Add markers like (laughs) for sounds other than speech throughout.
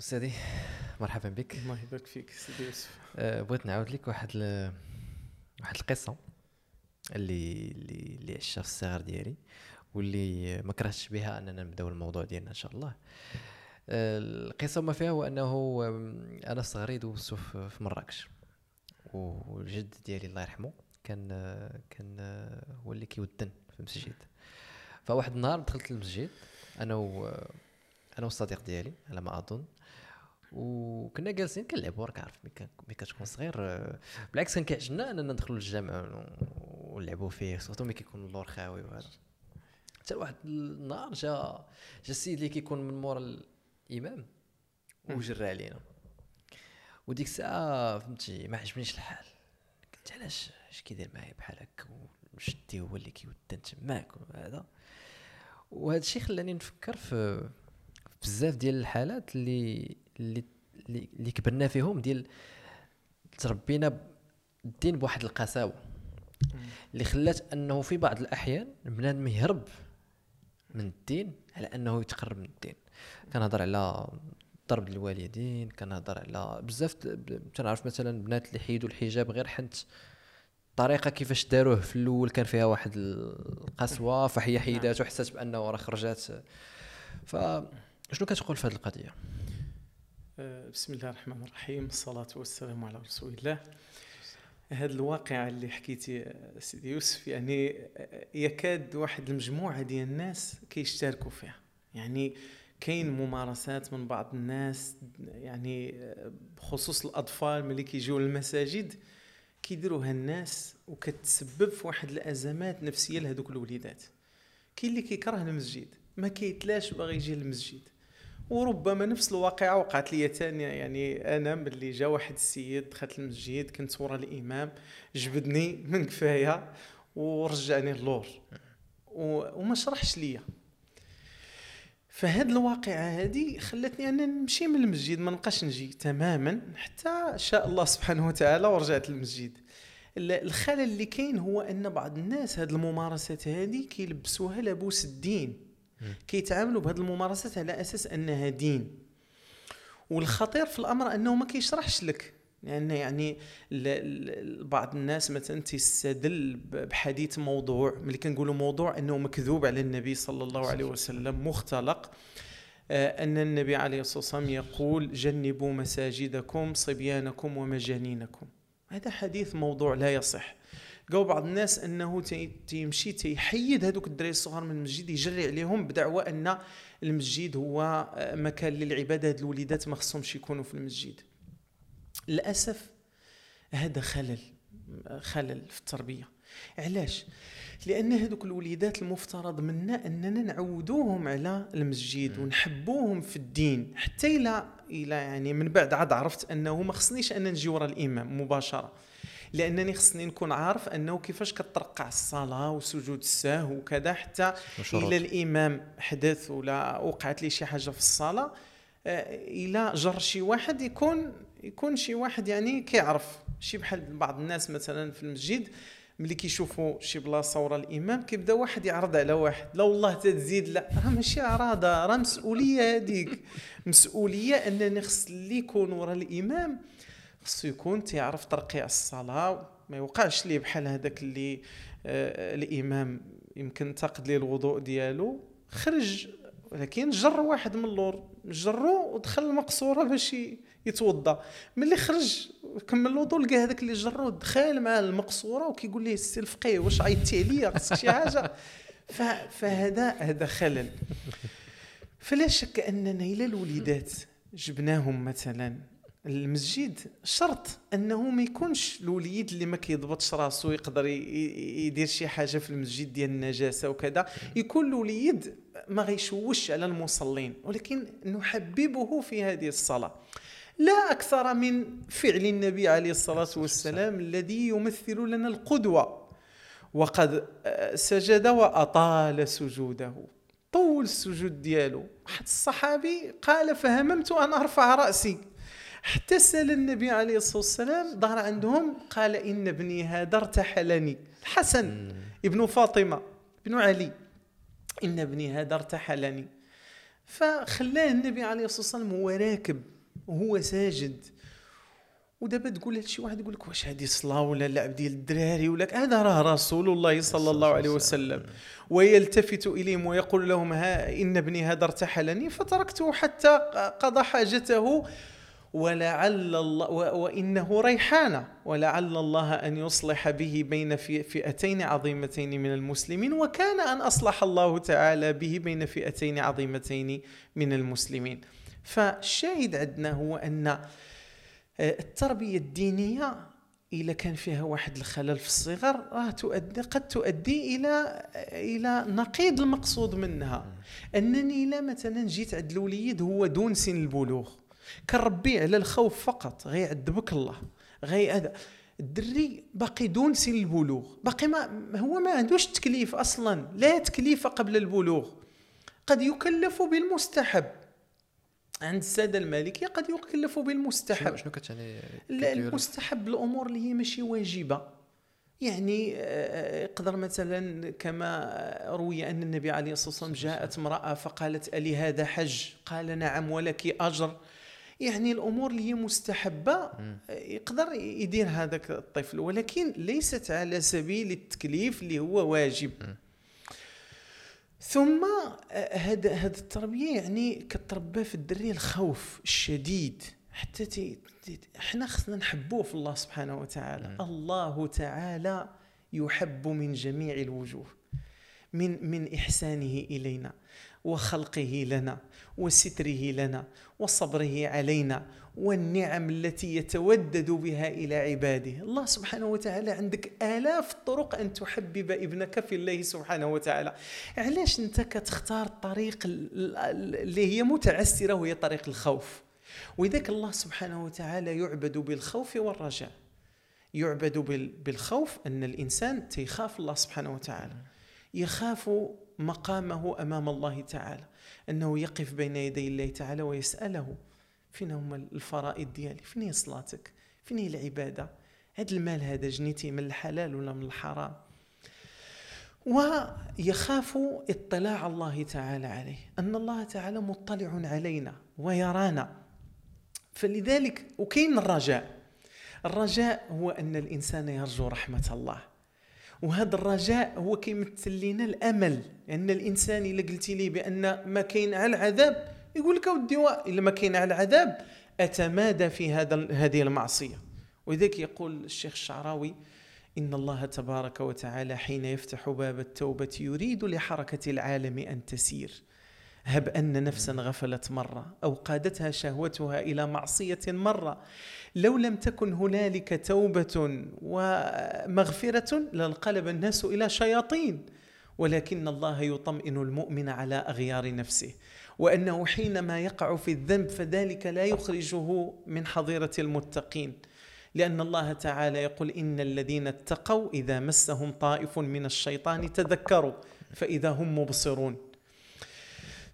أستاذي مرحبا بك. الله يبارك فيك سيدي يوسف. أه بغيت نعاود لك واحد ل... واحد القصة اللي اللي اللي عشتها في الصغر ديالي واللي ما كرهتش بها أننا نبدأو الموضوع ديالنا إن شاء الله. أه القصة ما فيها هو أنه أنا صغري دوزتو في مراكش والجد ديالي الله يرحمه كان كان هو اللي كيودن في المسجد. فواحد النهار دخلت للمسجد أنا و أنا والصديق ديالي على ما أظن وكنا جالسين كنلعبوا راك عارف ملي كتكون صغير بالعكس كان كيعجبنا أننا ندخلوا للجامع ونلعبوا فيه surtout ملي كيكون اللور خاوي وهذا حتى واحد النهار جا جا السيد اللي كيكون من مورا الإمام وجرى علينا. وديك الساعة فهمتي ما عجبنيش الحال. قلت علاش؟ اش كيدير معايا بحال هكا؟ وجدي هو اللي كيودن تماك وهذا وهذا الشيء خلاني نفكر في بزاف ديال الحالات اللي اللي اللي كبرنا فيهم ديال تربينا الدين بواحد القساوة. اللي خلات أنه في بعض الأحيان بنادم يهرب من الدين على أنه يتقرب من الدين. كنهضر على ضرب الوالدين كنهضر على بزاف تنعرف مثلا بنات اللي حيدوا الحجاب غير حنت الطريقة كيفاش داروه في الأول كان فيها واحد القسوة فهي حيدات وحسات بأنه راه خرجات. فشنو كتقول في هذه القضية؟ بسم الله الرحمن الرحيم. الصلاة والسلام على رسول الله. هذا الواقع اللي حكيتي سيدي يوسف يعني يكاد واحد المجموعة ديال الناس كيشتركوا فيها. يعني كاين ممارسات من بعض الناس يعني بخصوص الأطفال ملي كيجيو للمساجد كيديروها الناس وكتسبب في واحد الأزمات نفسية لهذوك الوليدات. كاين اللي كيكره المسجد ما كيتلاش باغي يجي للمسجد. وربما نفس الواقعة وقعت لي ثانية يعني أنا ملي جا واحد السيد دخلت المسجد كنت ورا الإمام جبدني من كفاية ورجعني اللور وما شرحش ليا. فهاد الواقعة هذه خلتني أنا نمشي من المسجد ما نبقاش نجي تماما حتى شاء الله سبحانه وتعالى ورجعت للمسجد. الخلل اللي كاين هو أن بعض الناس هاد الممارسات هذه كيلبسوها لبوس الدين. كيتعاملوا بهذه الممارسات على أساس أنها دين. والخطير في الأمر أنه ما كيشرحش لك. لأن يعني بعض الناس مثلا تستدل بحديث موضوع ملي كنقولوا موضوع أنه مكذوب على النبي صلى الله عليه وسلم مختلق. آه، أن النبي عليه الصلاة والسلام يقول جنبوا مساجدكم صبيانكم ومجانينكم. هذا حديث موضوع لا يصح. قالوا بعض الناس انه تيمشي تيحيد هذوك الدراري الصغار من المسجد يجري عليهم بدعوى ان المسجد هو مكان للعبادة هاد الوليدات ما خصهمش يكونوا في المسجد. للأسف هذا خلل خلل في التربية. علاش؟ لأن هذوك الوليدات المفترض منا أننا نعودوهم على المسجد ونحبوهم في الدين. حتى إلى إلى يعني من بعد عاد عرفت أنه ما خصنيش ان نجي ورا الإمام مباشرة. لأنني خصني نكون عارف أنه كيفاش كترقع الصلاة وسجود السهو وكذا حتى إلى الإمام حدث ولا وقعت لي شي حاجة في الصلاة آه، إلى جر شي واحد يكون يكون شي واحد يعني كيعرف. شي بحال بعض الناس مثلا في المسجد ملي كيشوفوا شي بلاصة ورا الإمام كيبدأ واحد يعرض على واحد. لا والله تزيد لا. راه ماشي عراضه راه مسؤولية هذيك. (laughs) مسؤولية أنني خص اللي يكون ورا الإمام. خصو يكون تيعرف ترقيع الصلاة ما يوقعش ليه بحال هذاك اللي آه الإمام يمكن تقد ليه الوضوء ديالو خرج ولكن جر واحد من اللور جرو ودخل المقصورة باش يتوضا ملي خرج كمل الوضوء لقى هذاك اللي جرو دخل مع المقصورة وكيقول ليه السي الفقيه واش عيطتي عليا خصك شي حاجة؟ فهذا هذا خلل. فلا شك أننا إلى الوليدات جبناهم مثلا. المسجد شرط أنه ما يكونش الوليد اللي ما كيضبطش راسو يقدر يدير شي حاجة في المسجد ديال النجاسة وكذا. يكون الوليد ما غيشوش على المصلين ولكن نحببه في هذه الصلاة. لا أكثر من فعل النبي عليه الصلاة والسلام الذي يمثل لنا القدوة. وقد سجد وأطال سجوده. طول السجود ديالو. واحد الصحابي قال فهممت أن أرفع رأسي. حتى سأل النبي عليه الصلاة والسلام ظهر عندهم قال إن ابني هذا ارتحلني. الحسن ابن فاطمة ابن علي إن ابني هذا ارتحلني. فخلاه النبي عليه الصلاة والسلام هو راكب وهو ساجد. ودابا تقول لشي واحد يقول لك واش هذه صلاة ولا لعب ديال الدراري ولا هذا راه رسول الله صلى الله عليه وسلم. ويلتفت إليهم ويقول لهم ها إن ابني هذا ارتحلني. فتركته حتى قضى حاجته ولعل الله وإنه ريحانة. ولعل الله أن يصلح به بين فئتين عظيمتين من المسلمين وكان أن أصلح الله تعالى به بين فئتين عظيمتين من المسلمين. فالشاهد عندنا هو أن آه، التربية الدينية إذا كان فيها واحد الخلل في الصغر راه تؤدي قد تؤدي إلى إلى نقيض المقصود منها. أنني لا مثلا جيت عند الوليد هو دون سن البلوغ. كنربيه على الخوف فقط غيعذبك الله غي هذا. الدري باقي دون سن البلوغ باقي ما هو ما عندوش تكليف أصلا لا تكليف قبل البلوغ. قد يكلف بالمستحب. عند السادة المالكية قد يكلف بالمستحب. شنو كتعني المستحب الأمور اللي هي ماشي واجبة. يعني آه، يقدر مثلا كما روي أن النبي عليه الصلاة والسلام جاءت امرأة فقالت ألي هذا حج؟ قال نعم ولك أجر. يعني الأمور اللي هي مستحبة يقدر يدير هذاك الطفل. ولكن ليست على سبيل التكليف اللي هو واجب. ثم هذا آه، هذا التربية يعني كتربى في الدري الخوف الشديد. حتى تي إحنا خصنا نحبوه في الله سبحانه وتعالى. م. الله تعالى يحب من جميع الوجوه من من إحسانه إلينا. وخلقه لنا وستره لنا وصبره علينا والنعم التي يتودد بها إلى عباده، الله سبحانه وتعالى عندك آلاف الطرق أن تحبب ابنك في الله سبحانه وتعالى. علاش أنت كتختار الطريق اللي هي متعسرة وهي طريق الخوف؟ ولذلك الله سبحانه وتعالى يعبد بالخوف والرجاء. يعبد بالخوف أن الإنسان تيخاف الله سبحانه وتعالى. يخاف مقامه أمام الله تعالى. أنه يقف بين يدي الله تعالى ويسأله فين هما الفرائض ديالي؟ فين هي صلاتك؟ فين هي العبادة؟ هذا المال هذا جنيتي من الحلال ولا من الحرام؟ ويخاف اطلاع الله تعالى عليه. أن الله تعالى مطلع علينا ويرانا. فلذلك وكاين الرجاء. الرجاء هو أن الإنسان يرجو رحمة الله. وهذا الرجاء هو كيمثل لنا الأمل. ان الإنسان إلا قلتي لي بأن ما كاين على العذاب يقول لك أودي إلا ما كاين على العذاب أتمادى في هذا هذه المعصية. ولذلك يقول الشيخ الشعراوي إن الله تبارك وتعالى حين يفتح باب التوبة يريد لحركة العالم أن تسير. هب أن نفسا غفلت مرة أو قادتها شهوتها إلى معصية مرة. لو لم تكن هنالك توبة ومغفرة لانقلب الناس إلى شياطين. ولكن الله يطمئن المؤمن على أغيار نفسه. وأنه حينما يقع في الذنب فذلك لا يخرجه من حظيرة المتقين. لأن الله تعالى يقول إن الذين اتقوا إذا مسهم طائف من الشيطان تذكروا فإذا هم مبصرون.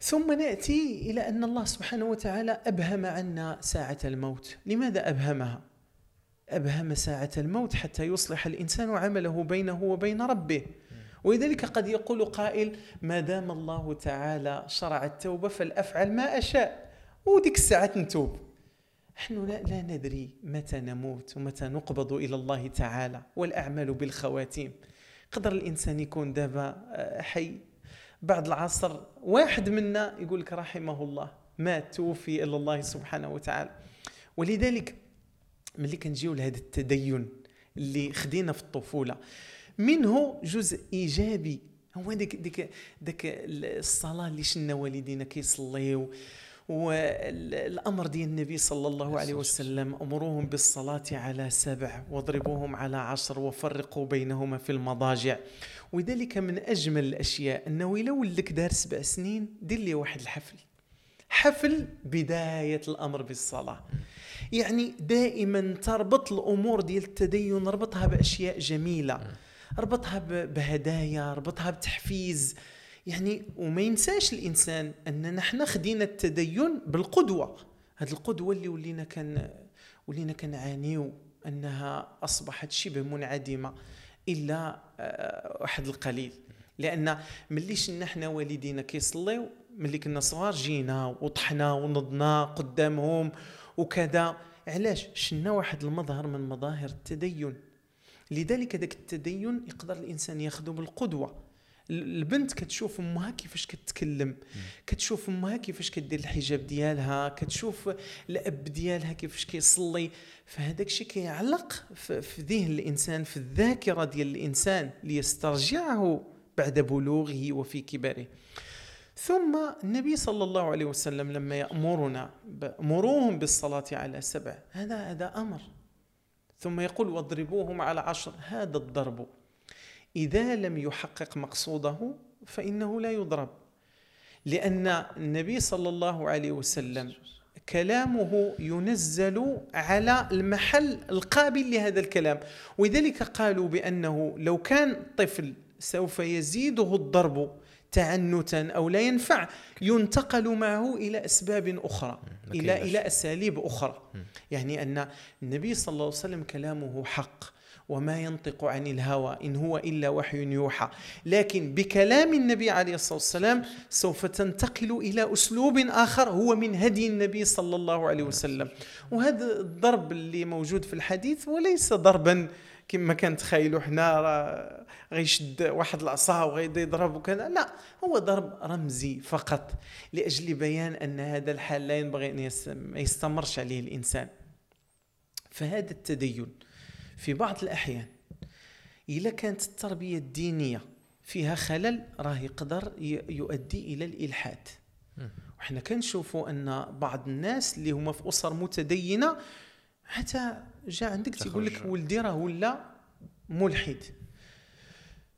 ثم نأتي إلى أن الله سبحانه وتعالى أبهم عنا ساعة الموت. لماذا أبهمها؟ أبهم ساعة الموت حتى يصلح الإنسان عمله بينه وبين ربه. ولذلك قد يقول قائل ما دام الله تعالى شرع التوبة فلافعل ما أشاء. وديك الساعة نتوب. نحن لا, لا ندري متى نموت ومتى نقبض إلى الله تعالى والأعمال بالخواتيم. قدر الإنسان يكون دابا آه، حي. بعد العصر واحد منا يقول لك رحمه الله مات توفي إلى الله سبحانه وتعالى. ولذلك ملي كنجيو لهذا التدين اللي خدينا في الطفولة منه جزء إيجابي. هو ديك ديك ديك الصلاة اللي شنا والدينا كيصليو والأمر ديال النبي صلى الله عليه وسلم أمروهم بالصلاة على سبع واضربوهم على عشر وفرقوا بينهما في المضاجع. وذلك من أجمل الأشياء أنه الا ولك دار سبع سنين دير لي واحد الحفل. حفل بداية الأمر بالصلاة. يعني دائما تربط الأمور ديال التدين ربطها بأشياء جميلة ربطها بهدايا ربطها بتحفيز. يعني وما ينساش الإنسان أن نحن خدينا التدين بالقدوة. هذه القدوة اللي ولينا كان ولينا كنعانيو أنها أصبحت شبه منعدمة. إلا آه، واحد القليل. لأن ملي شنا حنا والدينا كيصليو ملي كنا صغار جينا وطحنا ونضنا قدامهم وكذا. علاش؟ شنا واحد المظهر من مظاهر التدين. لذلك ذاك التدين يقدر الإنسان ياخذه بالقدوة. البنت كتشوف أمها كيفاش كتكلم كتشوف أمها كيفاش كدير الحجاب ديالها كتشوف الأب ديالها كيفاش كيصلي. فهذاك الشيء كيعلق في ذهن الإنسان في الذاكرة ديال الإنسان ليسترجعه بعد بلوغه وفي كبره. ثم النبي صلى الله عليه وسلم لما يأمرنا مروهم بالصلاة على سبع هذا هذا أمر. ثم يقول واضربوهم على عشر. هذا الضرب. إذا لم يحقق مقصوده فإنه لا يضرب. لأن النبي صلى الله عليه وسلم كلامه ينزل على المحل القابل لهذا الكلام. ولذلك قالوا بأنه لو كان طفل سوف يزيده الضرب تعنتا أو لا ينفع ينتقل معه إلى أسباب أخرى إلى إلى أساليب أخرى. يعني أن النبي صلى الله عليه وسلم كلامه حق. وما ينطق عن الهوى إن هو إلا وحي يوحى. لكن بكلام النبي عليه الصلاة والسلام سوف تنتقل إلى أسلوب آخر هو من هدي النبي صلى الله عليه وسلم. وهذا الضرب اللي موجود في الحديث وليس ضربا كما كنتخيلوا حنا غيشد واحد العصا وغيبدا يضرب وكذا. لا هو ضرب رمزي فقط لأجل بيان أن هذا الحال لا ينبغي أن ما يستمرش عليه الإنسان. فهذا التدين في بعض الأحيان. اذا كانت التربية الدينية فيها خلل راه يقدر يؤدي إلى الإلحاد. وحنا كنشوفوا أن بعض الناس اللي هما في أسر متدينة حتى جاء عندك تيقول لك ولدي راه ولا ملحد.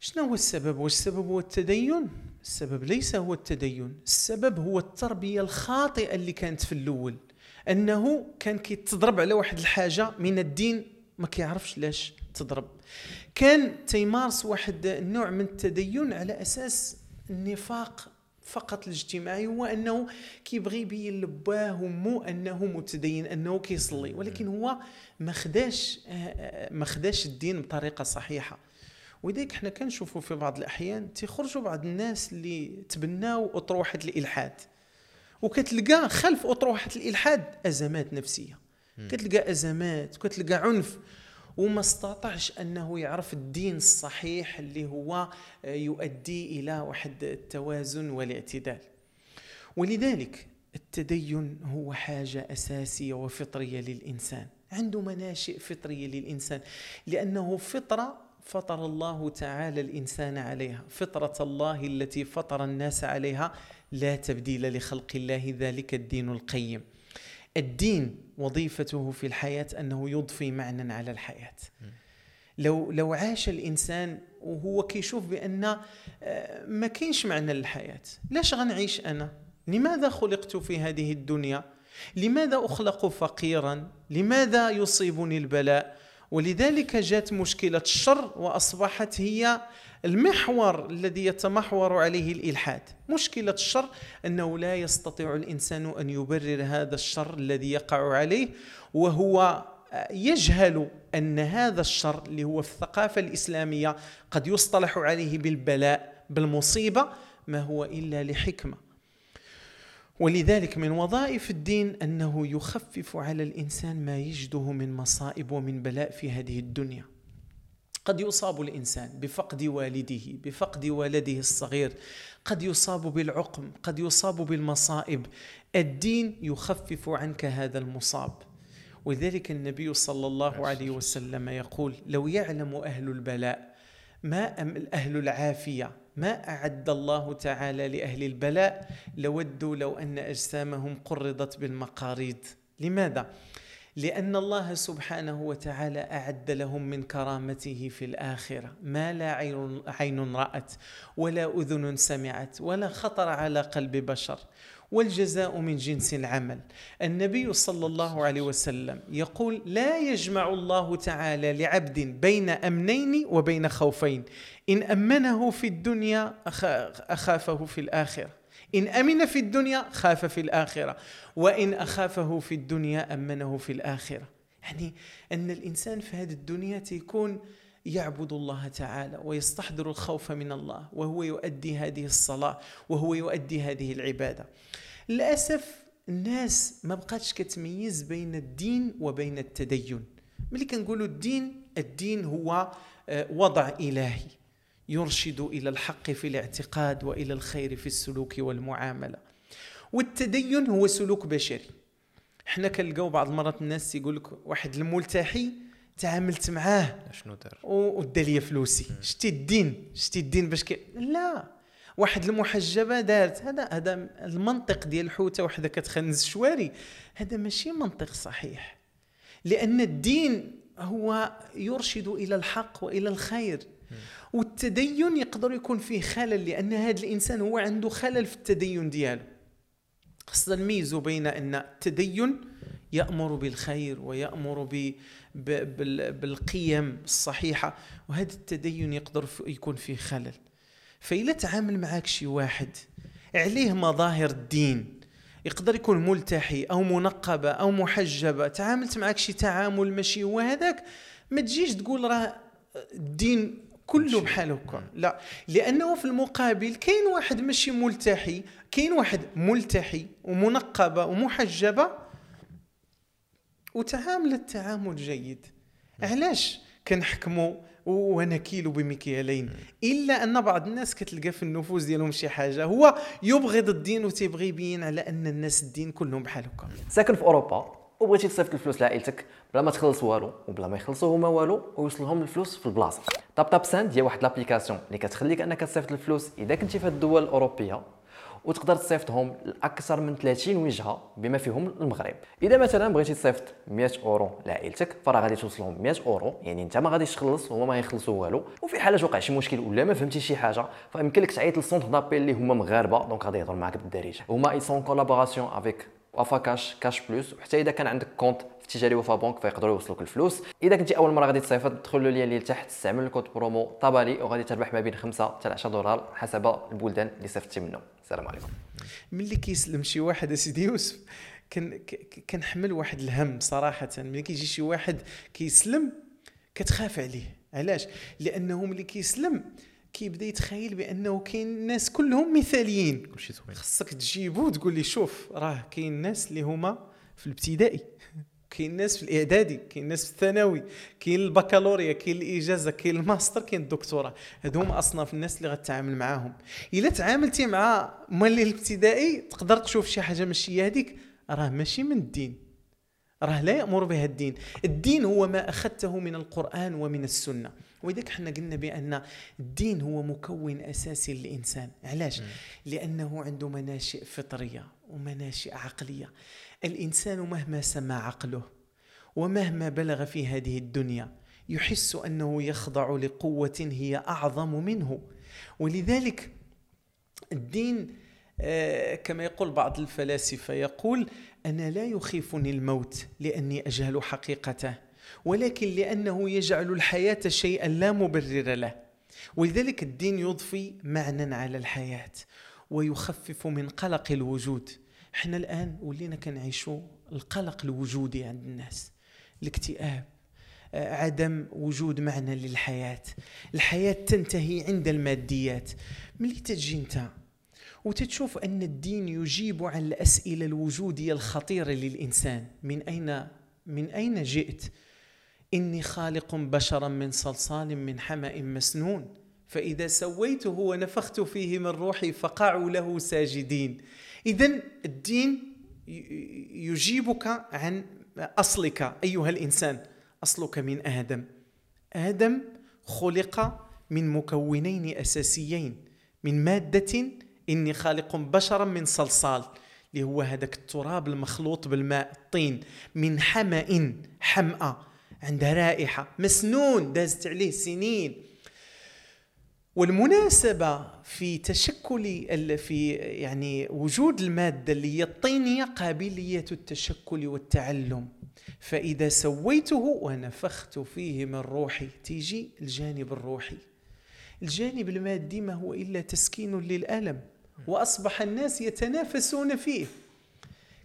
شنو هو السبب؟ واش السبب هو التدين. السبب ليس هو التدين. السبب هو التربية الخاطئة اللي كانت في الأول. أنه كان كيتضرب على واحد الحاجة من الدين ما كيعرفش لاش تضرب. كان تيمارس واحد النوع من التدين على أساس النفاق فقط الاجتماعي هو أنه كيبغي يبين لباه ومو أنه متدين أنه كيصلي ولكن هو ما خداش آه، آه، ما خداش الدين بطريقة صحيحة. ولذلك حنا كنشوفوا في بعض الأحيان تيخرجوا بعض الناس اللي تبناو أطروحة الإلحاد. وكتلقى خلف أطروحة الإلحاد أزمات نفسية. كتلقى أزمات كتلقى عنف وما استطاعش أنه يعرف الدين الصحيح اللي هو يؤدي إلى واحد التوازن والاعتدال. ولذلك التدين هو حاجة أساسية وفطرية للإنسان. عنده مناشئ فطرية للإنسان لأنه فطرة فطر الله تعالى الإنسان عليها. فطرة الله التي فطر الناس عليها لا تبديل لخلق الله ذلك الدين القيم. الدين وظيفته في الحياة أنه يضفي معنى على الحياة. لو لو عاش الإنسان وهو كيشوف بأن آه، ما كاينش معنى للحياة لاش غنعيش أنا؟ لماذا خلقت في هذه الدنيا؟ لماذا أخلق فقيرا؟ لماذا يصيبني البلاء؟ ولذلك جاءت مشكلة الشر وأصبحت هي المحور الذي يتمحور عليه الإلحاد. مشكلة الشر أنه لا يستطيع الإنسان أن يبرر هذا الشر الذي يقع عليه وهو يجهل أن هذا الشر اللي هو في الثقافة الإسلامية قد يصطلح عليه بالبلاء بالمصيبة ما هو إلا لحكمة. ولذلك من وظائف الدين أنه يخفف على الإنسان ما يجده من مصائب ومن بلاء في هذه الدنيا. قد يصاب الإنسان بفقد والده بفقد ولده الصغير قد يصاب بالعقم قد يصاب بالمصائب. الدين يخفف عنك هذا المصاب. ولذلك النبي صلى الله عليه وسلم يقول لو يعلم أهل البلاء ما أهل العافية ما أعد الله تعالى لأهل البلاء لودوا لو أن أجسامهم قرضت بالمقاريض. لماذا؟ لأن الله سبحانه وتعالى أعد لهم من كرامته في الآخرة. ما لا عين, عين رأت ولا أذن سمعت ولا خطر على قلب بشر. والجزاء من جنس العمل. النبي صلى الله عليه وسلم يقول لا يجمع الله تعالى لعبد بين أمنين وبين خوفين. إن أمنه في الدنيا أخافه في الآخرة. إن أمن في الدنيا خاف في الآخرة وإن أخافه في الدنيا أمنه في الآخرة. يعني أن الإنسان في هذه الدنيا تيكون يعبد الله تعالى ويستحضر الخوف من الله وهو يؤدي هذه الصلاة وهو يؤدي هذه العبادة. للأسف الناس ما بقاتش كتميز بين الدين وبين التدين. ملي كنقولوا الدين الدين هو آه، وضع إلهي. يرشد إلى الحق في الاعتقاد وإلى الخير في السلوك والمعاملة. والتدين هو سلوك بشري. إحنا كنلقاو بعض المرات الناس يقول لك واحد الملتحي تعاملت معاه شنو دار؟ ودا لي فلوسي. شتي الدين؟ شتي الدين باش كي لا. واحد المحجبة دارت هذا هذا المنطق ديال الحوتة وحدة كتخنز الشواري هذا ماشي منطق صحيح. لأن الدين هو يرشد إلى الحق وإلى الخير. والتدين يقدر يكون فيه خلل لأن هذا الإنسان هو عنده خلل في التدين ديالو. خصنا نميزوا بين أن التدين يأمر بالخير ويأمر ب بالقيم الصحيحة وهذا التدين يقدر يكون فيه خلل. فإلا تعامل معك شي واحد عليه مظاهر الدين يقدر يكون ملتحي أو منقبة أو محجبة تعاملت معك شي تعامل ماشي هو هذاك ما تجيش تقول راه الدين كله بحال هكا لا لأنه في المقابل كاين واحد ماشي ملتحي كاين واحد ملتحي ومنقبة ومحجبة وتعاملت تعامل جيد. علاش كنحكموا ونكيل بمكيالين؟ إلا أن بعض الناس كتلقى في النفوس ديالهم شي حاجة هو يبغض الدين وتيبغي يبين على أن الناس الدين كلهم بحال هكا ساكن في أوروبا. وبغيتي تصيفط الفلوس لعائلتك بلا ما تخلص والو وبلا ما يخلصوا هما والو ويوصلهم الفلوس في البلاصة. Taptap Send هي واحد l'application اللي كتخليك أنك تصيفط الفلوس إذا كنتي في الدول الأوروبية وتقدر تصيفطهم لأكثر من 30 وجهة بما فيهم المغرب. إذا مثلا بغيتي تصيفط 100 أورو لعائلتك فراه غادي توصلهم 100 أورو يعني أنت ما غاديش تخلص هما ما يخلصوا والو وفي حالة وقع شي مشكل ولا ما فهمتي شي حاجة فيمكن لك تعيط لل centre d'appel اللي هما مغاربة donc غادي يهضروا معاك بالدارجة. هما ils sont en collaboration avec Wafacash, Cash Plus وحتى إذا كان عندك compte في التجاري وفا بنك فيقدروا يوصلوك الفلوس. إذا كنتي أول مرة غادي تصيفط دخل lien اللي تحت استعمل ال code promo طبالي وغادي تربح ما بين 5 حتى 10 دولار حسب البلدان اللي صيفطتي منهم. السلام عليكم. ملي كيسلم شي واحد سيدي يوسف كان كنحمل واحد الهم صراحة. ملي كيجي شي واحد كيسلم كتخاف عليه. علاش؟ لأنه ملي كيسلم كيبدا يتخيل بانه كاين الناس كلهم مثاليين. كلشي زوين خصك تجيبو وتقول لي شوف راه كاين الناس اللي هما في الابتدائي كاين الناس في الاعدادي كاين الناس في الثانوي كاين البكالوريا كاين الاجازة كاين الماستر كاين الدكتوراه. هادو هما أصناف الناس اللي غتعامل معاهم. إلا تعاملتي مع مولي الابتدائي تقدر تشوف شي حاجة ماشي هذيك راه ماشي من الدين. راه لا يأمر بها الدين. الدين هو ما أخذته من القرآن ومن السنة. ولذلك إحنا قلنا بأن الدين هو مكون أساسي للإنسان. علاش؟ م. لأنه عنده مناشئ فطرية ومناشئ عقلية. الإنسان مهما سمى عقله ومهما بلغ في هذه الدنيا يحس أنه يخضع لقوة هي أعظم منه. ولذلك الدين آه، كما يقول بعض الفلاسفة يقول أنا لا يخيفني الموت لأني أجهل حقيقته. ولكن لأنه يجعل الحياة شيئا لا مبرر له. ولذلك الدين يضفي معنى على الحياة ويخفف من قلق الوجود. إحنا الآن ولينا كنعيشوا القلق الوجودي عند الناس الاكتئاب آه، عدم وجود معنى للحياة. الحياة تنتهي عند الماديات. ملي تجي أنت وتتشوف أن الدين يجيب عن الأسئلة الوجودية الخطيرة للإنسان من اين من أين جئت؟ إني خالق بشرا من صلصال من حمأ مسنون. فإذا سويته ونفخت فيه من روحي فقعوا له ساجدين. اذا الدين يجيبك عن أصلك أيها الإنسان. أصلك من آدم. آدم خلق من مكونين أساسيين. من مادة إني خالق بشرا من صلصال اللي هو هذاك التراب المخلوط بالماء الطين. من حمأ حمأة عندها رائحة مسنون دازت عليه سنين. والمناسبة في تشكل في يعني وجود المادة اللي هي الطينية قابلية التشكل والتعلم. فإذا سويته ونفخت فيه من روحي تيجي الجانب الروحي. الجانب المادي ما هو إلا تسكين للألم وأصبح الناس يتنافسون فيه.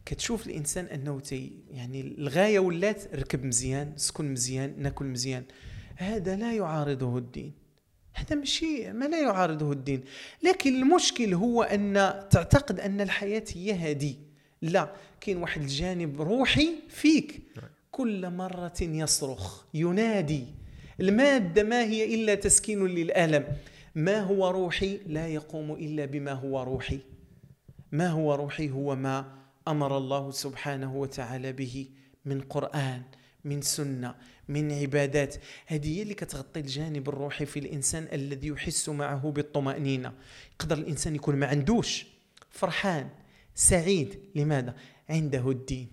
كتشوف الإنسان أنه تي يعني الغاية ولات ركب مزيان سكن مزيان ناكل مزيان. هذا لا يعارضه الدين. هذا ماشي ما لا يعارضه الدين. لكن المشكل هو أن تعتقد أن الحياة هي هذه لا كاين واحد الجانب روحي فيك. كل مرة يصرخ ينادي. المادة ما هي إلا تسكين للألم. ما هو روحي؟ لا يقوم إلا بما هو روحي. ما هو روحي؟ هو ما أمر الله سبحانه وتعالى به من قرآن من سنة من عبادات. هذه هي اللي كتغطي الجانب الروحي في الإنسان الذي يحس معه بالطمأنينة. يقدر الإنسان يكون ما عندوش. فرحان سعيد. لماذا؟ عنده الدين.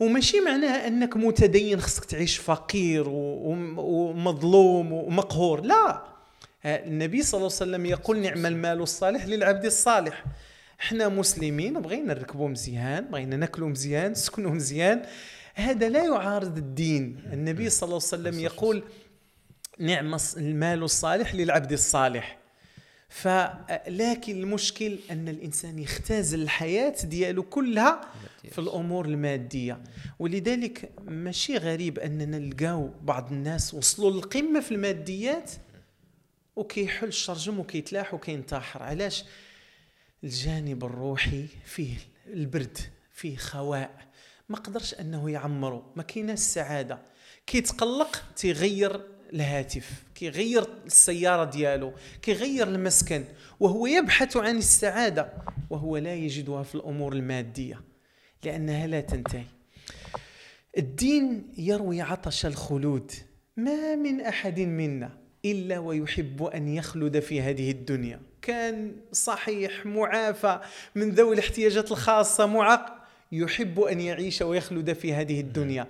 وماشي معناها أنك متدين خصك تعيش فقير ومظلوم ومقهور. لا. النبي صلى الله عليه وسلم يقول نعم المال الصالح للعبد الصالح. إحنا مسلمين بغينا نركبوا مزيان بغينا ناكلوا مزيان (laughs) نسكنوا مزيان. هذا لا يعارض الدين. النبي صلى الله عليه وسلم يقول نعم المال الصالح للعبد الصالح. فلكن المشكل أن الإنسان يختزل الحياة ديالو كلها في الأمور المادية. ولذلك ماشي غريب أننا نلقاو بعض الناس وصلوا للقمة في الماديات وكيحل الشرجم وكيتلاح وكينتحر. علاش؟ الجانب الروحي فيه البرد فيه خواء. ما قدرش أنه يعمره ما كايناش السعادة. كيتقلق تيغير الهاتف كيغير السيارة ديالو كيغير المسكن وهو يبحث عن السعادة وهو لا يجدها في الأمور المادية لأنها لا تنتهي. الدين يروي عطش الخلود ما من أحد منا إلا ويحب أن يخلد في هذه الدنيا. كان صحيح معافى من ذوي الاحتياجات الخاصة معاق يحب أن يعيش ويخلد في هذه الدنيا.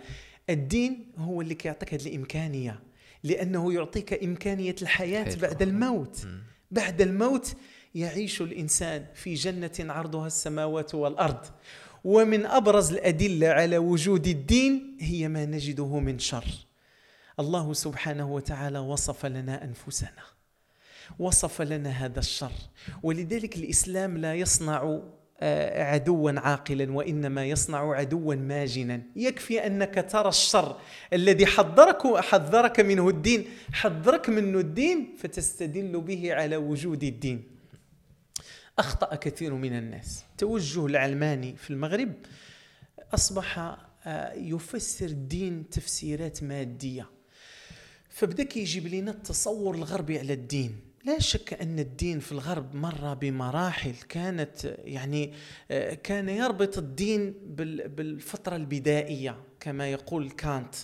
الدين هو اللي كيعطيك هذه الإمكانية لأنه يعطيك إمكانية الحياة بعد الموت. بعد الموت يعيش الإنسان في جنة عرضها السماوات والأرض. ومن أبرز الأدلة على وجود الدين هي ما نجده من شر. الله سبحانه وتعالى وصف لنا أنفسنا. وصف لنا هذا الشر. ولذلك الإسلام لا يصنع آه، عدوا عاقلا وإنما يصنع عدوا ماجنا. يكفي أنك ترى الشر الذي حذرك حذرك منه الدين. حذرك منه الدين فتستدل به على وجود الدين. أخطأ كثير من الناس. توجه العلماني في المغرب أصبح آه، يفسر الدين تفسيرات مادية. فبدأ كيجيب لنا التصور الغربي على الدين. لا شك أن الدين في الغرب مر بمراحل كانت يعني آه، كان يربط الدين بالفترة البدائية كما يقول كانت.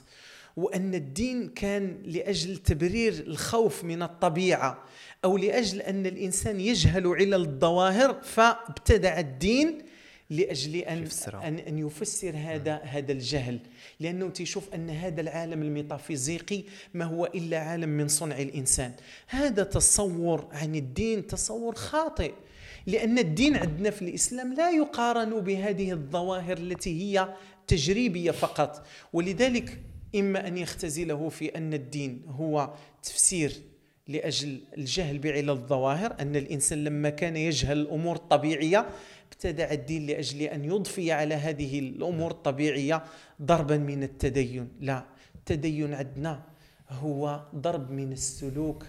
وأن الدين كان لأجل تبرير الخوف من الطبيعة أو لأجل أن الإنسان يجهل علل الظواهر فابتدع الدين لأجل ان ان أن يفسر هذا هذا الجهل. لأنه تيشوف أن هذا العالم الميتافيزيقي ما هو إلا عالم من صنع الإنسان. هذا تصور عن الدين تصور خاطئ. لأن الدين عندنا في الإسلام لا يقارن بهذه الظواهر التي هي تجريبية فقط. ولذلك إما أن يختزله في أن الدين هو تفسير لأجل الجهل بعلل الظواهر أن الإنسان لما كان يجهل الأمور الطبيعية ابتدع الدين لأجل أن يضفي على هذه الأمور الطبيعية ضربا من التدين. لا التدين عندنا هو ضرب من السلوك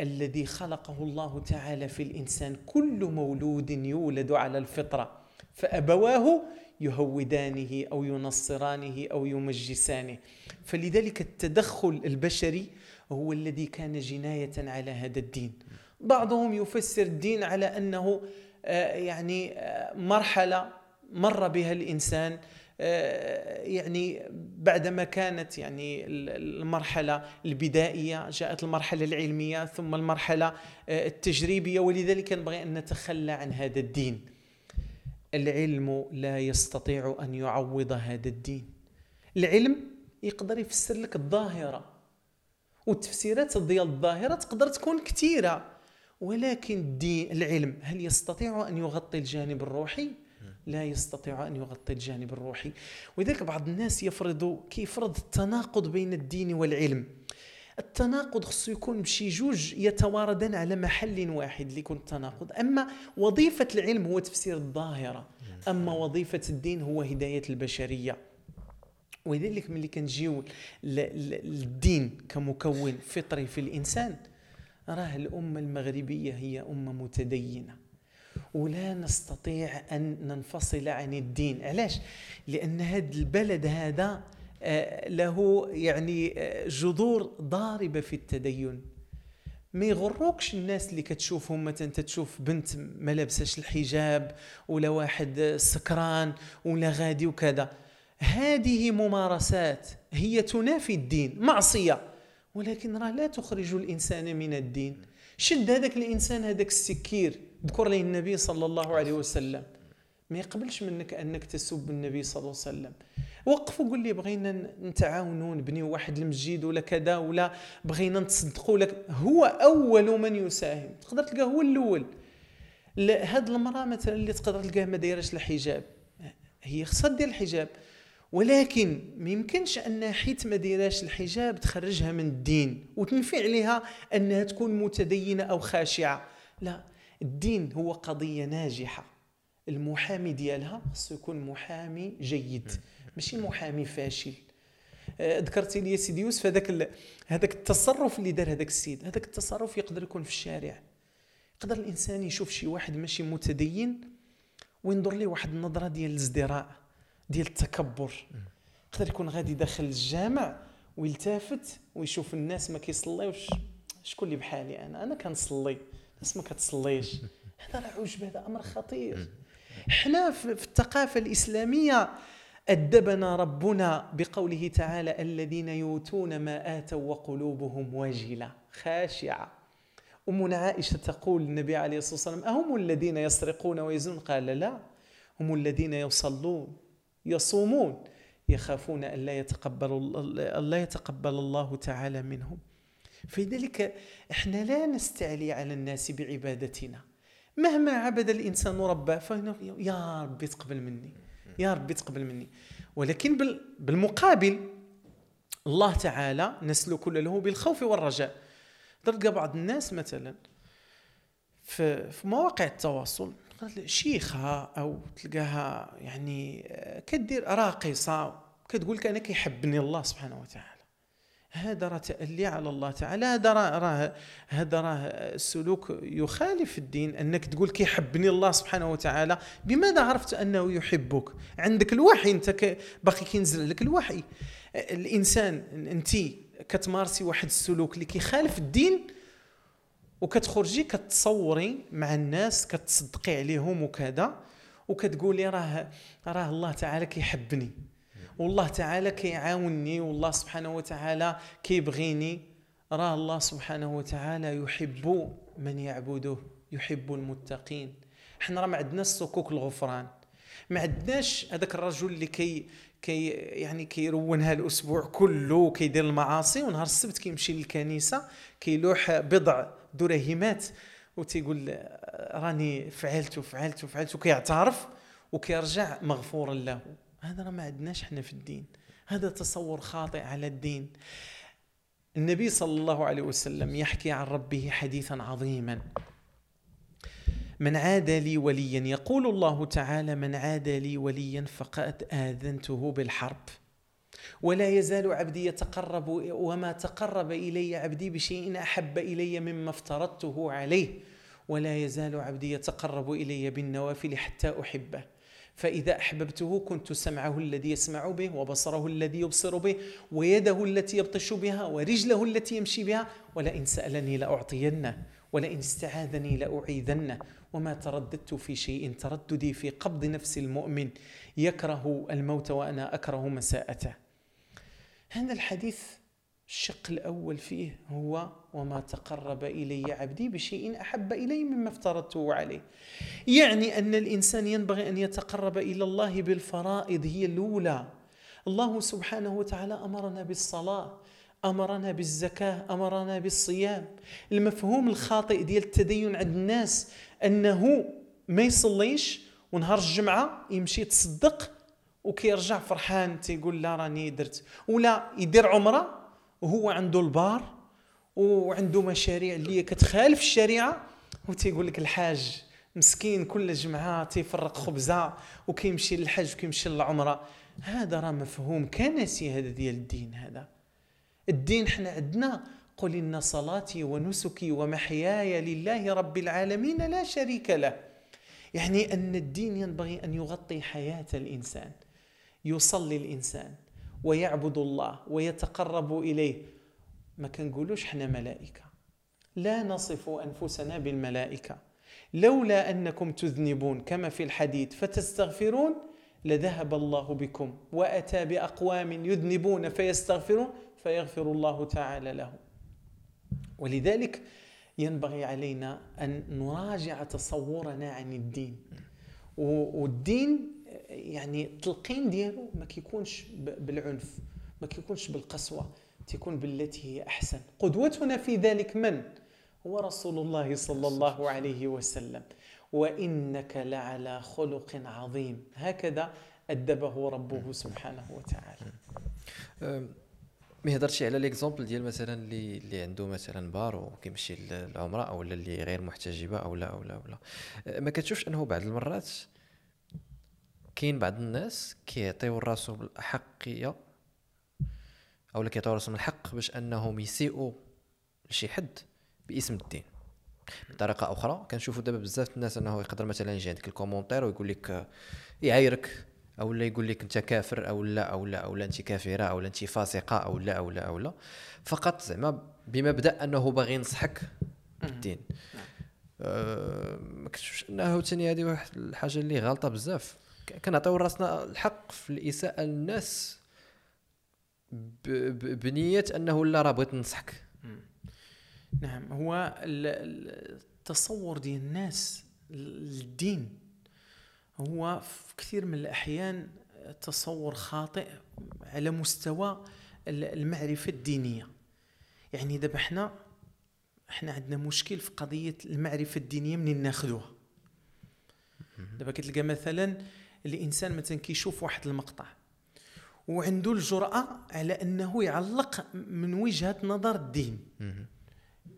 الذي خلقه الله تعالى في الإنسان. كل مولود يولد على الفطرة فأبواه يهودانه أو ينصرانه أو يمجسانه. فلذلك التدخل البشري هو الذي كان جناية على هذا الدين. بعضهم يفسر الدين على أنه يعني آه، مرحلة مر بها الإنسان آه، يعني بعدما كانت يعني المرحلة البدائية جاءت المرحلة العلمية ثم المرحلة التجريبية ولذلك ينبغي أن نتخلى عن هذا الدين. العلم لا يستطيع أن يعوض هذا الدين. العلم يقدر يفسر لك الظاهرة والتفسيرات ديال الظاهرة تقدر تكون كثيرة. ولكن الدين العلم هل يستطيع أن يغطي الجانب الروحي؟ لا يستطيع أن يغطي الجانب الروحي. ولذلك بعض الناس يفرض كيفرض التناقض بين الدين والعلم. التناقض خصو يكون بشي جوج يتواردان على محل واحد اللي يكون التناقض. أما وظيفة العلم هو تفسير الظاهرة أما وظيفة الدين هو هداية البشرية. ولذلك ملي كنجيو للدين كمكون فطري في الإنسان راه الأمة المغربية هي أمة متدينة. ولا نستطيع أن ننفصل عن الدين. علاش؟ لأن هذا البلد هذا آه، له يعني آه، جذور ضاربة في التدين. ما يغروكش الناس اللي كتشوفهم. مثلا تشوف بنت ما لابساش الحجاب ولا واحد سكران ولا غادي وكذا. هذه ممارسات هي تنافي الدين. معصية. ولكن راه لا تخرج الإنسان من الدين. شد هذاك الإنسان هذاك السكير. ذكر لي النبي صلى الله عليه وسلم. ما يقبلش منك أنك تسب النبي صلى الله عليه وسلم. وقف وقول لي بغينا نتعاونوا نبنيو واحد المسجد ولا كذا ولا بغينا نتصدقوا لك. هو أول من يساهم. تقدر تلقاه هو الأول. لا، هاد المرأة مثلا اللي تقدر تلقاها ما دايرش الحجاب. هي خصها دير الحجاب. ولكن ما يمكنش أن حيت ما ديراش الحجاب تخرجها من الدين وتنفي عليها أنها تكون متدينة أو خاشعة. لا الدين هو قضية ناجحة. المحامي ديالها خصو يكون محامي جيد ماشي محامي فاشل. آه، ذكرتي لي سيدي يوسف هذاك هذاك التصرف اللي دار هذاك السيد هذاك التصرف يقدر يكون في الشارع. يقدر الإنسان يشوف شي واحد ماشي متدين وينظر ليه واحد النظرة ديال الازدراء. ديال التكبر. يقدر يكون غادي داخل الجامع ويلتفت ويشوف الناس ما كيصليوش. شكون اللي بحالي أنا؟ أنا كنصلي. الناس ما كتصليش. هذا راه عجب هذا أمر خطير. حنا في الثقافة الإسلامية أدبنا ربنا بقوله تعالى الذين يؤتون ما آتوا وقلوبهم وجلة خاشعة. أمنا عائشة تقول النبي عليه الصلاة والسلام أهم الذين يسرقون ويزنون؟ قال لا. هم الذين يصلون. يصومون يخافون أن لا يتقبل أن لا يتقبل الله تعالى منهم. فلذلك إحنا لا نستعلي على الناس بعبادتنا. مهما عبد الإنسان ربه فإنه يا ربي تقبل مني يا ربي تقبل مني. ولكن بال- بالمقابل الله تعالى نسلك له بالخوف والرجاء. تلقى بعض الناس مثلا في مواقع التواصل شيخة أو تلقاها يعني آه، كدير راقصة كتقول لك أنا كيحبني الله سبحانه وتعالى. هذا راه تألي على الله تعالى هذا راه هذا راه السلوك يخالف الدين أنك تقول كيحبني الله سبحانه وتعالى. بماذا عرفت أنه يحبك؟ عندك الوحي أنت باقي كينزل لك الوحي. الإنسان أنت كتمارسي واحد السلوك اللي كيخالف الدين وكتخرجي كتصوري مع الناس كتصدقي عليهم وكذا وكتقولي راه راه الله تعالى كيحبني. والله تعالى كيعاونني والله سبحانه وتعالى كيبغيني. راه الله سبحانه وتعالى يحب من يعبده يحب المتقين. حنا راه ما عندناش صكوك الغفران. ما عندناش هذاك الرجل اللي كي كي يعني كيرونها الأسبوع كله كيدير المعاصي ونهار السبت كيمشي للكنيسة كيلوح بضع دراهمات وتيقول راني فعلت وفعلت وفعلت وكيعترف وكيرجع مغفورا له. هذا ما عندناش إحنا في الدين. هذا تصور خاطئ على الدين. النبي صلى الله عليه وسلم يحكي عن ربه حديثا عظيما. من عاد لي وليا. يقول الله تعالى من عاد لي وليا فقد آذنته بالحرب. ولا يزال عبدي يتقرب وما تقرب إلي عبدي بشيء أحب إلي مما افترضته عليه. ولا يزال عبدي يتقرب إلي بالنوافل حتى أحبه. فإذا أحببته كنت سمعه الذي يسمع به وبصره الذي يبصر به ويده التي يبطش بها ورجله التي يمشي بها. ولئن سألني لأعطينه. ولئن استعاذني لأعيذنه. وما ترددت في شيء ترددي في قبض نفس المؤمن. يكره الموت وأنا أكره مساءته. هذا الحديث الشق الأول فيه هو وما تقرب إلي عبدي بشيء أحب إلي مما افترضته عليه. يعني أن الإنسان ينبغي أن يتقرب إلى الله بالفرائض هي الأولى. الله سبحانه وتعالى أمرنا بالصلاة أمرنا بالزكاة أمرنا بالصيام. المفهوم الخاطئ ديال التدين عند الناس أنه ما يصليش ونهار الجمعة يمشي يتصدق وكيرجع فرحان تيقول لا راني درت. ولا يدير عمرة وهو عنده البار وعنده مشاريع اللي كتخالف الشريعة. وتيقول لك الحاج مسكين كل جمعة تيفرق خبزة وكيمشي للحج وكيمشي للعمرة. هذا راه مفهوم كنسي هذا ديال الدين هذا. الدين حنا عندنا. قل إن صلاتي ونسكي ومحياي لله رب العالمين لا شريك له. يعني أن الدين ينبغي أن يغطي حياة الإنسان. يصلي الإنسان ويعبد الله ويتقرب إليه. ما كنقولوش حنا ملائكة. لا نصف أنفسنا بالملائكة. لولا أنكم تذنبون كما في الحديث فتستغفرون لذهب الله بكم وأتى بأقوام يذنبون فيستغفرون فيغفر الله تعالى لهم ولذلك ينبغي علينا أن نراجع تصورنا عن الدين. والدين يعني التلقين ديالو ما كيكونش بالعنف ما كيكونش بالقسوة تكون بالتي هي أحسن. قدوتنا في ذلك من؟ هو رسول الله صلى الله عليه وسلم. وإنك لعلى خلق عظيم. هكذا أدبه ربه سبحانه وتعالى. mais هضرتي على l'exemple ديال مثلا اللي اللي عنده مثلا بار وكيمشي للعمرة أو اللي غير محجبة أو لا أو لا أو لا. ما كتشوفش أنه بعض المرات كاين بعض الناس كيعطيو راسهم الأحقية أو لا كيعطيو راسهم الحق باش أنهم يسيئوا لشي حد باسم الدين. بطريقة أخرى كنشوفوا دابا بزاف الناس أنه يقدر مثلا يجي عندك ال commentaire ويقول لك يعايرك أو لا يقول لك أنت كافر أو لا أو لا أو لا أنت كافرة أو لا أنت فاسقة أو لا أو لا أو لا. فقط زعما بمبدا أنه باغي ينصحك بالدين. أه ما كتشوفش أنه ثاني هذه واحد الحاجة اللي غلطه بزاف. كنعطيو راسنا الحق في الإساءة للناس بنية أنه لا راه بغيت ننصحك. نعم هو التصور ديال الناس للدين هو في كثير من الأحيان تصور خاطئ على مستوى المعرفة الدينية. يعني دابا إحنا إحنا عندنا مشكل في قضية المعرفة الدينية منين ناخذوها دابا كتلقى مثلا الانسان مثلا كيشوف واحد المقطع. وعنده الجرأة على أنه يعلق من وجهة نظر الدين.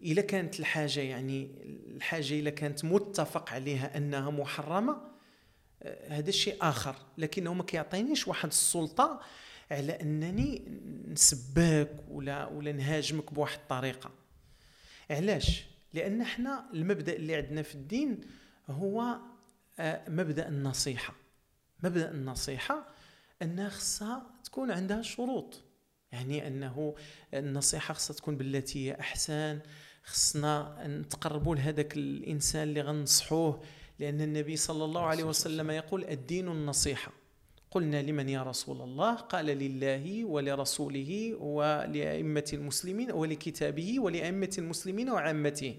اذا كانت الحاجة يعني الحاجة اذا كانت متفق عليها أنها محرمة هذا شيء آخر. لكنه ما كيعطينيش واحد السلطة على أنني نسبك ولا ولا نهاجمك بواحد الطريقة. علاش؟ لأن إحنا المبدأ اللي عندنا في الدين هو آه، مبدأ النصيحة. مبدأ النصيحة أنها خصها تكون عندها شروط. يعني أنه النصيحة خصها تكون بالتي هي أحسن خصنا نتقربوا لهذاك الإنسان اللي غنصحوه لأن النبي صلى الله عليه وسلم. يقول الدين النصيحة. قلنا لمن يا رسول الله؟ قال لله ولرسوله ولأئمة المسلمين ولكتابه ولأئمة المسلمين وعامتهم.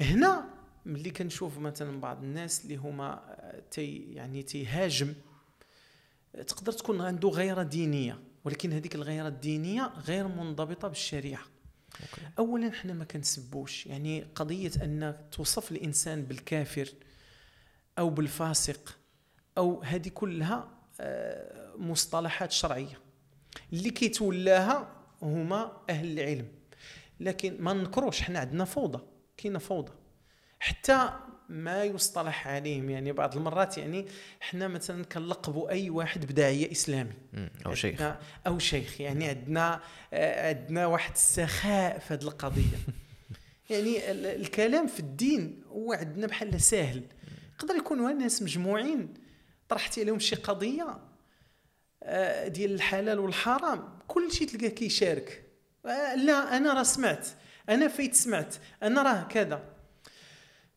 هنا ملي كنشوف مثلا بعض الناس اللي هما تي يعني تيهاجم تقدر تكون عنده غيرة دينية ولكن هذيك الغيرة الدينية غير منضبطة بالشريعة. OK. اولا إحنا ما كنسبوش يعني قضية أن توصف الإنسان بالكافر أو بالفاسق أو هذه كلها آه، مصطلحات شرعية. اللي كيتولاها هما أهل العلم. لكن ما نكروش حنا عندنا فوضى كاينة فوضى. حتى ما يصطلح عليهم. يعني بعض المرات يعني إحنا مثلا كنلقبوا أي واحد بداعية إسلامي. أو شيخ. أو شيخ. يعني عندنا عندنا واحد السخاء في هذه القضية. (laughs) يعني الكلام في الدين هو عندنا بحال ساهل. يقدر يكونوا الناس مجموعين طرحتي عليهم شي قضية آه، ديال الحلال والحرام كل شيء تلقاه كيشارك. آه، لا أنا راه سمعت. أنا فايت سمعت. أنا راه كذا.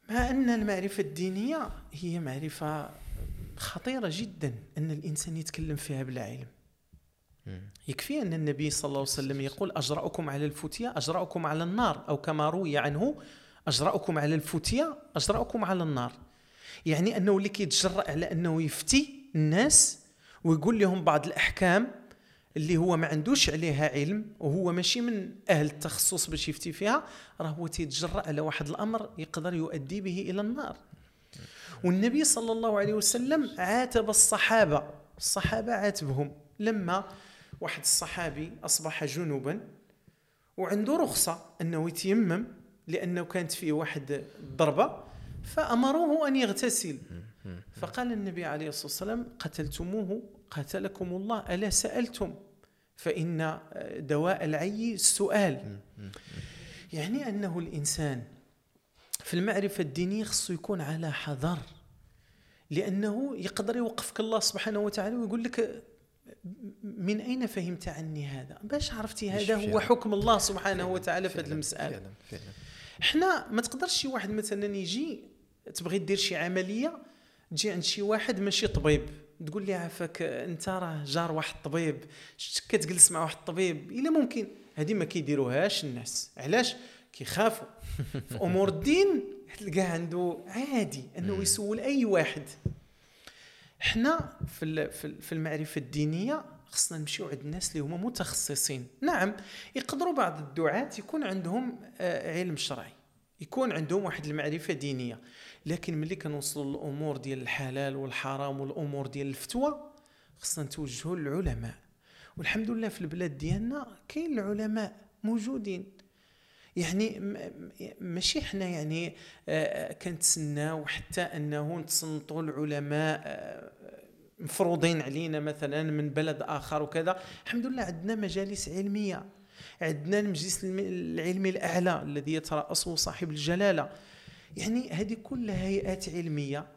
مع أن المعرفة الدينية هي معرفة خطيرة جدا أن الإنسان يتكلم فيها بلا علم. يكفي أن النبي صلى الله عليه وسلم يقول أجرأكم على الفتية أجرأكم على النار أو كما روي عنه أجرأكم على الفتية أجرأكم على النار. يعني أنه اللي كيتجرأ على أنه يفتي الناس ويقول لهم بعض الأحكام اللي هو ما عندوش عليها علم وهو ماشي من أهل التخصص باش يفتي فيها راه هو تيتجرأ على واحد الأمر يقدر يؤدي به إلى النار. والنبي صلى الله عليه وسلم عاتب الصحابة الصحابة عاتبهم. لما واحد الصحابي أصبح جنوبا وعنده رخصة أنه يتيمم لأنه كانت فيه واحد الضربه فأمروه أن يغتسل. فقال النبي عليه الصلاة والسلام قتلتموه؟ قاتلكم الله ألا سألتم؟ فإن دواء العي السؤال يعني أنه الإنسان في المعرفة الدينية خصو يكون على حذر لأنه يقدر يوقفك الله سبحانه وتعالى ويقول لك من أين فهمت عني هذا؟ باش عرفتي هذا هو حكم الله سبحانه وتعالى في هذه المسألة. فعلا فعلا. حنا ما تقدرش شي واحد مثلا يجي تبغي دير شي عملية تجي عند شي واحد ماشي طبيب. تقول لي عافاك انت راه جار واحد الطبيب شت كتجلس مع واحد الطبيب إلا ممكن. هذه ما كيديروهاش الناس. علاش؟ كيخافوا. (laughs) في أمور الدين تلقاه عنده عادي أنه يسول أي واحد. حنا في في المعرفة الدينية خصنا نمشيو عند الناس اللي هما متخصصين. نعم يقدروا بعض الدعاة يكون عندهم آه، علم شرعي. يكون عندهم واحد المعرفة دينية. لكن ملي كنوصلوا للأمور ديال الحلال والحرام والأمور ديال الفتوى خصنا نتوجهوا للعلماء. والحمد لله في البلاد ديالنا كاين العلماء موجودين. يعني ماشي حنا يعني كنتسناو حتى أنه نتصنتوا العلماء مفروضين علينا مثلا من بلد آخر وكذا. الحمد لله عندنا مجالس علمية. عندنا المجلس الم- العلمي الأعلى الذي يترأسه صاحب الجلالة. يعني هذه كلها هيئات علمية.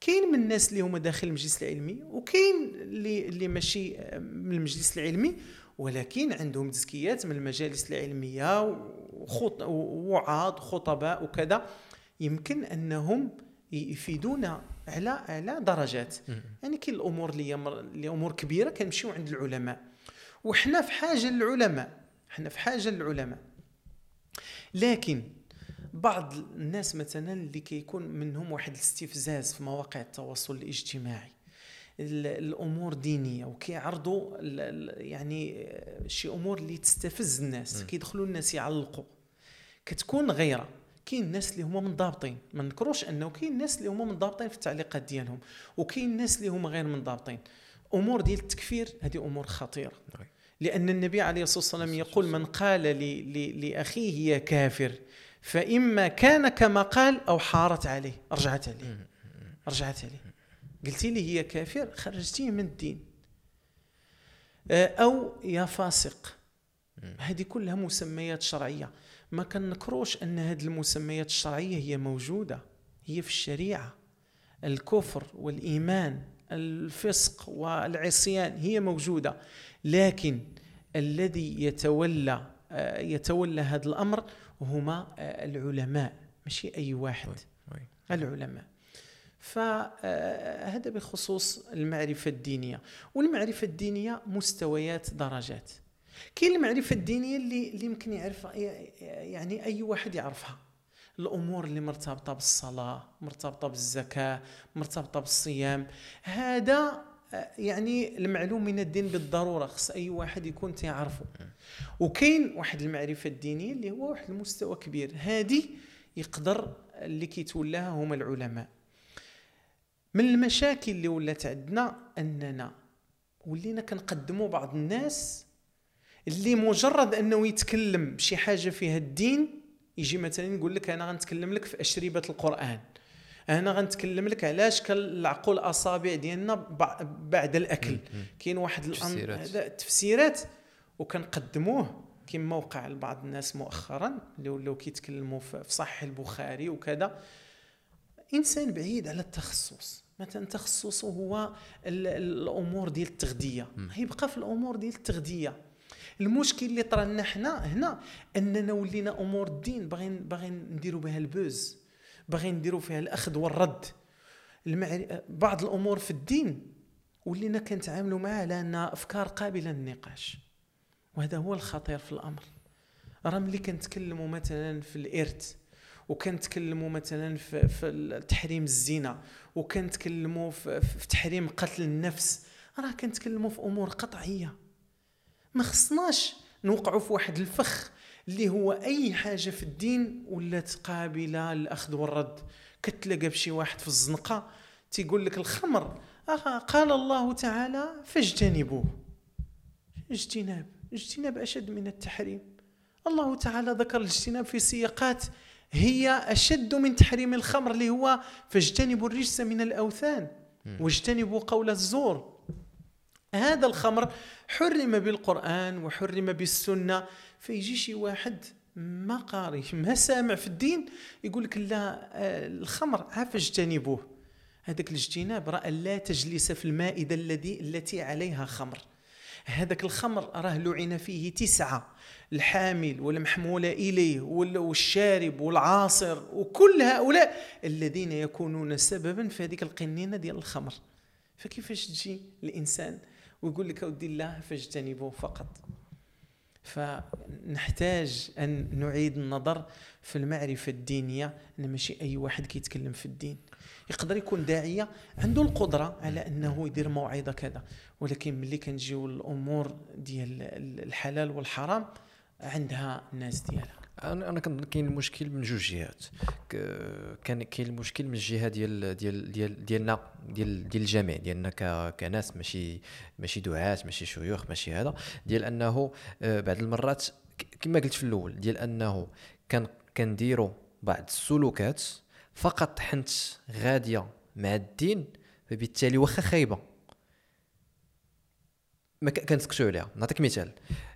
كاين من الناس اللي هما داخل المجلس العلمي وكاين اللي اللي ماشي من المجلس العلمي ولكن عندهم تزكيات من المجالس العلمية وخط ووعاظ وخطباء وكذا. يمكن أنهم يفيدونا على على درجات. يعني كاين الأمور اللي اللي أمور كبيرة كنمشيو عند العلماء. وحنا في حاجة للعلماء. حنا في حاجة للعلماء. لكن بعض الناس مثلا اللي كيكون منهم واحد الاستفزاز في مواقع التواصل الاجتماعي. ال- الأمور دينية وكيعرضوا يعني شي أمور اللي تستفز الناس كيدخلوا الناس يعلقوا. كتكون غيرة. كاين الناس اللي هما منضبطين ما نكروش أنه كاين الناس اللي هما منضبطين في التعليقات ديالهم وكاين الناس اللي هما غير منضبطين أمور ديال التكفير هذه أمور خطيرة. وي. لأن النبي عليه الصلاة والسلام يقول من قال لأخيه يا كافر. فإما كان كما قال أو حارت عليه. رجعت عليه. رجعت عليه. قلتي لي هي كافر خرجتيه من الدين. آه، أو يا فاسق. هذه كلها مسميات شرعية. ما كنكروش أن هذه المسميات الشرعية هي موجودة. هي في الشريعة. الكفر والإيمان الفسق والعصيان هي موجودة. لكن الذي يتولى آه، يتولى هذا الأمر هما آه، العلماء ماشي أي واحد. وي. العلماء. فهذا بخصوص المعرفة الدينية. والمعرفة الدينية مستويات درجات. كاين المعرفة الدينية اللي اللي يمكن يعرف يعني أي واحد يعرفها. الأمور اللي مرتبطة بالصلاة مرتبطة بالزكاة مرتبطة بالصيام. هذا آه، يعني المعلوم من الدين بالضرورة خص أي واحد يكون تيعرفه وكاين واحد المعرفة الدينية اللي هو واحد المستوى كبير. هذه يقدر اللي كيتولاها هما العلماء. من المشاكل اللي ولات عندنا أننا ولينا كنقدموا بعض الناس اللي مجرد أنه يتكلم بشي حاجة فيها الدين يجي مثلا يقول لك أنا غنتكلم لك في اشربه القرآن. أنا غنتكلم لك علاش كنلعقوا الأصابع ديالنا بع- بعد الأكل. كاين واحد الأن- تفسيرات. هذا تفسيرات وكنقدموه. كما وقع لبعض الناس مؤخرا اللي ولاو كيتكلموا في صحيح البخاري وكذا. إنسان بعيد على التخصص. مثلا تخصصه هو ال- الأمور ديال التغذية. يبقى في الأمور ديال التغذية. المشكل اللي طرا لنا حنا هنا أننا ولينا أمور الدين باغيين باغيين نديروا بها البوز. باغيين نديروا فيها الأخذ والرد. المعر... بعض الأمور في الدين ولينا كنتعاملوا معها على انها أفكار قابلة للنقاش. وهذا هو الخطير في الأمر. راه ملي كنتكلموا مثلا في الإرث وكنتكلموا مثلا في, في تحريم الزنا وكنتكلموا في, في تحريم قتل النفس راه كنتكلموا في أمور قطعية. ما خصناش نوقعوا في واحد الفخ اللي هو أي حاجة في الدين ولات قابله للاخذ والرد. كتلاقى بشي واحد في الزنقة تيقول لك الخمر. آه قال الله تعالى فاجتنبوه. اجتناب. اجتناب أشد من التحريم. الله تعالى ذكر الاجتناب في سياقات. هي أشد من تحريم الخمر اللي هو فاجتنبوا الرجس من الأوثان واجتنبوا قول الزور. هذا الخمر حرم بالقرآن وحرم بالسنة. فيجي شي واحد ما قاري ما سامع في الدين يقول لك لا آه، الخمر عاف اجتنبوه هذاك الاجتناب رأى لا تجلس في المائدة الذي التي عليها خمر. هذاك الخمر راه لعن فيه تسعة الحامل والمحمول إليه وال- والشارب والعاصر وكل هؤلاء الذين يكونون سببا في هذيك القنينة ديال الخمر. فكيفاش تجي الإنسان ويقول لك أودي الله فاجتنبوه فقط؟ فنحتاج أن نعيد النظر في المعرفة الدينية أن ماشي أي واحد كيتكلم في الدين. يقدر يكون داعية عنده القدرة على أنه يدير موعظة كذا. ولكن ملي كنجيو الأمور ديال الحلال والحرام عندها الناس ديالها. أنا أنا كنظن كاين المشكل من جوج جهات. كان كاين المشكل من الجهة ديال ديال ديال ديالنا ديال ديال الجميع. ديالنا كناس ماشي ماشي دعاة ماشي شيوخ ماشي هذا. ديال أنه آه، بعض المرات كما قلت في الأول ديال أنه كان كنديروا بعض السلوكات فقط حنت غادية مع الدين فبالتالي واخا خايبة. ما كنسكتوا عليها. نعطيك مثال.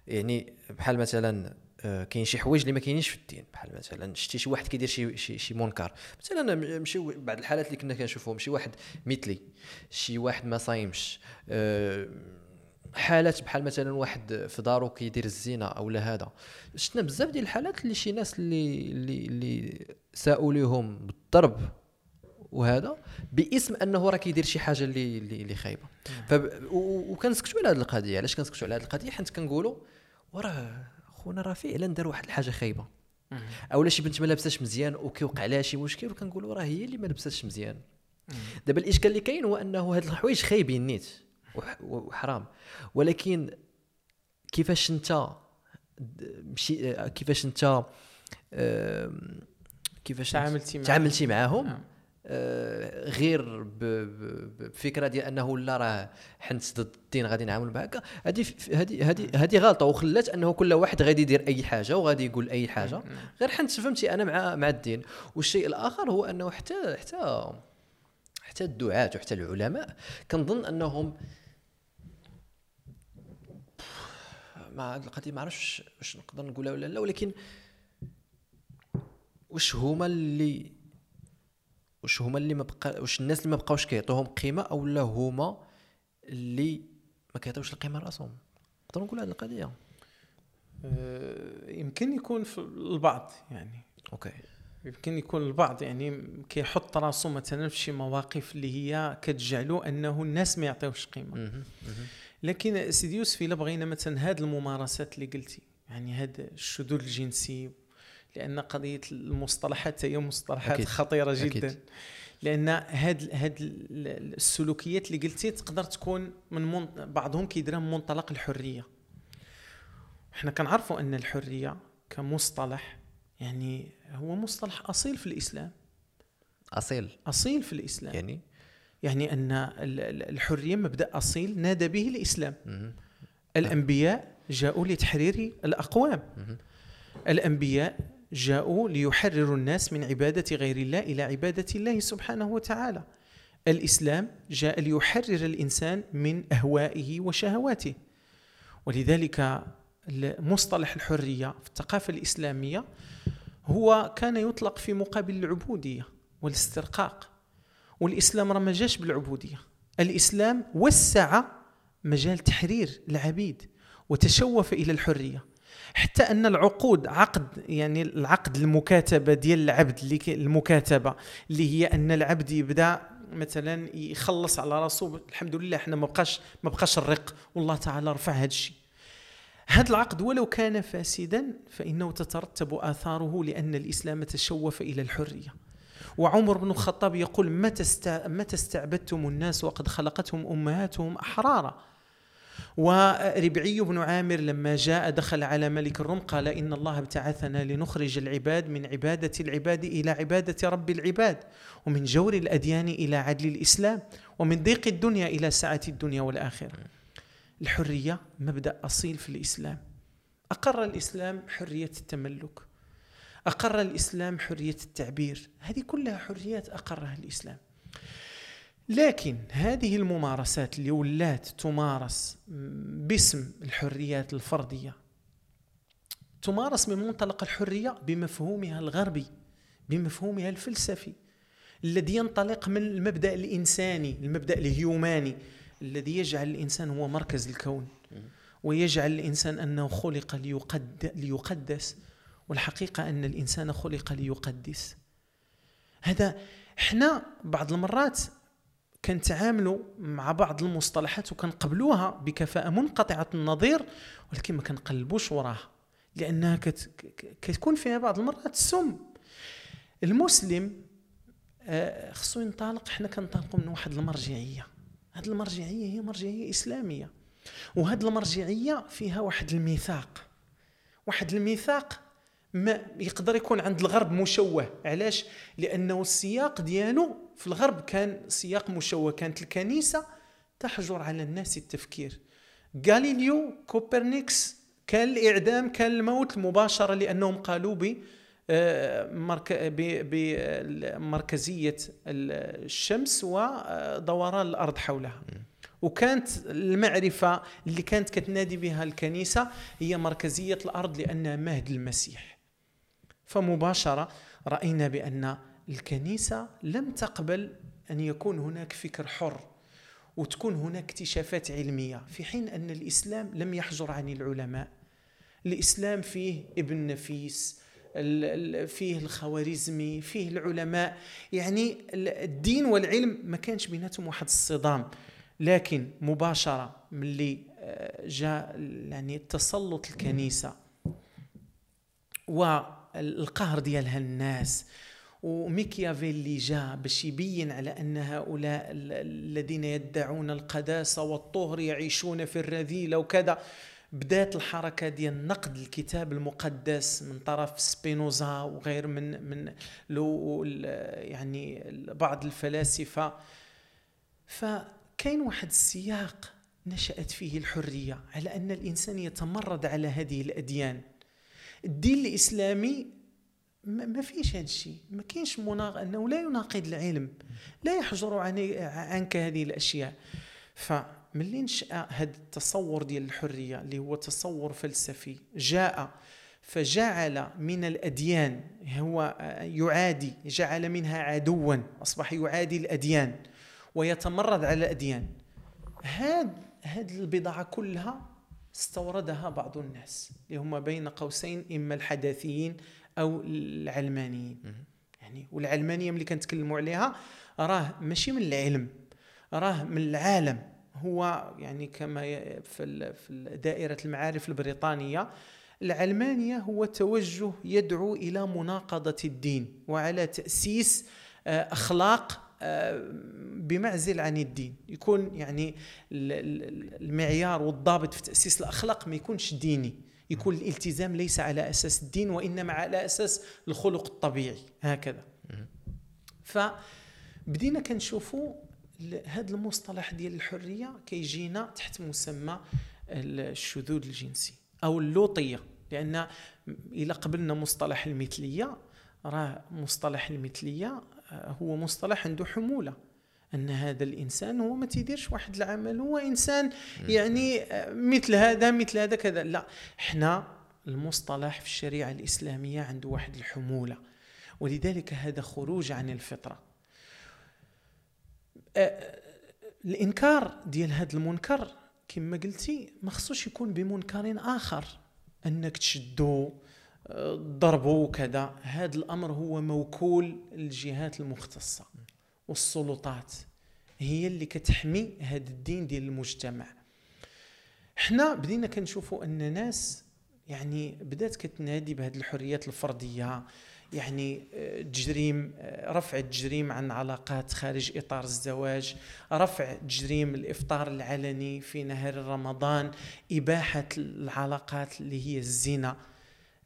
يعني بحال مثلا كاين شي حوايج اللي ما كاينينش في الدين. بحال مثلا شتي شي واحد كيدير شي شي, شي منكر مثلا مشي بعض الحالات اللي كنا كنشوفوهم شي واحد مثلي شي واحد ما صايمش آه، حالات بحال مثلا واحد في دارو كيدير الزنا أو لا هذا. شفنا بزاف ديال الحالات اللي شي ناس اللي اللي اللي ساءوا لهم بالضرب وهذا باسم أنه راه كيدير شي حاجة اللي اللي, خايبة. فب... وكنسكتوا على هذه القضية. علاش كنسكتوا على هذه القضية؟ حيت كنقولوا وراه خونا راه فعلا دار واحد الحاجة خايبة. أولا شي بنت ما لابساش مزيان وكيوقع لها شي مشكل وكنقولوا راه هي اللي ما لبساتش مزيان. دابا الإشكال اللي كاين هو أنه هاد الحوايج خايبين نيت وح- وحرام. ولكن كيفاش أنت مشي كيفاش أنت كيفاش تعاملتي معاه. تعاملتي معاهم. آه، غير ب- ب- بفكرة ديال أنه لا راه حنت ضد الدين غادي نعامل بهكا هذه هذه هذه هذه غلطة وخلات أنه كل واحد غادي يدير أي حاجة وغادي يقول أي حاجة. غير حنت فهمتي أنا مع مع الدين. والشيء الآخر هو أنه حتى حتى حتى الدعاة وحتى العلماء كنظن أنهم مع هذه القضية ما عرفتش واش نقدر نقولها ولا لا ولكن واش هما اللي واش هما اللي ما بقى واش الناس اللي ما بقاوش كيعطوهم قيمة أو لا هما اللي ما كيعطيوش القيمة لرأسهم؟ نقدر نقول هذه القضية. آه، يمكن يكون في البعض يعني. أوكي. يمكن يكون البعض يعني كيحط راسو مثلا في شي مواقف اللي هي كتجعلو أنه الناس ما يعطيوش قيمة. لكن سيدي يوسف إلا بغينا مثلا هاد الممارسات اللي قلتي يعني هاد الشذوذ الجنسي لأن قضية المصطلحات هي مصطلحات أكيد. خطيرة جدا أكيد. لأن هاد هاد ال- السلوكيات اللي قلتي تقدر تكون من من بعضهم كيديرها من منطلق الحرية إحنا كنعرفوا أن الحرية كمصطلح يعني هو مصطلح أصيل في الإسلام أصيل أصيل في الإسلام يعني يعني أن ال- ال- الحرية مبدأ أصيل نادى به الإسلام مهم. الأنبياء جاءوا لتحرير الأقوام مهم. الأنبياء جاءوا ليحرروا الناس من عبادة غير الله إلى عبادة الله سبحانه وتعالى. الإسلام جاء ليحرر الإنسان من أهوائه وشهواته. ولذلك مصطلح الحرية في الثقافة الإسلامية هو كان يطلق في مقابل العبودية والاسترقاق. والإسلام راه ما جاش بالعبودية. الإسلام وسع مجال تحرير العبيد وتشوف إلى الحرية. حتى أن العقود عقد يعني العقد المكاتبة ديال العبد اللي المكاتبة اللي هي أن العبد يبدأ مثلا يخلص على راسه الحمد لله إحنا ما بقاش ما بقاش الرق والله تعالى رفع هذا الشيء. هذا العقد ولو كان فاسدا فإنه تترتب آثاره لأن الإسلام تشوف إلى الحرية. وعمر بن الخطاب يقول متى متى استعبدتم الناس وقد خلقتهم أمهاتهم أحرارا؟ وربعي بن عامر لما جاء دخل على ملك الروم قال إن الله ابتعثنا لنخرج العباد من عبادة العباد إلى عبادة رب العباد ومن جور الأديان إلى عدل الإسلام ومن ضيق الدنيا إلى سعه الدنيا والآخرة. الحرية مبدأ أصيل في الإسلام. أقر الإسلام حرية التملك. أقر الإسلام حرية التعبير. هذه كلها حريات أقرها الإسلام. لكن هذه الممارسات اللي ولات تمارس باسم الحريات الفردية تمارس من منطلق الحرية بمفهومها الغربي بمفهومها الفلسفي الذي ينطلق من المبدأ الإنساني المبدأ الهيوماني الذي يجعل الإنسان هو مركز الكون ويجعل الإنسان أنه خلق ليقد ليقدس والحقيقة أن الإنسان خلق ليقدس. هذا إحنا بعض المرات كنتعاملوا مع بعض المصطلحات وكنقبلوها بكفاءة منقطعة النظير ولكن ما كنقلبوش وراها لأنها كت كتكون فيها بعض المرات سم. المسلم آه، خصو ينطلق حنا كنطلقوا من واحد المرجعية. هذه المرجعية هي مرجعية إسلامية وهذه المرجعية فيها واحد الميثاق. واحد الميثاق ما يقدر يكون عند الغرب مشوه. علاش؟ لأنه السياق ديالو في الغرب كان سياق مشوه. كانت الكنيسة تحجر على الناس التفكير. غاليليو كوبرنيكس كان الإعدام كان الموت مباشره لأنهم قالوا ب بمركزيه الشمس ودوران الأرض حولها. وكانت المعرفة اللي كانت كتنادي بها الكنيسة هي مركزية الأرض لأنها مهد المسيح. فمباشرة رأينا بأن الكنيسة لم تقبل أن يكون هناك فكر حر وتكون هناك اكتشافات علمية في حين أن الإسلام لم يحجر عن العلماء. الإسلام فيه ابن نفيس فيه الخوارزمي فيه العلماء. يعني الدين والعلم ما كانش بيناتهم واحد الصدام. لكن مباشرة ملي آه، جاء يعني تسلط الكنيسة. والقهر ديالها الناس. وميكيافيلي جاء باش يبين على أن هؤلاء الذين يدعون القداسة والطهر يعيشون في الرذيلة وكذا بدات الحركة ديال نقد الكتاب المقدس من طرف سبينوزا وغير من من لو يعني بعض الفلاسفة. فكاين واحد السياق نشأت فيه الحرية على أن الإنسان يتمرد على هذه الأديان. الدين الإسلامي ما فيش هذا الشيء. ما كاينش مناق أنه لا يناقض العلم. لا يحجر عنك هذه الأشياء. فملي نشا هذا التصور ديال الحرية اللي هو تصور فلسفي جاء فجعل من الأديان هو يعادي جعل منها عدوا أصبح يعادي الأديان ويتمرد على الأديان. هذه هذه البضاعة كلها استوردها بعض الناس اللي هم بين قوسين إما الحداثيين أو العلمانيين. يعني والعلمانية ملي كنتكلموا عليها راه ماشي من العلم راه من العالم. هو يعني كما في في دائرة المعارف البريطانية العلمانية هو توجه يدعو إلى مناقضة الدين وعلى تأسيس آه، أخلاق بمعزل عن الدين. يكون يعني المعيار والضابط في تأسيس الأخلاق ما يكونش ديني. يكون الالتزام ليس على أساس الدين وإنما على أساس الخلق الطبيعي. هكذا. فبدينا كنشوفوا هذا المصطلح ديال الحرية كيجينا تحت مسمى الشذوذ الجنسي أو اللوطية. لأن إلى قبلنا مصطلح المثلية راه مصطلح المثلية آه، هو مصطلح عنده حمولة. أن هذا الإنسان هو ما تيديرش واحد العمل هو إنسان يعني آه، مثل هذا مثل هذا كذا. لا إحنا المصطلح في الشريعة الإسلامية عنده واحد الحمولة. ولذلك هذا خروج عن الفطرة. آه، الإنكار ديال هذا المنكر كما قلتي ما خصوش يكون بمنكر آخر. أنك تشدو ضربه وكذا. هذا الأمر هو موكول الجهات المختصة والسلطات. هي اللي كتحمي هذا الدين ديال المجتمع. حنا بدينا كنشوفوا أن ناس يعني بدات كتنادي بهذه الحريات الفردية. يعني تجريم آه، آه، رفع التجريم عن علاقات خارج إطار الزواج رفع تجريم الإفطار العلني في نهار رمضان إباحة العلاقات اللي هي الزنا. آه،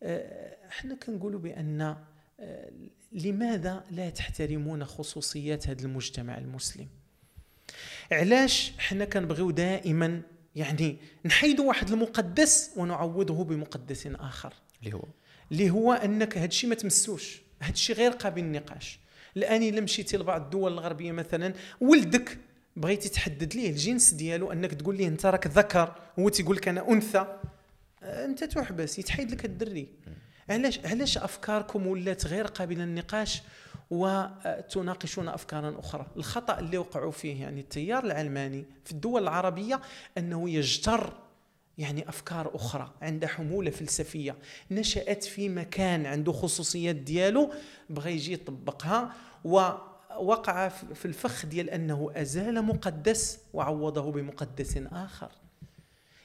إحنا كنقولوا بأن لماذا لا تحترمون خصوصيات هذا المجتمع المسلم؟ علاش حنا كنبغيو دائما يعني نحيدوا واحد المقدس ونعوضه بمقدس آخر. اللي هو؟ اللي هو أنك هذا الشيء ما تمسوش هذا الشيء غير قابل للنقاش الان إلا مشيتي لبعض الدول الغربية مثلا ولدك بغيتي تحدد ليه الجنس ديالو أنك تقول ليه أنت راك ذكر هو تيقول لك أنا أنثى. آه، انت تحبس يتحيد لك الدري. علاش؟ علاش أفكاركم ولات غير قابلة للنقاش وتناقشون افكارا أخرى؟ الخطأ اللي وقعوا فيه يعني التيار العلماني في الدول العربية أنه يجتر يعني أفكار أخرى عنده حمولة فلسفية. نشأت في مكان عنده خصوصيات ديالو بغى يجي يطبقها ووقع في الفخ ديال أنه أزال مقدس وعوضه بمقدس آخر.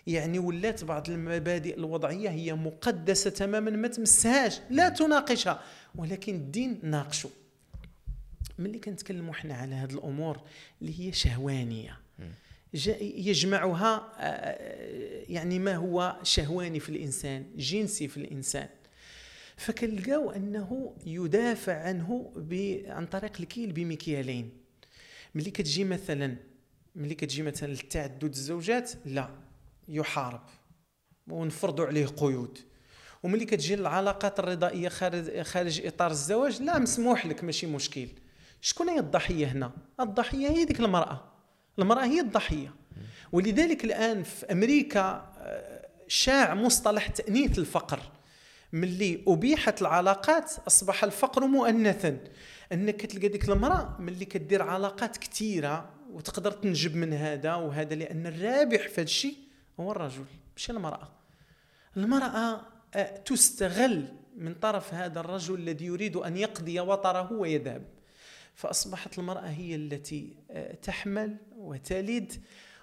يعني ولات بعض المبادئ الوضعية هي مقدسة تماما ما تمسهاش لا تناقشها. ولكن الدين ناقشه. ملي كنتكلموا حنا على هذه الأمور اللي هي شهوانية. يجمعها آه، يعني ما هو شهواني في الإنسان جنسي في الإنسان. فكنلقاو أنه يدافع عنه عن طريق الكيل بمكيالين ملي كتجي مثلا ملي كتجي مثلا للتعدد الزوجات لا. يحارب ونفرضوا عليه قيود. وملي كتجي العلاقات الرضائية خارج خارج إطار الزواج لا مسموح لك ماشي مشكل. شكون هي الضحية هنا؟ الضحية هي ديك المرأة. المرأة هي الضحية. ولذلك الآن في أمريكا آه، شاع مصطلح تأنيث الفقر ملي أبيحت العلاقات أصبح الفقر مؤنثا. أنك تلقى ديك المرأة ملي كدير علاقات كثيره وتقدر تنجب من هذا وهذا لأن الرابح في هذا الشيء هو الرجل مش المرأة. المرأة آه، تستغل من طرف هذا الرجل الذي يريد أن يقضي وطره ويذهب. فأصبحت المرأة هي التي آه، تحمل وتلد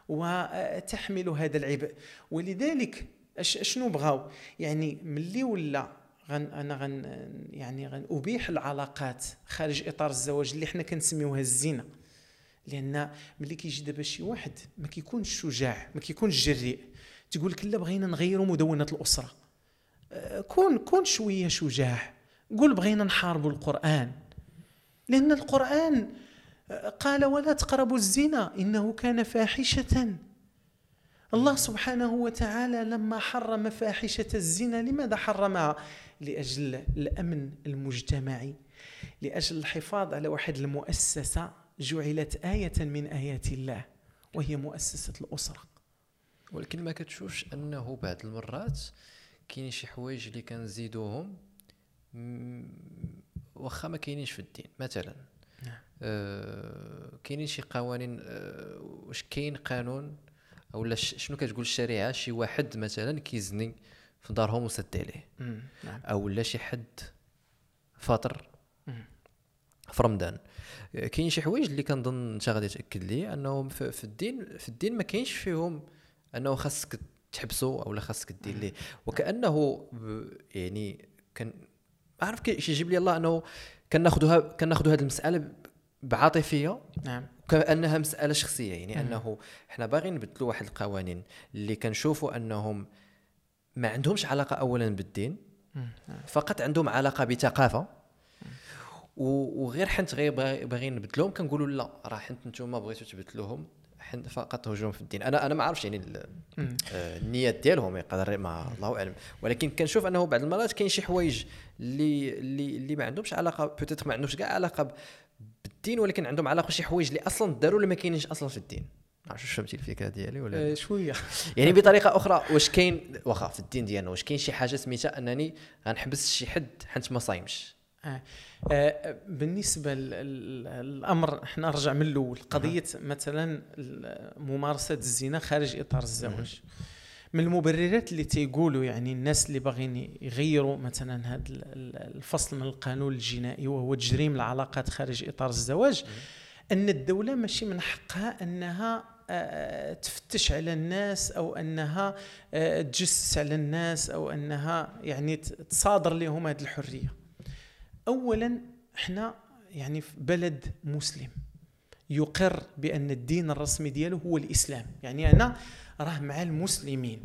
وتحمل هذا العبء. ولذلك شنو بغاو؟ يعني ملي ولا غن أنا غن يعني غن أبيح العلاقات خارج إطار الزواج اللي حنا كنسميوها الزنا. لأن ملي كيجي دابا شي واحد ما كيكونش شجاع ما كيكونش جريء تقول لك لا بغينا نغيروا مدونة الأسرة. آه، كون كون شوية شجاع. قول بغينا نحاربوا القرآن. لأن القرآن قال ولا تقربوا الزنا إنه كان فاحشة. الله سبحانه وتعالى لما حرم فاحشة الزنا لماذا حرمها؟ لأجل الأمن المجتمعي لأجل الحفاظ على واحد المؤسسة. جعلت آية من آيات الله وهي مؤسسة الأسرة ولكن ما كتشوفش أنه بعض المرات كاين شي حوايج اللي كنزيدوهم واخا ما كاينينش في الدين مثلا نعم. آه كاينين شي قوانين آه واش كاين قانون أو لا شنو كتقول الشريعة شي واحد مثلا كيزني في دارهم وسد عليه نعم. أو لا شي حد فاطر في رمضان. كاين شي حوايج اللي كنظن انت غادي تأكد لي أنهم في الدين في الدين ما كاينش فيهم أنه خاصك تحبسه أو لا خاصك دير ليه. وكأنه يعني كان عارف كيف يجيب لي الله أنه كناخذوها كناخذوا هذه المسألة بعاطفية نعم. كانها مسألة شخصية. يعني مم. أنه إحنا باغيين نبدلوا واحد القوانين اللي كنشوفوا أنهم ما عندهمش علاقة أولا بالدين نعم. فقط عندهم علاقة بثقافة. وغير حنت غير باغيين نبدلوهم كنقولوا لا راه حنت نتوما بغيتوا تبدلوهم فقط هجوم في الدين. أنا أنا ما عرفتش يعني آه، النيات ديالهم يقدر ما الله أعلم. ولكن كنشوف أنه بعض المرات كاين شي حوايج اللي اللي اللي ما عندهمش علاقة peut-être ما عندهمش كاع علاقة بالدين ولكن عندهم علاقة بشي حوايج اللي أصلا داروا اللي ما كاينينش أصلا في الدين. ما عرفتش فهمتي الفكرة ديالي ولا آه شوية. (laughs) يعني بطريقة أخرى واش كاين واخا في الدين ديالنا واش كاين شي حاجة سميتها أنني غنحبس شي حد حيت ما صايمش. بالنسبة للأمر إحنا نرجع من الأول. قضية مثلا ممارسة الزنا خارج إطار الزواج. من المبررات اللي تيقولوا يعني الناس اللي باغيين يغيروا مثلا هذا الفصل من القانون الجنائي وهو تجريم العلاقات خارج إطار الزواج أن الدولة ماشي من حقها أنها آه، تفتش على الناس أو أنها آه، تجسس على الناس أو أنها يعني تصادر لهم هذه الحرية. اولا إحنا يعني في بلد مسلم يقر بأن الدين الرسمي دياله هو الإسلام. يعني أنا راه مع المسلمين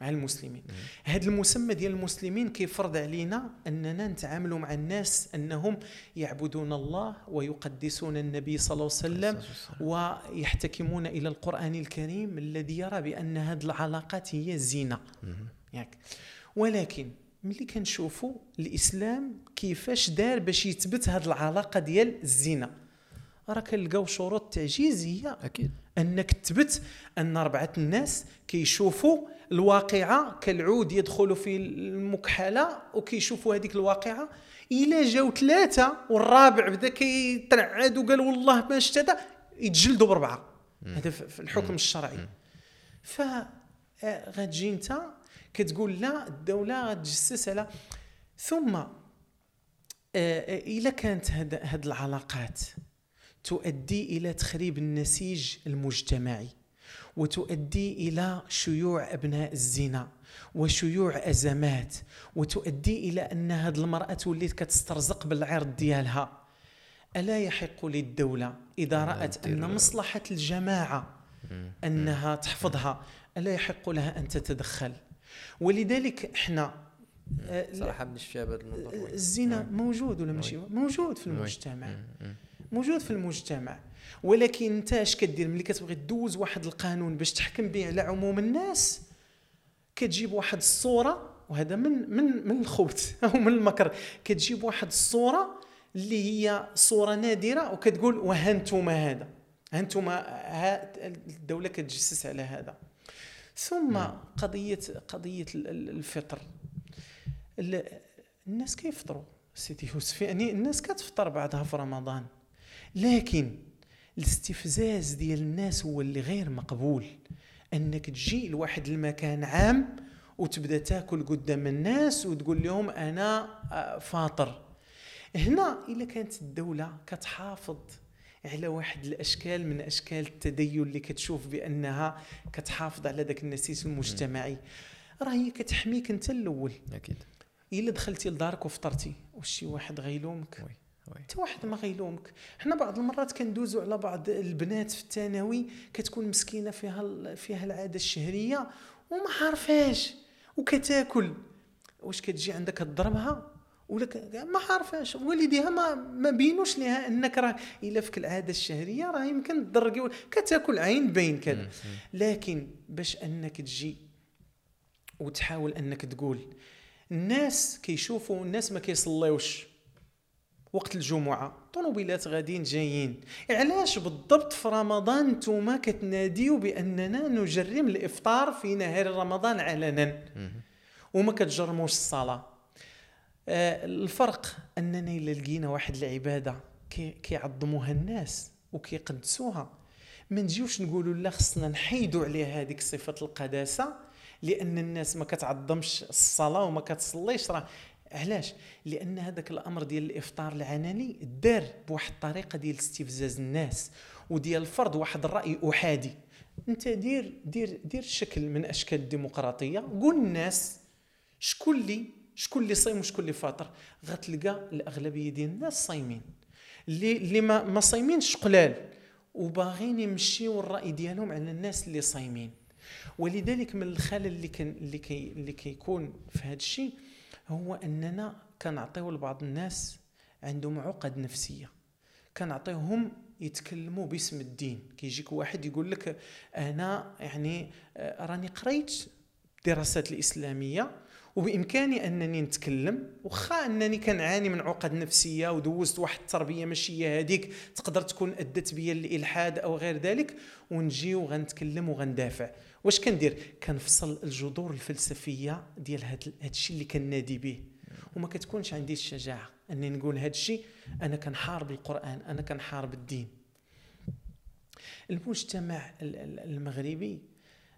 مع المسلمين. هذا المسمى ديال المسلمين كيفرض علينا أننا نتعاملوا مع الناس أنهم يعبدون الله ويقدسون النبي صلى الله عليه وسلم ويحتكمون إلى القرآن الكريم الذي يرى بأن هذه العلاقات هي زينة. ياك. ولكن ملي كنشوفوا الإسلام كيفاش دار باش يثبت هذه العلاقة ديال الزنا راه كنلقاو شروط التعجيز هي أكيد. أنك تثبت أن أربعة الناس كيشوفوا الواقعة كالعود يدخل في المكحلة وكيشوفوا هذيك الواقعة. إلا جاو ثلاثة والرابع بدأ كيترعد وقال والله ما شفت هذا يتجلدوا بأربعة. هذا في الحكم الشرعي. ف آه، غتجي أنت كتقول لا الدولة غتجسس على ثم آه، آه، الا كانت هاد العلاقات تؤدي إلى تخريب النسيج المجتمعي وتؤدي إلى شيوع أبناء الزنا وشيوع أزمات وتؤدي إلى أن هذه المرأة تولي كتسترزق بالعرض ديالها. ألا يحق للدولة إذا رأت أن مصلحة الجماعة أنها تحفظها ألا يحق لها أن تتدخل؟ ولذلك إحنا صراحة بنشوف فيها بهذا الموضوع الزنا موجود ولا ماشي؟ موجود في المجتمع. موجود في المجتمع. ولكن انت اش كدير؟ ملي كتبغي دوز واحد القانون باش تحكم به على عموم الناس كتجيب واحد الصورة وهذا من من من الخبث (laughs) أو من المكر. كتجيب واحد الصورة اللي هي صورة نادرة وكتقول وهانتوما هذا. هانتوما الدولة كتجسس على هذا. ثم قضيه قضية الفطر. الناس كيفطروا. سيدي يوسف يعني الناس كتفطر بعدها في رمضان. لكن الاستفزاز ديال الناس هو اللي غير مقبول. أنك تجي لواحد المكان عام وتبدأ تاكل قدام الناس وتقول لهم أنا آه، فاطر. هنا إلا كانت الدولة كتحافظ على واحد الأشكال من أشكال التدين اللي كتشوف بأنها كتحافظ على ذاك النسيج المجتمعي. راه هي كتحميك أنت الأول. أكيد. إلا دخلتي لدارك وفطرتي. واش شي واحد غيلومك؟ وي. حتى واحد ما غيلومك. حنا بعض المرات كندوزو على بعض البنات في الثانوي كتكون مسكينة فيها فيها العادة الشهرية وما عارفاش. وكتاكل. واش كتجي عندك تضربها؟ ولا ما عارفاش. والديها ما ما بينوش لها أنك راه إلا فيك العادة الشهرية راه يمكن تضرقي كتاكل عين بين كذا. لكن باش أنك تجي وتحاول أنك تقول الناس كيشوفوا الناس ما كيصليوش وقت الجمعة. طوموبيلات غاديين جايين. علاش بالضبط في رمضان نتوما كتناديو بأننا نجرم الإفطار في نهار رمضان علنا؟ وما كتجرموش الصلاة. آه الفرق اننا إلا لقينا واحد العبادة كي كيعظموها الناس وكيقدسوها. ما نجيوش نقولوا لا خصنا نحيدوا عليها هذيك صفة القداسة. لأن الناس ما كتعظمش الصلاة وما كتصليش. راه علاش؟ لأن هذاك الأمر ديال الإفطار العلني دار بواحد الطريقة ديال استفزاز الناس وديال فرض واحد الرأي أحادي. أنت دير دير دير شكل من أشكال الديمقراطية. قول الناس شكون اللي شكون اللي صايم وشكون اللي فاطر. غتلقى الأغلبية ديال الناس صايمين. اللي اللي ما, ما صايمينش قلال وباغيين يمشيو الرأي ديالهم على الناس اللي صايمين. ولذلك من الخلل اللي كان اللي كي اللي كيكون في هذا الشيء هو أننا كنعطيو لبعض الناس عندهم عقد نفسية. كنعطيوهم يتكلموا باسم الدين. كيجيك واحد يقول لك أنا يعني آه، راني قريت الدراسات الإسلامية وبإمكاني أنني نتكلم واخا أنني كنعاني من عقد نفسية ودوزت واحد التربية ماشي هي هذيك تقدر تكون أدت بيا الإلحاد أو غير ذلك ونجي وغنتكلم وغندافع. واش كندير؟ كنفصل الجذور الفلسفية ديال هذا الشيء اللي كنادي به. وما كتكونش عندي الشجاعة أني نقول هذا الشيء أنا كنحارب القران أنا كنحارب الدين المجتمع المغربي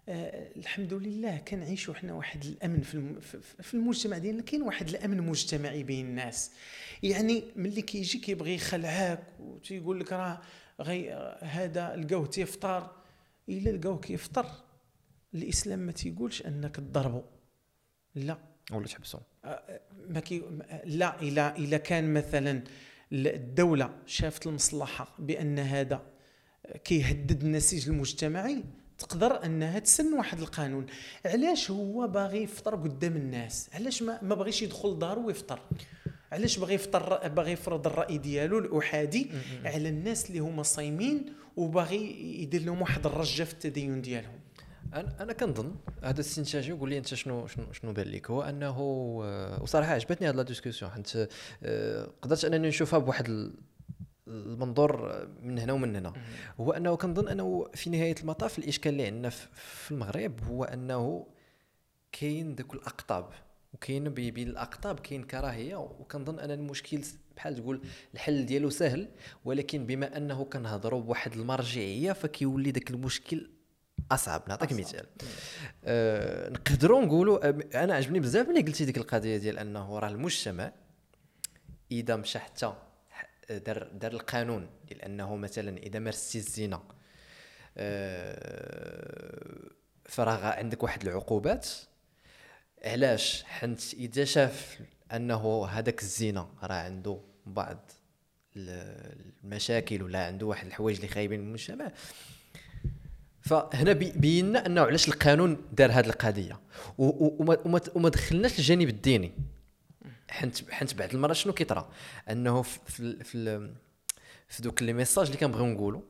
آه الحمد لله كنعيشوا حنا واحد الأمن في في المجتمع ديالنا كاين واحد الأمن مجتمعي بين الناس. يعني ملي كيجي كيبغي يخلعك وتيقول لك راه غي هذا لقاوه تيفطر إلا لقاوه كيفطر الإسلام ما تيقولش أنك تضربه. لا. ولا تحبسه. آه، ما كي لا الا الا كان مثلا الدولة شافت المصلحة بأن هذا كيهدد النسيج المجتمعي تقدر أنها تسن واحد القانون. علاش هو باغي يفطر قدام الناس؟ علاش ما, ما بغيش يدخل دارو ويفطر؟ علاش باغي يفطر باغي يفرض الرأي ديالو الأحادي على الناس اللي هما صايمين وباغي يدير لهم واحد الرجة في التدين ديالهم؟ أنا أنا كنظن هذا الاستنتاج قول لي أنت شنو شنو شنو بان لك هو أنه آه، وصراحة عجبتني هذه la discussion حيت آه، قدرت أنني نشوفها بواحد ال- المنظور من هنا ومن هنا. هو أنه كنظن أنه في نهاية المطاف الإشكال اللي عندنا في- المغرب هو أنه كاين ذوك الأقطاب. وكاين بي- بين الأقطاب كاين كراهية. وكنظن أن المشكل بحال تقول الحل ديالو سهل. ولكن بما أنه كنهضروا بواحد المرجعية فكيولي ذاك المشكل أصعب نعطيك مثال. أه نقدروا نقولوا أنا عجبني بزاف ملي قلتي ديك القضية ديال أنه راه المجتمع إذا مشى حتى دار دار القانون ديال أنه مثلا إذا مارستي الزنا أه فراه غا- عندك واحد العقوبات علاش؟ حنت إذا شاف أنه هذاك الزنا راه عنده بعض ال- المشاكل ولا عنده واحد الحوايج اللي خايبين من المجتمع فهنا بي- بينا أنه علاش القانون دار هذه القضية. وما, دخلناش الجانب الديني. حنت حنت بعض المرات شنو كيطرا أنه في في, في, في دوك لي ميساج اللي كنبغيو نقولوا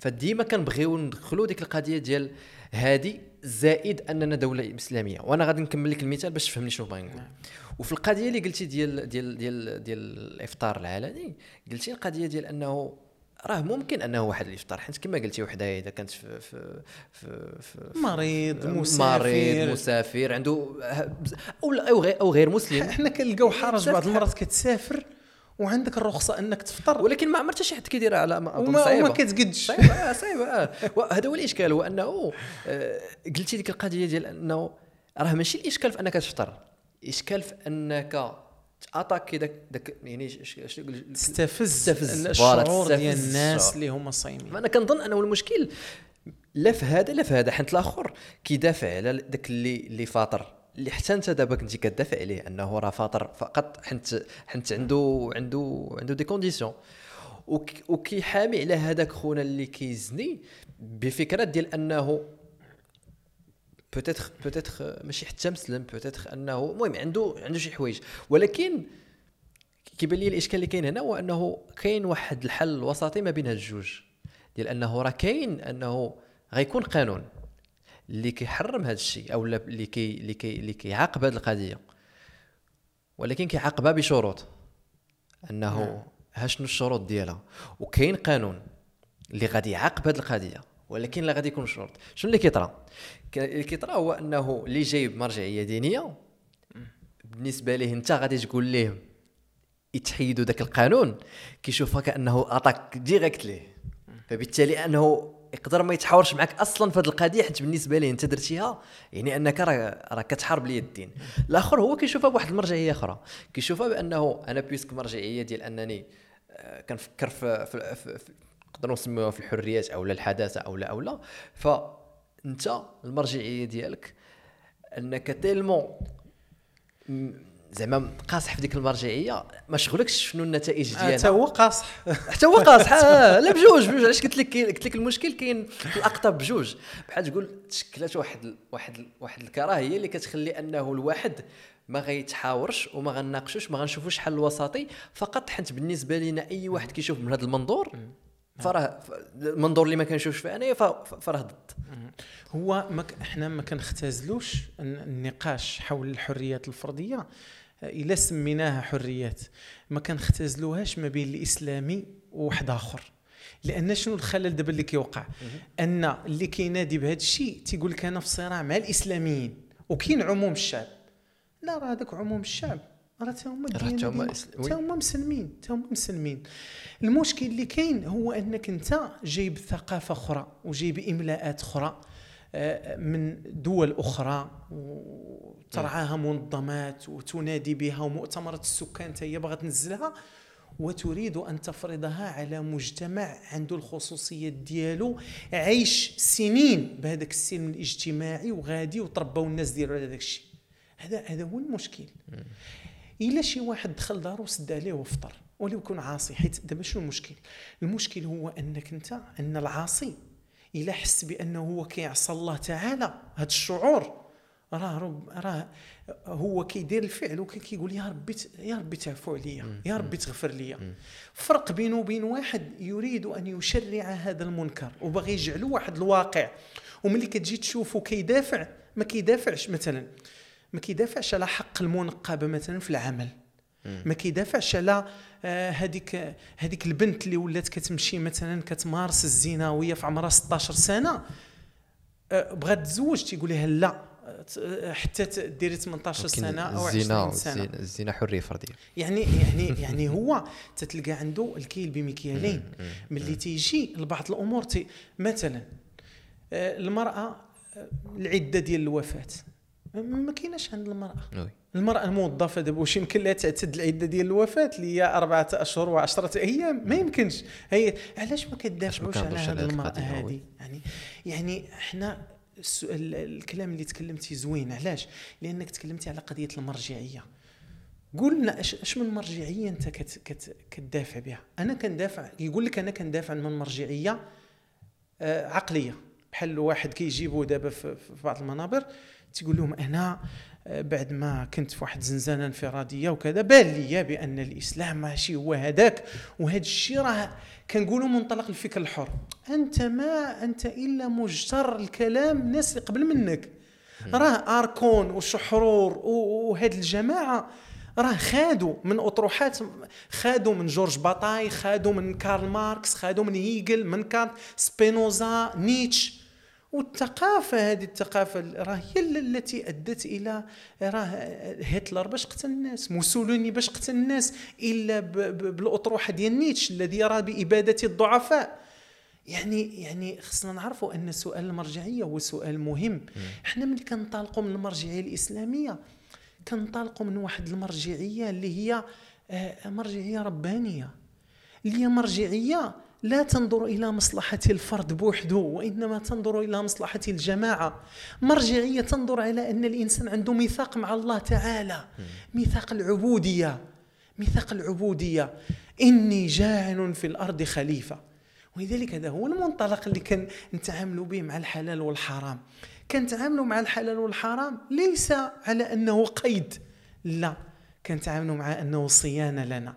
فديما كنبغيو ندخلوا ديك القضية ديال هادي زائد أننا دولة إسلامية. وأنا غادي نكمل لك المثال باش تفهمني شنو باغي نقول. وفي القضية اللي قلتي ديال ديال ديال ديال الإفطار العلني قلتي القضية ديال أنه راه ممكن أنه واحد الافطار حيت كما قلتي وحدة إذا كانت في في في, في مريض مسافر مريض مسافر. عنده أو أو غير أو غير مسلم. إحنا كنلقاو حرج بعض المرات كتسافر وعندك الرخصة أنك تفطر. ولكن ما عمرت شي حد كيديرها على ما أظن صعيبة. وما كتقدش. صعيبة آه، صعيبة آه. وهذا هو الإشكال هو أنه آه، قلتي ديك القضية ديال أنه راه ماشي الإشكال في أنك تفطر. الاشكال في أنك تاتاكي داك داك يعني ش- ش- ش- تستفز. تستفز. الشعور ديال الناس. اللي هما صايمين. أنا كنظن أنه المشكل لا في هذا لا في هذا حيت الآخر كيدافع على داك اللي اللي فاطر. اللي حتى أنت دابا كنتي كتدافع عليه أنه راه فاطر فقط حنت حنت عنده عنده عنده des conditions وك- وكيحامي على هذاك خونا اللي كيزني بفكرة ديال أنه peut-être peut-être ماشي حتى مسلم peut-être أنه المهم عنده عنده شي حوايج. ولكن كيبان لي الإشكال اللي كاين هنا هو أنه كاين واحد الحل وسطي ما بين هاد الجوج. ديال أنه راه كاين أنه غيكون قانون اللي كيحرم هذا الشيء أو اللي كي اللي كي اللي كيعاقب هذه القضية. ولكن كيعاقبها بشروط. أنه ها شنو الشروط ديالها؟ وكاين قانون اللي غادي يعاقب هذه القضية. ولكن لا غادي يكون شروط شنو اللي كيطرا ك- اللي كيطرا هو أنه اللي جايب مرجعيه دينيه بالنسبة ليه أنت غادي تقول ليه يتحيدوا ذاك القانون كيشوفها كأنه attaque directe ليه. فبالتالي أنه يقدر ما يتحاورش معك أصلا في هذه القضية حيت بالنسبة ليه أنت درتيها يعني أنك راه راه كتحارب لي الدين. الآخر هو كيشوفها بواحد المرجعية أخرى. كيشوفها بأنه أنا puisque مرجعية ديال أنني آه، كنفكر في, في, في, في نقدروا نسميوها في الحريات أو لا الحداثة أو لا أو لا. فأنت المرجعية ديالك أنك تيلمون زعما قاصح في ديك المرجعية ما شغلكش شنو النتائج حتى ديالها. هو قاصح. حتى هو قاصح. آه، لا بجوج بجوج. علاش قلت لك قلت لك المشكل كاين في الأقطاب بجوج. بحال تقول تشكلات واحد ال- واحد ال- واحد الكراهية اللي كتخلي أنه الواحد ما غيتحاورش وما غنناقشوش ما غنشوفوش حل وسطي فقط حيت بالنسبة لنا أي واحد كيشوف من هذا المنظور فراه المنظور اللي ما كنشوفش فيه ف- فراه ضد. هو ما ك- إحنا ما كنختزلوش الن- النقاش حول الحريات الفردية. إلا سميناها حريات. ما كنختزلوهاش ما بين الإسلامي وواحد آخر. لأن شنو الخلل دابا اللي كيوقع؟ أن اللي كينادي بهذا الشيء تيقول لك أنا في صراع مع الإسلاميين وكاين عموم الشعب. لا راه هذاك عموم الشعب. راه تا هما راه تا هما. تا مسلمين تا هما مسلمين. المشكل اللي كاين هو أنك أنت جايب ثقافة أخرى وجايب إملاءات أخرى آه، من دول أخرى وترعاها منظمات وتنادي بها ومؤتمرات السكان هي باغا تنزلها وتريد أن تفرضها على مجتمع عنده الخصوصيات ديالو. عايش سنين بهذاك السلم الاجتماعي وغادي وتربوا الناس ديالو على هذاك الشيء. هذا هذا هو المشكل. إلا شي واحد دخل دارو سد عليه وفطر ولو يكون عاصي حيت دابا شنو المشكل؟ المشكل هو أنك أنت أن العاصي إلا حس بأنه هو كيعصى الله تعالى هذا الشعور. راه رب راه هو كيدير الفعل وكيقول يا ربي يا ربي تعفو عليا يا ربي تغفر لي فرق بينه وبين واحد يريد أن يشرع هذا المنكر وبغي يجعله واحد الواقع وملي كتجي تشوفه كيدافع ما كيدافعش مثلا. ما كيدافعش على حق المنقبة مثلا في العمل. ما كيدافعش على آه، هذيك هذيك البنت اللي ولات كتمشي مثلا كتمارس الزنا وهي في عمرها 16 سنة. آه، بغات تزوج تيقول لها لا آه، حتى ديري 18 سنة أو 20 سنة. الزنا حرية فرديه يعني يعني يعني هو تتلقى عنده الكيل بمكيالين. ملي تيجي لبعض الأمور تي مثلا المرأة العدة ديال الوفاة. ما كايناش عند المرأة. وي. المرأة الموظفة دابا واش يمكن لها تعتد العدة ديال الوفاة اللي هي أربعة أشهر وعشرة أيام ما يمكنش. هي علاش ما كتدافعوش على هذه القضية، هذه. يعني يعني إحنا السؤال الكلام اللي تكلمتي زوين علاش؟ لأنك تكلمتي على قضية المرجعية. قلنا اش أش من مرجعيه أنت كت كت كتدافع بها؟ أنا كندافع يقول لك أنا كندافع من مرجعية آه، عقلية. بحال واحد كيجيبوا دابا في, في بعض المنابر تيقول لهم أنا آه، بعد ما كنت في واحد الزنزانه انفرادية وكذا بان لي بأن الإسلام ماشي هو هذاك وهذا الشيء راه كنقولوا منطلق الفكر الحر. أنت ما أنت إلا مجتر الكلام الناس اللي قبل منك. راه أركون وشحرور وهاد الجماعة راه خادوا من أطروحات خادوا من جورج باطاي خادوا من كارل ماركس خادوا من هيجل من كانت سبينوزا نيتشه. والثقافة هذه الثقافة راه هي ال- التي أدت إلى راه هتلر باش قتل الناس موسوليني باش قتل الناس إلا بالأطروحة ديال نيتشه الذي يرى بإبادة الضعفاء. يعني يعني خصنا نعرفوا أن سؤال المرجعية هو سؤال مهم. إحنا ملي كننطالقوا من المرجعية الإسلامية كننطالقوا من واحد المرجعية اللي هي آه، مرجعية ربانية. اللي هي مرجعية لا تنظر إلى مصلحة الفرد بوحده وإنما تنظر إلى مصلحة الجماعة. مرجعية تنظر على أن الإنسان عنده ميثاق مع الله تعالى. ميثاق العبودية. ميثاق العبودية. إني جاعل في الأرض خليفة. ولذلك هذا هو المنطلق اللي كان نتعاملوا به مع الحلال والحرام. كنتعاملوا مع الحلال والحرام ليس على أنه قيد. لا. كنتعاملوا مع أنه صيانة لنا.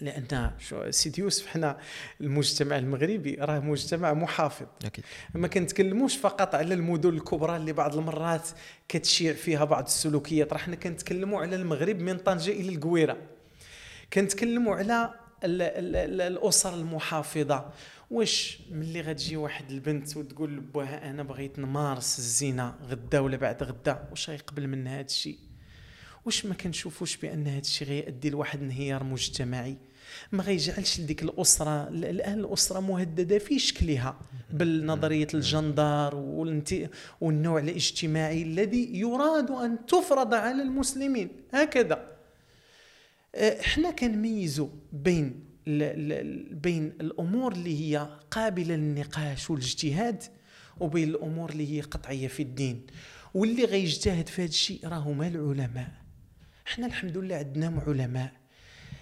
لأن شو سيدي يوسف حنا المجتمع المغربي راه مجتمع محافظ. أكيد. ما كنتكلموش فقط على المدن الكبرى اللي بعض المرات كتشيع فيها بعض السلوكيات. راه حنا كنتكلموا على المغرب من طنجة إلى القويرة. كنتكلموا على ال ال ال الأسر المحافظة. واش ملي غتجي واحد البنت وتقول لبوها أنا بغيت نمارس الزنا غدا ولا بعد غدا؟ واش غيقبل من هذا الشيء واش ما كنشوفوش بأن هذا الشيء غيؤدي لواحد انهيار مجتمعي؟ ما غيجعلش لديك الأسرة ال- الان الأسرة مهددة في شكلها بالنظرية الجندر والنوع الاجتماعي الذي يراد أن تفرض على المسلمين. هكذا. آه، إحنا كنميزوا بين بين الأمور اللي هي قابلة للنقاش والاجتهاد وبين الأمور اللي هي قطعية في الدين. واللي غيجتهد في هذا الشيء راه هما العلماء. إحنا الحمد لله عندنا علماء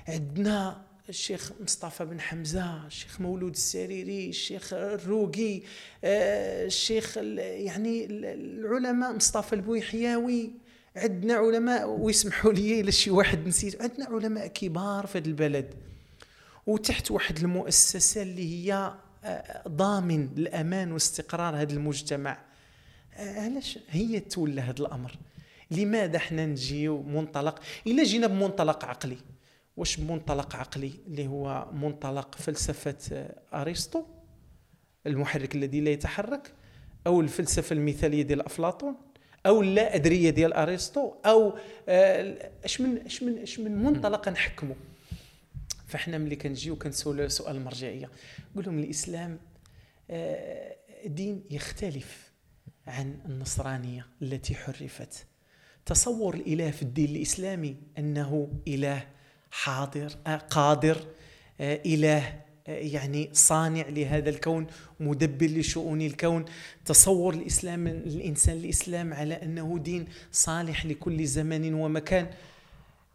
عندنا الشيخ مصطفى بن حمزة الشيخ مولود السريري الشيخ الروقي آه، الشيخ ال- يعني ال- العلماء مصطفى البويحياوي. عندنا علماء ويسمحوا لي الا شي واحد نسيت. عندنا علماء كبار في هذا البلد. وتحت واحد المؤسسة اللي هي آه، ضامن الأمان واستقرار هذا المجتمع. آه، علاش هي تولى هذا الأمر؟ لماذا إحنا نجيو منطلق؟ إلا جينا بمنطلق عقلي. واش بمنطلق عقلي اللي هو منطلق فلسفة أرسطو المحرك الذي لا يتحرك أو الفلسفة المثالية ديال أفلاطون أو اللا ادريه ديال أرسطو أو آه، إش من إش من إش من منطلق نحكمه فإحنا ملي كنجيو كنسولوا سؤال المرجعيه نقول لهم الإسلام آه، دين يختلف عن النصرانية التي حرفت. تصور الإله في الدين الإسلامي أنه إله حاضر قادر إله آه، يعني صانع لهذا الكون مدبر لشؤون الكون. تصور الإسلام الإنسان الإسلام على أنه دين صالح لكل زمان ومكان.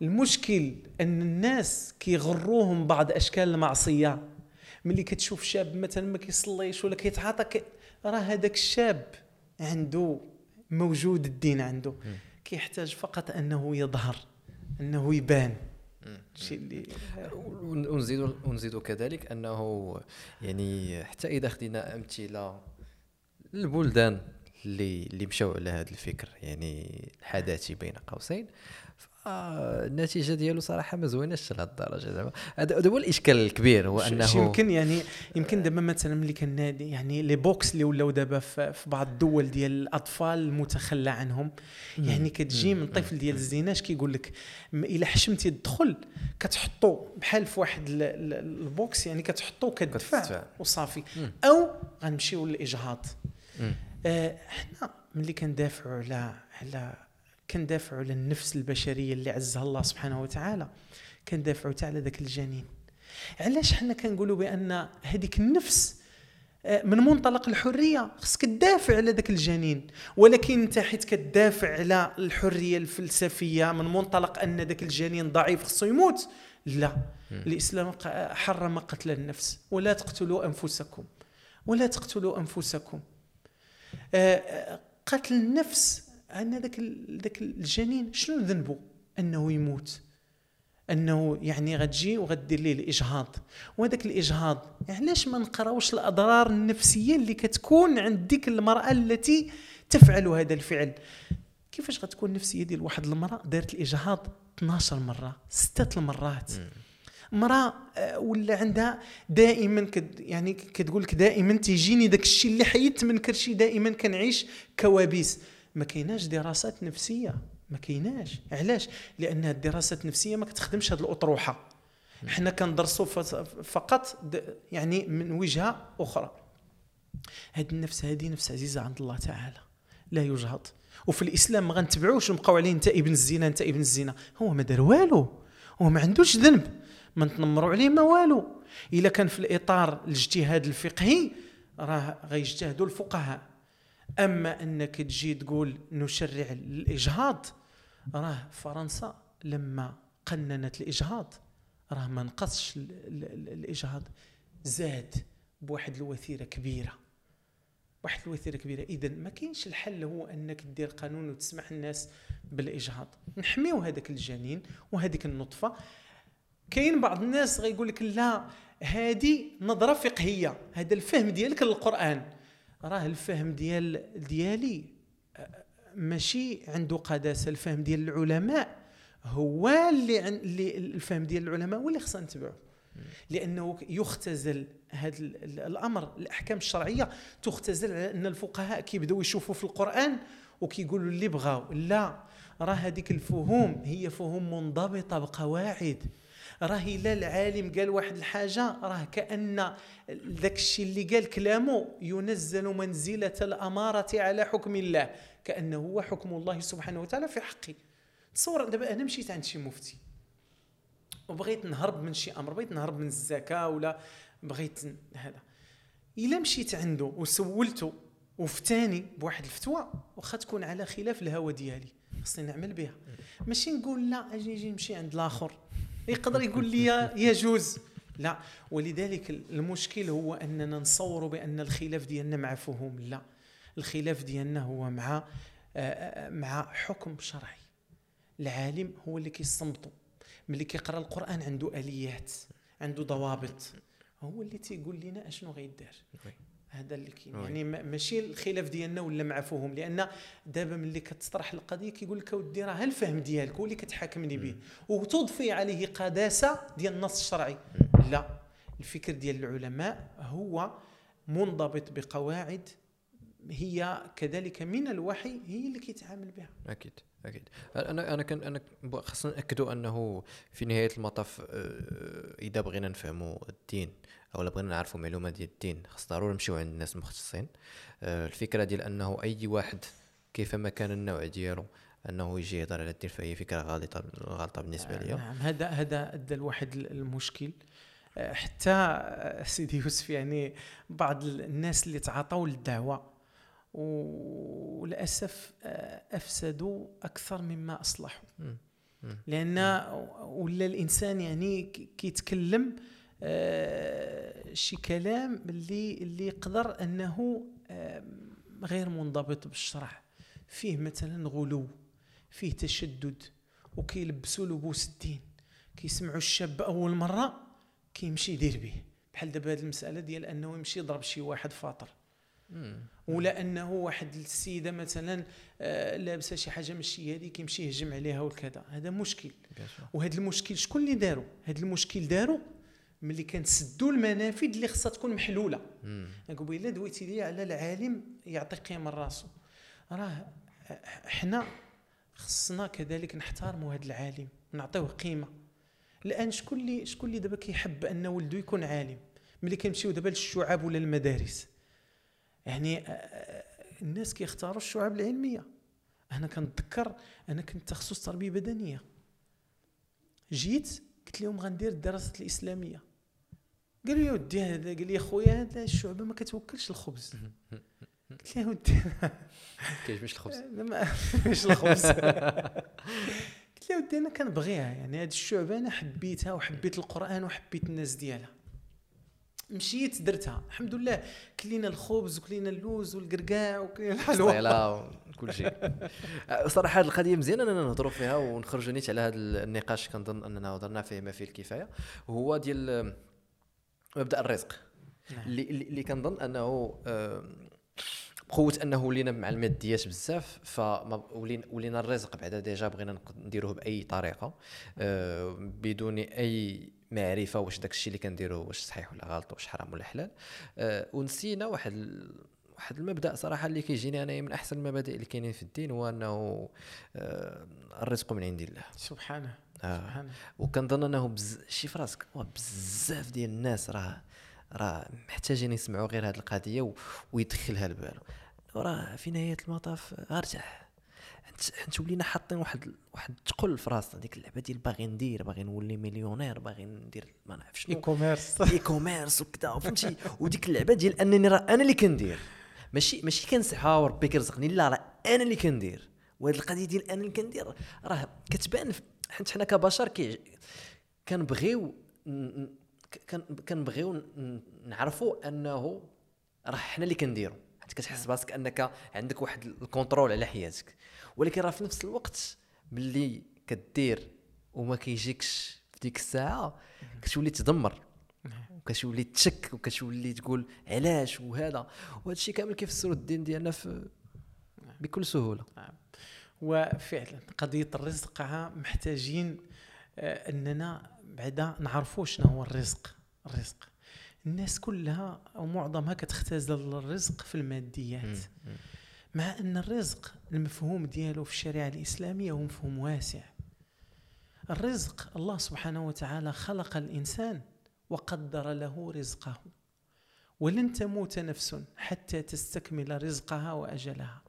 المشكل أن الناس كيغروهم بعض أشكال المعصية. ملي كتشوف شاب مثلا ما كيصليش ولا كيتعاطى كي... راه هذاك الشاب عنده موجود الدين عنده. كيحتاج فقط أنه يظهر أنه يبان. شيء اللي ونزيد ونزيد كذلك أنه يعني حتى إذا خدينا أمثلة البلدان اللي اللي مشاو على هذا الفكر يعني الحداثي بين قوسين النتيجة ديالو صراحة ما زويناش لهذ الدرجة زعما هذا هو الإشكال الكبير هو أنه يمكن يعني يمكن دابا مثلا ملي كنادي يعني les box اللي ولاو دابا في بعض الدول ديال الأطفال المتخلى عنهم يعني كتجي من طفل ديال الزنا اش كيقول لك إلا حشمتي الدخل كتحطو بحال في واحد ال- ال- ال box يعني كتحطو كتدفع. وصافي. أو غنمشيو للإجهاض. آه، حنا ملي كندافعوا على على كندافعوا على النفس البشرية اللي عزها الله سبحانه وتعالى. كندافعوا حتى على ذاك الجنين. علاش حنا كنقولوا بأن هذيك النفس آه، من منطلق الحرية خصك تدافع على ذاك الجنين. ولكن انت حيت كتدافع على الحرية الفلسفية من منطلق أن ذاك الجنين ضعيف خصو يموت. لا. الإسلام حرم قتل النفس. ولا تقتلوا أنفسكم. ولا تقتلوا أنفسكم. آه، آه، قتل النفس أن ذاك ذاك الجنين شنو ذنبه؟ أنه يموت. أنه يعني غتجي وغدير ليه الإجهاض. وهذاك الإجهاض علاش ما نقراوش الأضرار النفسية اللي كتكون عند ديك المرأة التي تفعل هذا الفعل؟ كيفاش غتكون نفسيه ديال واحد المرأة دارت الإجهاض 12 مرة ستة المرات؟ مرأة آه، ولا عندها دائما كد يعني كتقول لك دائما تيجيني داك الشيء اللي حيدت من كرشي دائما كنعيش كوابيس. ما كايناش دراسات نفسية. ما كايناش. علاش؟ لأن الدراسات النفسية ما كتخدمش هذه الأطروحة. حنا كندرسوا فقط يعني من وجهة أخرى. هذه النفس هذه نفس عزيزة عند الله تعالى. لا يجهض وفي الإسلام ما غنتبعوش ونبقاو عليه انت ابن الزنا انت ابن الزنا. هو ما دار والو. هو ما عندوش ذنب. ما نتنمروا عليه ما والو. إلا كان في الإطار الاجتهاد الفقهي راه غيجتهدوا الفقهاء. أما أنك تجي تقول نشرع الإجهاض راه فرنسا لما قننت الإجهاض راه ما نقصش ال- ال- ال- الإجهاض زاد بواحد الوثيرة كبيرة. واحد الوثيرة كبيرة. إذا ما كاينش الحل هو أنك دير قانون وتسمح الناس بالإجهاض. نحميو هذاك الجنين وهذيك النطفة. كاين بعض الناس غيقول لك لا هذه نظرة فقهية. هذا الفهم ديالك للقرآن. راه الفهم ديال ديالي ماشي عنده قداسة الفهم ديال العلماء هو اللي اللي الفهم ديال العلماء هو اللي خصنا نتبعه لأنه يختزل هذا ال- ال- الأمر. الأحكام الشرعية تختزل على أن الفقهاء كيبداو يشوفوا في القرآن وكيقولوا اللي بغاو. لا راه هذيك الفهوم هي فهوم منضبطة بقواعد. راه الا العالم قال واحد الحاجة راه كأن ذاك الشيء اللي قال كلامه ينزل منزلة الأمارة على حكم الله كأنه هو حكم الله سبحانه وتعالى في حقي. تصور دابا أنا مشيت عند شي مفتي وبغيت نهرب من شي أمر بغيت نهرب من الزكاة ولا بغيت هذا. إلا مشيت عنده وسولته وفتاني بواحد الفتوى واخا تكون على خلاف الهوى ديالي خصني نعمل بها. ماشي نقول لا أجي نجي نمشي عند الآخر. يقدر يقول لي يجوز. لا. ولذلك المشكل هو أننا نصور بأن الخلاف ديالنا مع فهوم. لا. الخلاف ديالنا هو مع آه، آه، مع حكم شرعي. العالم هو اللي كيصمتو ملي كيقرأ القرآن عنده آليات عنده ضوابط. هو اللي تيقول لنا أشنو غيدار وي. هذا اللي كاين. يعني ما- ماشي الخلاف ديالنا ولا مع فهم لأن دابا ملي كتطرح القضية كيقول لك أودي راه الفهم ديالك هو اللي كتحاكمني به. وتضفي عليه قداسة ديال النص الشرعي. لا الفكر ديال العلماء هو منضبط بقواعد هي كذلك من الوحي هي اللي كيتعامل بها. أكيد أكيد. أنا أنا كان أنا خصنا ناكدوا أنه في نهاية المطاف آه، إذا بغينا نفهموا الدين أو لا بغينا نعرفوا معلومات ديال الدين خص ضروري نمشيو عند الناس المختصين آه، الفكرة ديال أنه أي واحد كيفما كان النوع ديالو أنه يجي يهضر على الدين فهي فكرة غلطة غلطة بالنسبة لي نعم هذا هذا أدى لواحد المشكل. آه، حتى آه، سيدي يوسف يعني بعض الناس اللي تعاطوا للدعوة وللأسف أفسدوا أكثر مما أصلحوا. لأن ولا الإنسان يعني كيتكلم آه، شي كلام اللي اللي يقدر أنه آه، غير منضبط بالشرع. فيه مثلا غلو فيه تشدد وكيلبسوا لبوس الدين. كيسمعوا الشاب أول مرة كيمشي يدير به بحال دابا هذه المسألة ديال أنه يمشي يضرب شي واحد فاطر. ولا أنه واحد السيدة مثلا آه، لابسة شي حاجة ماشي هذيك يمشي يهجم عليها وكذا. هذا مشكل. وهذا المشكل شكون اللي داروا هذا المشكل داروا ملي كنسدوا المنافذ اللي خصها تكون محلولة. قبيله دويتي لي على العالم يعطي قيمة لراسو. راه حنا خصنا كذلك نحترموا هذا العالم ونعطيوه قيمة. لأن شكون اللي شكون اللي دابا كيحب أن ولده يكون عالم؟ ملي كنمشيو دابا للشعب ولا المدارس يعني الناس كيختاروا الشعب العلمية. أنا كنتذكر أنا كنت تخصص تربية بدنية. جيت قلت لهم غندير الدراسات الإسلامية. قالوا لي ودي هذا. قال لي خويا هذا الشعبة ما كتوكلش الخبز. قلت له ودي. كيعجبنيش الخبز. (laughs) ما (laughs) مش الخبز. قلت له ودي أنا كنبغيها يعني. هذه الشعبة أنا حبيتها وحبيت القرآن وحبيت الناس ديالها. مشيت درتها. الحمد لله كلينا الخبز وكلينا اللوز والقرقاع وكلينا الحلوى (laughs) وكل شيء. أه، صراحة هذه القضية مزيانة أننا نهضروا فيها ونخرجوا نيت على هذا النقاش كنظن أننا هضرنا فيه ما فيه الكفاية. وهو ديال مبدأ الرزق. نعم. اللي اللي كنظن أنه بقوة أنه ولينا مع الماديات بزاف فما ولينا ولينا الرزق بعدا déjà بغينا نديروه بأي طريقة. بدون أي معرفة واش داك الشيء اللي كنديروه واش صحيح ولا غلط واش حرام ولا حلال. أه، ونسينا واحد ال- واحد المبدأ صراحة اللي كيجيني أنا من أحسن المبادئ اللي كاينين في الدين هو أنه الرزق من عند الله. سبحانه. آه. وكنظن انه بز... شي في راسك هو بزاف ديال الناس راه راه محتاجين يسمعوا غير هذه القضية و... ويدخلها لبالو. راه في نهاية المطاف ارجع انت انت ولينا حاطين واحد واحد تقل في راسنا ديك اللعبة ديال باغي ندير باغي نولي مليونير باغي ندير ما نعرف اي شنو. commerce e-commerce وكذا فهمتي؟ وديك اللعبة ديال أنني راه أنا اللي كندير. ماشي ماشي كنسعى وربي كيرزقني لا راه أنا اللي كندير. وهاد القضية ديال أنا اللي كندير راه كتبان في- حيت حنا كبشر كي كنبغيو كنبغيو نعرفوا انه راه حنا اللي كنديرو. حيت كتحس براسك انك عندك واحد ال contrôle على حياتك. ولكن راه في نفس الوقت باللي كدير وما كيجيكش في ديك الساعة كتولي تدمر. وكتولي تشك وكتولي تقول علاش وهذا. وهذا الشيء كامل كيفسروا الدين ديالنا في بكل سهولة. وفعلا قضية الرزق محتاجين آه، أننا بعدا نعرفوا شنو هو الرزق. الرزق. الناس كلها أو معظمها كتختزل الرزق في الماديات. مع أن الرزق المفهوم ديالو في الشريعة الإسلامية هو مفهوم واسع. الرزق الله سبحانه وتعالى خلق الإنسان وقدر له رزقه. ولن تموت نفس حتى تستكمل رزقها وأجلها.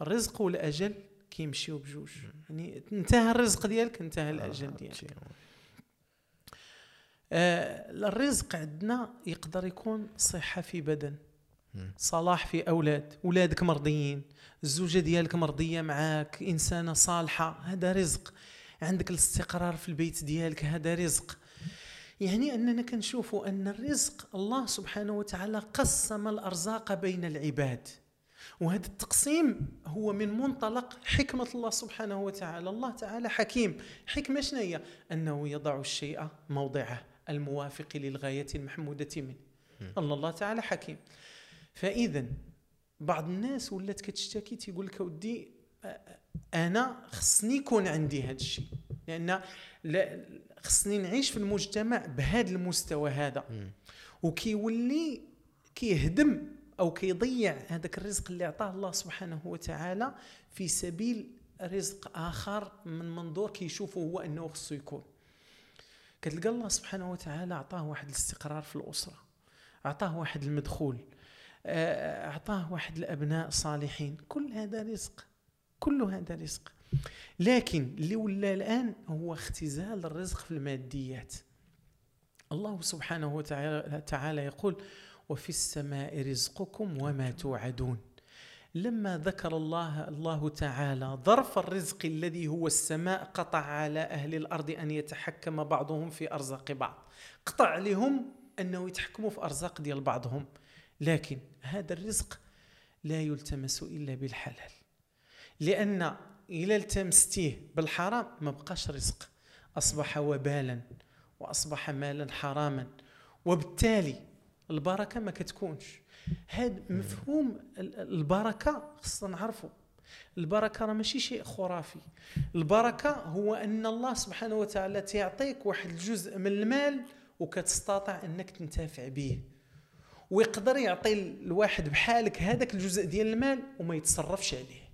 الرزق والأجل كيمشيو بجوج. يعني انتهى الرزق ديالك انتهى الأجل ديالك. آه الرزق عندنا يقدر يكون صحة في بدن. صلاح في أولاد اولادك مرضيين الزوجة ديالك مرضية معاك إنسانة صالحة هذا رزق. عندك الاستقرار في البيت ديالك هذا رزق. يعني أننا كنشوفوا أن الرزق الله سبحانه وتعالى قسم الأرزاق بين العباد. وهذا التقسيم هو من منطلق حكمة الله سبحانه وتعالى. الله تعالى حكيم. حكمة شنو هي أنه يضع الشيء موضعه الموافق للغاية المحمودة منه. الله الله تعالى حكيم. فإذا بعض الناس ولات كتشتكي تيقول لك ودي أنا خصني يكون عندي هذا الشيء. لأن لا خصني نعيش في المجتمع بهذا المستوى هذا. وكيولي كيهدم أو كيضيع هذاك الرزق اللي عطاه الله سبحانه وتعالى في سبيل رزق آخر من منظور كيشوفه هو أنه خصو يكون. كتلقى الله سبحانه وتعالى عطاه واحد الاستقرار في الأسرة عطاه واحد المدخول آه، اعطاه واحد الأبناء صالحين كل هذا رزق كل هذا رزق. لكن اللي ولا الآن هو اختزال الرزق في الماديات. الله سبحانه وتعالى تعالى يقول وفي السماء رزقكم وما توعدون. لما ذكر الله الله تعالى ظرف الرزق الذي هو السماء قطع على أهل الأرض أن يتحكم بعضهم في أرزاق بعض. قطع عليهم أنه يتحكموا في أرزاق ديال بعضهم. لكن هذا الرزق لا يلتمس إلا بالحلال. لأن إلى التمستيه بالحرام ما بقاش رزق. أصبح وبالا وأصبح مالا حراما. وبالتالي البركة ما كتكونش. هذا مفهوم ال- البركة خصنا نعرفه البركة راه ماشي شيء خرافي. البركة هو أن الله سبحانه وتعالى تيعطيك واحد الجزء من المال وكتستطيع أنك تنتفع به. ويقدر يعطي الواحد بحالك هذاك الجزء ديال المال وما يتصرفش عليه.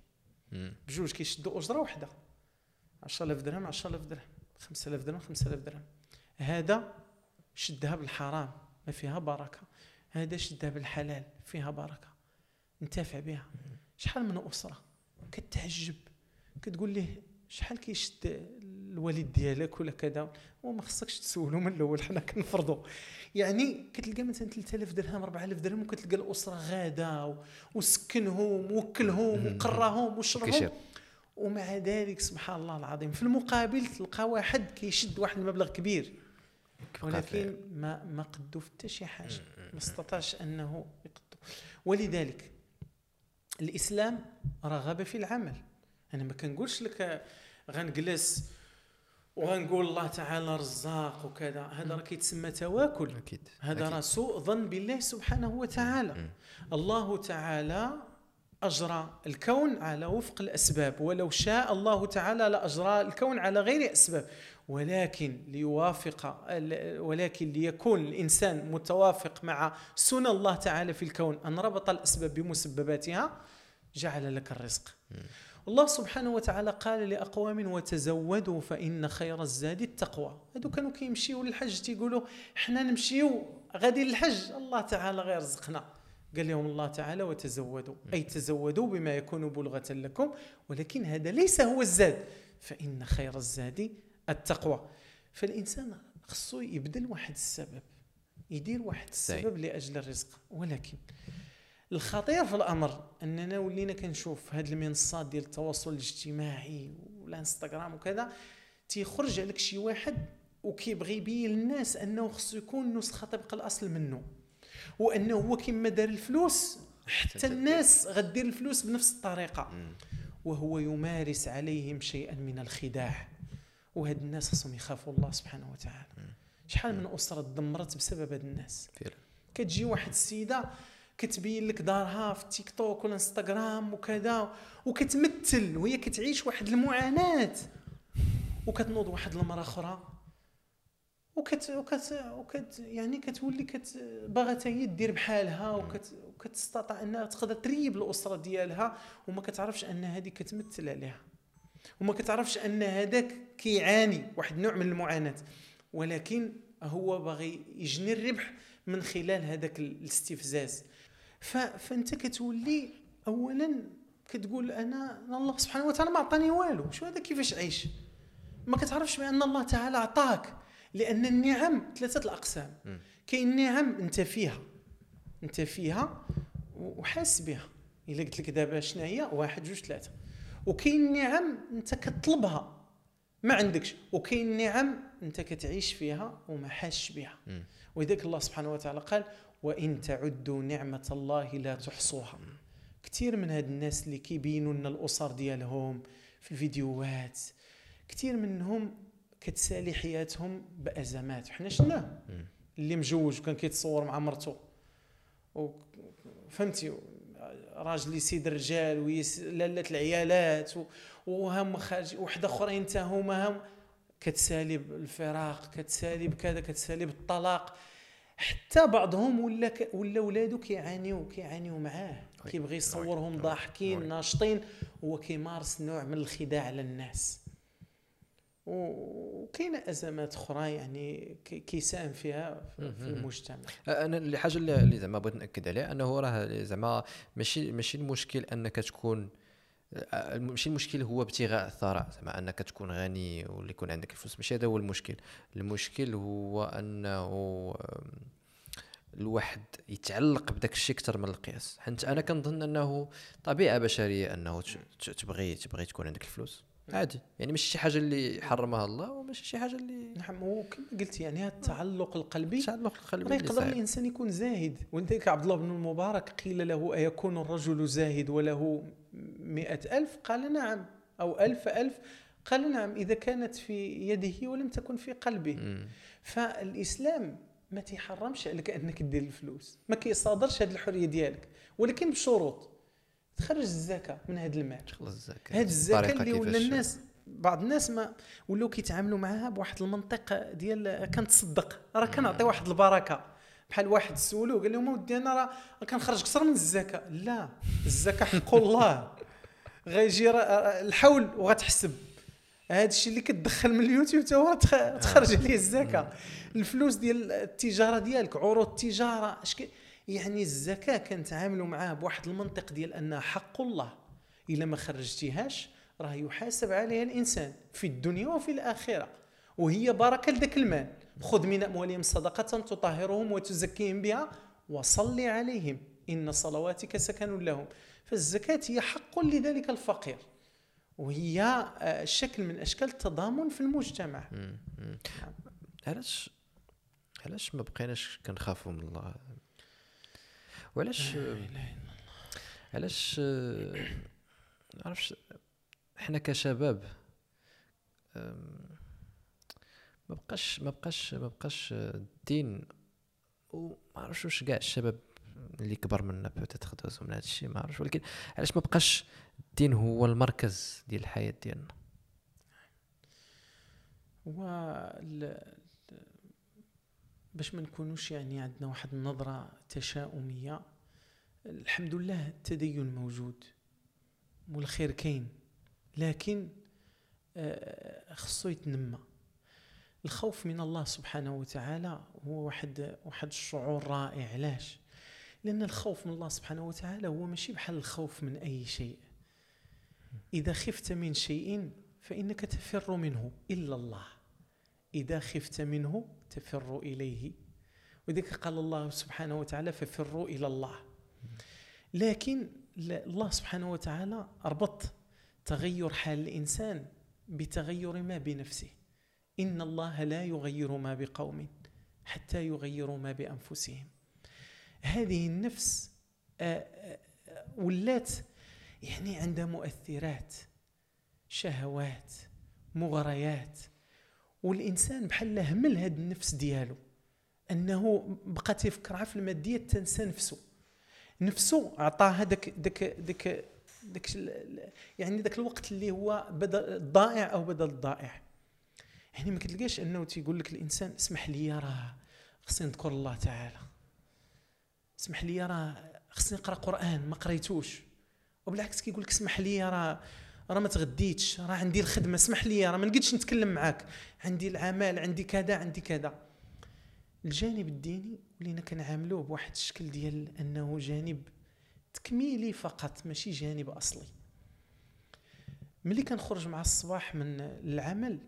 بجوج كيشدوا أجرة واحدة 10000 درهم 10000 درهم 5000 درهم 5000 درهم. هذا شدها بالحرام. ما فيها بركة. هذا شدها بالحلال فيها بركة. انتفع بها. شحال من أسرة؟ كتعجب. كتقول ليه شحال كيشد الوالد ديالك ولا كذا؟ وما خصكش تسولو من الأول حنا كنفرضوا يعني كتلقى مثلا 3000 درهم 4000 درهم وكتلقى الأسرة غادة و- وسكنهم وكلهم وقراهم وشربهم. ومع ذلك سبحان الله العظيم في المقابل تلقى واحد كيشد واحد المبلغ كبير. ولكن ما ما قدو في حتى شي حاجة ما استطاعش أنه يقدو ولذلك الإسلام رغب في العمل. أنا ما كنقولش لك غنجلس وغنقول الله تعالى رزاق وكذا هذا راه كيتسمى تواكل. أكيد هذا. راه سوء ظن بالله سبحانه وتعالى. مم. الله تعالى أجرى الكون على وفق الأسباب ولو شاء الله تعالى لأجرى الكون على غير أسباب. ولكن ليوافق ولكن ليكون الإنسان متوافق مع سنن الله تعالى في الكون. أن ربط الأسباب بمسبباتها جعل لك الرزق. الله سبحانه وتعالى قال لأقوام وتزودوا فإن خير الزاد التقوى. هادو كانوا كيمشيو للحج تيقولوا حنا نمشيو غادي للحج. الله تعالى غير رزقنا. قال لهم الله تعالى وتزودوا. أي تزودوا بما يكون بلغة لكم ولكن هذا ليس هو الزاد. فإن خير الزاد التقوى. فالإنسان خصو يبذل واحد السبب يدير واحد. السبب لأجل الرزق. ولكن الخطير في الأمر أننا ولينا كنشوف هاد المنصات ديال التواصل الاجتماعي والإنستغرام وكذا تيخرج عليك شي واحد وكيبغي يبين للناس أنه خصو يكون نسخه طبق الأصل منه وأنه هو كما دار الفلوس حتى الناس غدير الفلوس بنفس الطريقة. وهو يمارس عليهم شيئا من الخداع. وهاد الناس خصهم يخافوا الله سبحانه وتعالى. شحال من أسرة تدمرت بسبب هاد الناس؟ فعلا. كتجي واحد السيدة كتبين لك دارها في التيك توك والانستغرام وكذا وكتمثل وهي كتعيش واحد المعاناة. وكتنوض واحد المرأة أخرى. وكت وكت وكت يعني كتولي كت باغا هي دير بحالها وكت وكتستطيع إنها تقدر تريب الأسرة ديالها وما كتعرفش أن هذه كتمثل عليها. وما كتعرفش أن هذاك كيعاني واحد النوع من المعاناة. ولكن هو باغي يجني الربح من خلال هذاك الاستفزاز. فأنت كتولي اولا كتقول أنا الله سبحانه وتعالى ما عطاني والو. شو هذا؟ كيفاش عيش ما كتعرفش بأن الله تعالى عطاك لأن النعم ثلاثة الأقسام. كاين نعم أنت فيها أنت فيها وحاس بها. إلا قلت لك دابا شنو هي واحد جوج ثلاثة. وكاين نعم انت كتطلبها ما عندكش. وكاين نعم انت كتعيش فيها وما حاسش بها. ولذلك الله سبحانه وتعالى قال وإن تعدوا نعمة الله لا تحصوها. كثير من هاد الناس اللي كيبينوا لنا الأسر ديالهم في الفيديوهات كثير منهم كتسالي حياتهم بأزمات. وحنا شناه مم. اللي مجوج وكان كيتصور مع مرته. فهمتي؟ راجل يسيد الرجال ويس لالات العيالات وهم خارج وحدة أخرين حتى هما هم كتسالي بالفراق كتسالي بكذا كتسالي بالطلاق حتى بعضهم ولا ك... ولا ولادو كيعانيو كيعانيو معاه. كيبغي يصورهم. ضاحكين. ناشطين هو كيمارس نوع من الخداع على الناس وكاينة أزمات أخرى يعني كي- كيساهم فيها في. المجتمع. أنا اللي حاجة اللي زعما بغيت نأكد عليها أنه راه زعما ماشي ماشي المشكل أنك تكون ماشي المشكل هو ابتغاء الثراء زعما أنك تكون غني ولا يكون عندك الفلوس ماشي هذا هو المشكل. المشكل هو أنه الواحد يتعلق بداك الشيء أكثر من القياس. حيت أنا كنظن أنه طبيعة بشرية أنه تبغي تبغي تكون عندك الفلوس. عادي. يعني ماشي شي حاجة اللي حرمها الله وماشي شي حاجة اللي نعم هو كما قلت يعني هذا التعلق القلبي تعلق القلب راه يقدر. الإنسان يكون زاهد. ولذلك عبد الله بن المبارك قيل له أيكون الرجل زاهد وله مئة ألف؟ قال نعم. أو ألف ألف؟ قال نعم إذا كانت في يده ولم تكن في قلبه. مم. فالإسلام ما تيحرمش عليك أنك دير الفلوس. ما كيصادرش هذه الحرية ديالك. ولكن بشروط. تخرج الزكاة من هذا المال. خلص الزكاة. هاد الزكاة اللي ولا الناس بعض الناس ما ولاو كيتعاملوا معها بواحد المنطق ديال كنتصدق. راه كنعطي واحد البركة. بحال واحد سولو قال لهم ودي أنا راه كنخرج كثر من الزكاة. لا الزكاة حق (laughs) الله. غيجي الحول وغتحسب. هذا الشيء اللي كتدخل من اليوتيوب تا هو تخ- تخرج عليه الزكاة. الفلوس ديال التجارة ديالك عروض التجارة اش يعني الزكاة كنتعاملوا معاه بواحد المنطق ديال انها حق الله. إلا ما خرجتيهاش راه يحاسب عليها الإنسان في الدنيا وفي الآخرة. وهي بركه لذاك المال. خذ من أموالهم صدقة تطهرهم وتزكيهم بها وصل عليهم. إن صلواتك سكن لهم. فالزكاة هي حق لذلك الفقير. وهي آه، شكل من أشكال التضامن في المجتمع. علاش علاش ما بقيناش كنخافوا من الله؟ وعلاش علاش آه، ما عرفتش حنا كشباب ما بقاش ما بقاش ما بقاش آه، الدين وما عرفتش واش كاع الشباب اللي كبر منا peut-être دوزو من هذا الشيء ما عرفتش ولكن علاش ما بقاش الدين هو المركز ديال الحياة ديالنا؟ و ال- ال- باش ما نكونوش يعني عندنا واحد النظرة تشاؤمية الحمد لله التدين موجود والخير كاين لكن آه، خصو يتنمى. الخوف من الله سبحانه وتعالى هو واحد واحد الشعور رائع. علاش؟ لأن الخوف من الله سبحانه وتعالى هو ماشي بحال الخوف من أي شيء. إذا خفت من شيء فإنك تفر منه إلا الله. إذا خفت منه تفر إليه. ولذلك قال الله سبحانه وتعالى ففروا إلى الله. لكن الله سبحانه وتعالى ربط تغير حال الإنسان بتغير ما بنفسه. إن الله لا يغير ما بقوم حتى يغيروا ما بأنفسهم. هذه النفس ولات يعني عندها مؤثرات شهوات مغريات والإنسان بحال همل هذه النفس ديالو. أنه بقى تيفكر في المادية تنسى نفسه. نفسه عطاها داك داك داك داك يعني داك الوقت اللي هو بدل الضائع أو بدل الضائع. يعني ما كتلقاش أنه تيقول لك الإنسان اسمح لي راه خصني نذكر الله تعالى. اسمح لي راه خصني نقرأ قرآن ما قريتوش. وبالعكس كيقول لك اسمح لي راه راه ما تغديتش راه عندي الخدمة اسمح لي راه ما نقدش نتكلم معاك. عندي العمل عندي كذا عندي كذا. الجانب الديني ولينا كنعاملوه بواحد الشكل ديال أنه جانب تكميلي فقط ماشي جانب أصلي. ملي كنخرج مع الصباح من العمل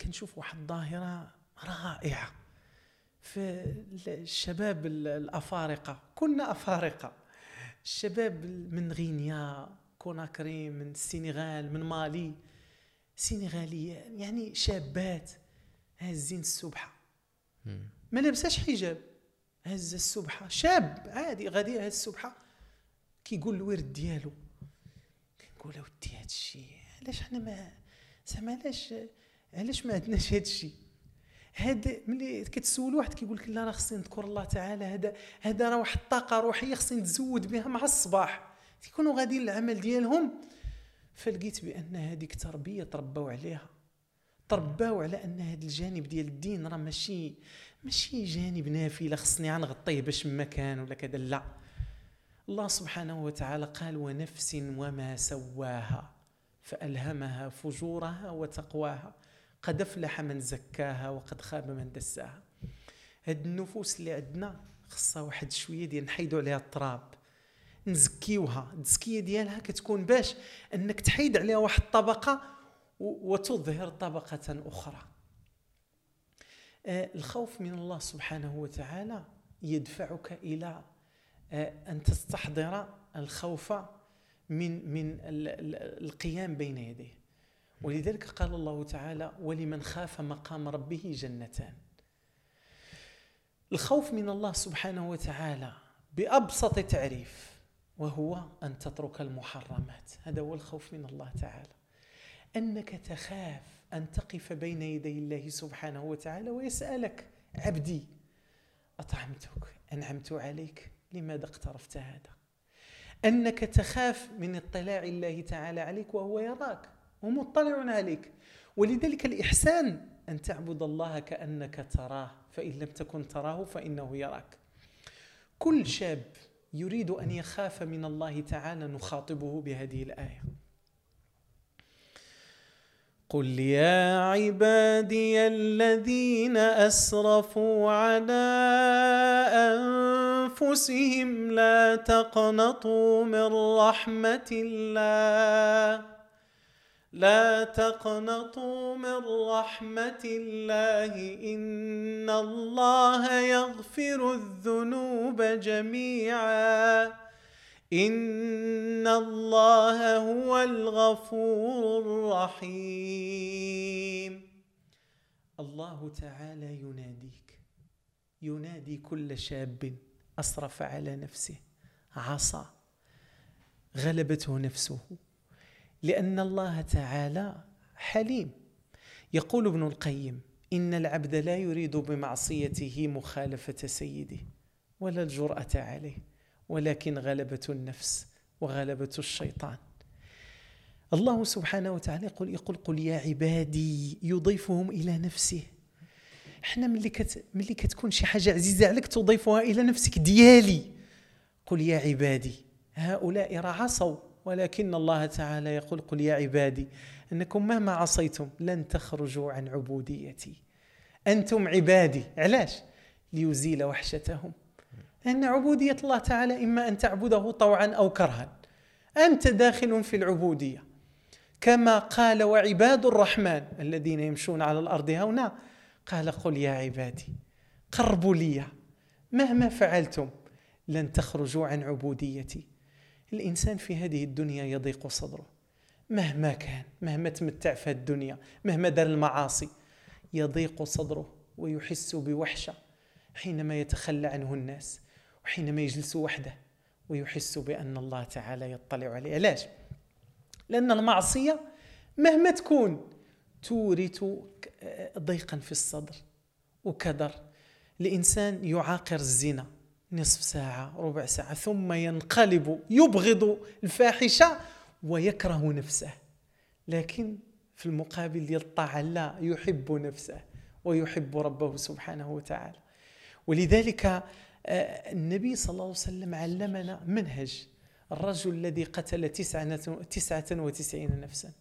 كنشوف واحد الظاهرة رائعة في الشباب ال- الأفارقة كنا أفارقة. الشباب من غينيا كوناكري من السنغال من مالي. سنغالية يعني شابات. هازين السبحة. ما لابساش حجاب. هز السبحة. شاب. عادي غادي هز السبحة. كيقول الورد ديالو. كنقول أودي هاد الشيء علاش حنا ما زعما علاش علاش ما عندناش هاد الشيء هذا ملي كتسول واحد كيقول لك لا راه خصني نذكر الله تعالى. هذا هذا راه واحد الطاقه روحية خصني نتزود بها مع الصباح. كيكونوا غاديين للعمل ديالهم فلقيت بأن هذيك تربية تربوا عليها. ترباو على أن هذا الجانب ديال الدين راه ماشي ماشي جانب نافلة خصني غنغطيه باش ما كان ولا كذا لا. الله سبحانه وتعالى قال ونفس وما سواها فألهمها فجورها وتقواها قد أفلح من زكاها وقد خاب من دساها. هاد النفوس اللي عندنا خصها واحد شوية ديال نحيدوا عليها التراب. نزكيوها التزكية ديالها كتكون باش أنك تحيد عليها واحد الطبقة و- وتظهر طبقة أخرى. آه، الخوف من الله سبحانه وتعالى يدفعك إلى آه، أن تستحضر الخوف من من ال- ال- القيام بين يديه. ولذلك قال الله تعالى ولمن خاف مقام ربه جنتان. الخوف من الله سبحانه وتعالى بأبسط تعريف وهو أن تترك المحرمات. هذا هو الخوف من الله تعالى. أنك تخاف أن تقف بين يدي الله سبحانه وتعالى ويسألك عبدي أطعمتك؟ أنعمت عليك؟ لماذا اقترفت هذا؟ أنك تخاف من اطلاع الله تعالى عليك وهو يراك ومطلع عليك. ولذلك الإحسان أن تعبد الله كأنك تراه. فإن لم تكن تراه فإنه يراك. كل شاب يريد أن يخاف من الله تعالى نخاطبه بهذه الآية. قل يا عبادي الذين أسرفوا على أنفسهم لا تقنطوا من رحمة الله. لا تقنطوا من رحمة الله إن الله يغفر الذنوب جميعا. إن الله هو الغفور الرحيم. الله تعالى يناديك ينادي كل شاب أسرف على نفسه عصى غلبته نفسه. لأن الله تعالى حليم. يقول ابن القيم إن العبد لا يريد بمعصيته مخالفة سيده ولا الجرأة عليه ولكن غلبة النفس وغلبة الشيطان. الله سبحانه وتعالى يقول يقول قل يا عبادي يضيفهم إلى نفسه إحنا ملي كت ملي كتكون شي حاجة عزيزة عليك تضيفها إلى نفسك ديالي. قل يا عبادي هؤلاء راه عصوا ولكن الله تعالى يقول قل يا عبادي إنكم مهما عصيتم لن تخرجوا عن عبوديتي. أنتم عبادي. علاش؟ ليزيل وحشتهم. لأن عبودية الله تعالى إما أن تعبده طوعا أو كرها. أنت داخل في العبودية. كما قال وعباد الرحمن الذين يمشون على الأرض هونا قال قل يا عبادي قربوا لي. مهما فعلتم لن تخرجوا عن عبوديتي. الإنسان في هذه الدنيا يضيق صدره. مهما كان مهما تمتع في الدنيا مهما دار المعاصي يضيق صدره ويحس بوحشة حينما يتخلى عنه الناس وحينما يجلس وحده ويحس بأن الله تعالى يطلع عليه. علاش؟ لأن المعصية مهما تكون تورث ضيقا في الصدر وكدر. الإنسان يعاقر الزنا نصف ساعة ربع ساعة ثم ينقلب يبغض الفاحشة ويكره نفسه. لكن في المقابل يلطع لا يحب نفسه ويحب ربه سبحانه وتعالى. ولذلك آه، النبي صلى الله عليه وسلم علمنا منهج. الرجل الذي قتل تسعة وتسعين نفسا.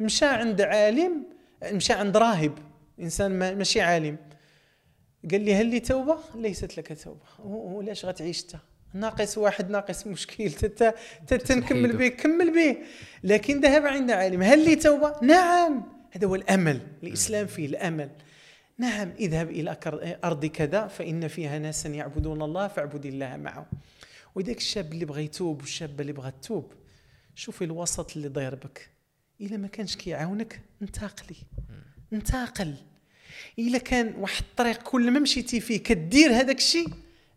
مشى عند عالم مشى عند راهب. إنسان ماشي عالم. قال لي هل لي توبة؟ ليست لك توبة. ولاش غتعيش انت ناقص واحد ناقص مشكل. تنكمل به كمل به. لكن ذهب عند عالم. هل لي توبة؟ نعم. هذا هو الأمل. الإسلام فيه الأمل. نعم اذهب إلى أرض كذا فإن فيها ناسا يعبدون الله فاعبد الله معهم. وذاك الشاب اللي بغى يتوب والشابة اللي بغى تتوب شوفي الوسط اللي داير بك. إلا ما كانش كيعاونك انتقلي. انتقل. إلا كان واحد الطريق كل ما مشيتي فيه كدير هذاك الشيء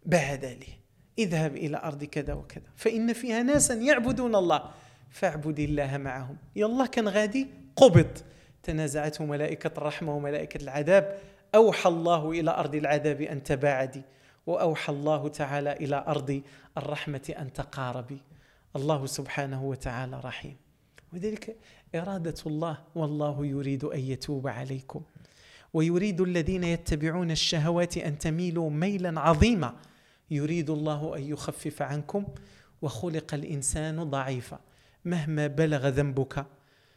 بعد عليه. اذهب إلى أرض كذا وكذا. فإن فيها ناسا يعبدون الله فاعبد الله معهم. يلا كان غادي قبض. تنازعته ملائكة الرحمة وملائكة العذاب. أوحى الله إلى أرض العذاب أن تباعدي وأوحى الله تعالى إلى أرض الرحمة أن تقاربي. الله سبحانه وتعالى رحيم. وذلك إرادة الله والله يريد أن يتوب عليكم. ويريد الذين يتبعون الشهوات أن تميلوا ميلا عظيما. يريد الله أن يخفف عنكم وخلق الإنسان ضعيفا. مهما بلغ ذنبك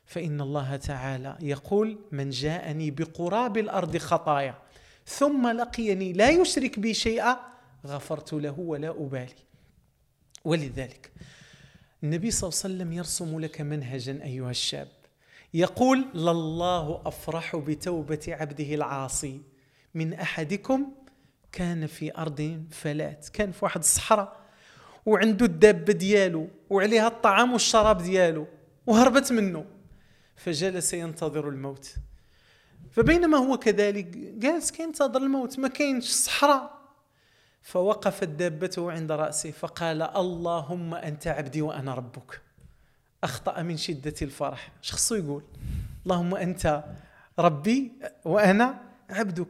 فإن الله تعالى يقول من جاءني بقراب الأرض خطايا ثم لقيني لا يشرك بي شيئا غفرت له ولا أبالي. ولذلك النبي صلى الله عليه وسلم يرسم لك منهجا أيها الشاب. يقول لله أفرح بتوبة عبده العاصي. من أحدكم كان في أرض فلات. كان في واحد الصحراء وعنده الدابة ديالو وعليها الطعام والشراب ديالو وهربت منه. فجلس ينتظر الموت. فبينما هو كذلك جالس كينتظر الموت ما كاينش صحراء. فوقفت دابته عند رأسه فقال اللهم أنت عبدي وأنا ربك. أخطأ من شدة الفرح. شخصه يقول؟ اللهم أنت ربي وأنا عبدك.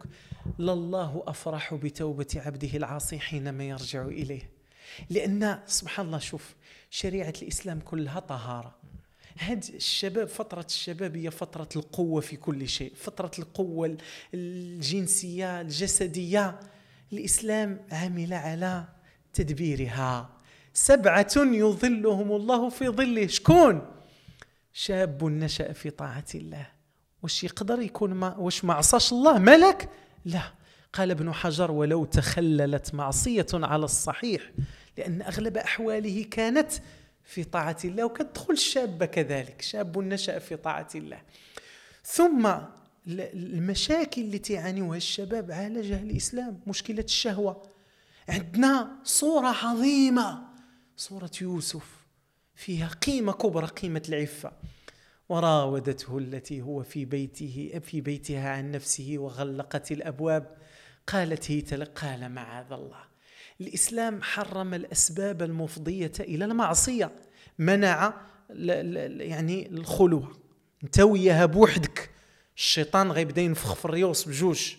لله أفرح بتوبة عبده العاصي حينما يرجع إليه. لأن سبحان الله شوف شريعة الإسلام كلها طهارة. هاد الشباب فترة الشباب هي فترة القوة في كل شيء. فترة القوة الجنسية الجسدية. الإسلام عمل على تدبيرها. سبعة يظلهم الله في ظله. شكون؟ شاب نشأ في طاعة الله. واش يقدر يكون ما واش ما عصاش الله؟ ملك؟ لا. قال ابن حجر ولو تخللت معصية على الصحيح لأن أغلب أحواله كانت في طاعة الله وكتدخل الشاب كذلك. شاب نشأ في طاعة الله. ثم المشاكل التي يعانيها الشباب عالجها الإسلام مشكلة الشهوة. عندنا صورة عظيمة. صورة يوسف فيها قيمة كبرى قيمة العفة. وراودته التي هو في بيته في بيتها عن نفسه وغلقت الأبواب. قالت هيت قال معاذ الله. الإسلام حرم الأسباب المفضية إلى المعصية. منع يعني الخلوة. انت وياها بوحدك. الشيطان غيبدا ينفخ في الريوس بجوج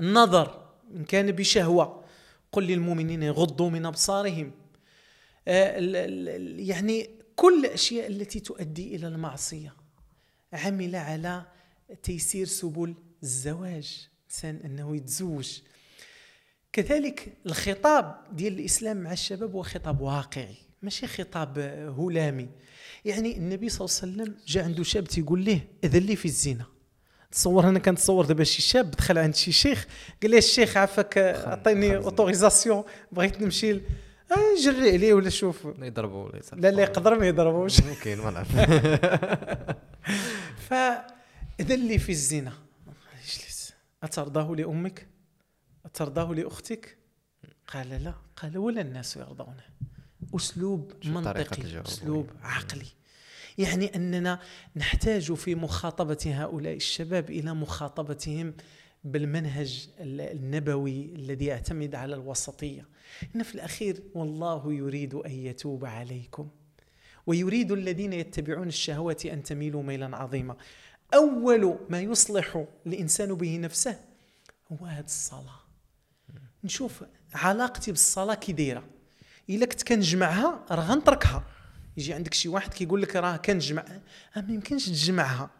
النظر إن كان بشهوة قل للمؤمنين يغضوا من أبصارهم. يعني كل الأشياء التي تؤدي إلى المعصية عمل على تيسير سبل الزواج إنسان أنه يتزوج. كذلك الخطاب ديال الإسلام مع الشباب هو خطاب واقعي ماشي خطاب هلامي. يعني النبي صلى الله عليه وسلم جاء عنده شاب تيقول ليه ائذن لي في الزنا. تصور أنا كنتصور دابا شي شاب دخل عند شي شيخ قال ليه الشيخ عافاك عطيني autorisation بغيت نمشي آه جري عليه ولا شوف. يضربوا ولا لا لا يقدر ما يضربوش. ممكن ما نعرف. (laughs) فاذن لي في الزنا اجلس أترضاه لأمك؟ أترضاه لأختك؟ قال لا. قال ولا الناس يرضونه أسلوب منطقي أسلوب عقلي. يعني أننا نحتاج في مخاطبة هؤلاء الشباب إلى مخاطبتهم بالمنهج النبوي الذي يعتمد على الوسطية. إن في الأخير والله يريد أن يتوب عليكم. ويريد الذين يتبعون الشهوات أن تميلوا ميلا عظيما. أول ما يصلح الإنسان به نفسه هو هذه الصلاة. نشوف علاقتي بالصلاة كي دايره إلا كنت كنجمعها راه غنتركها يجي عندك شي واحد كيقول لك راه كنجمع. ما يمكنش تجمعها.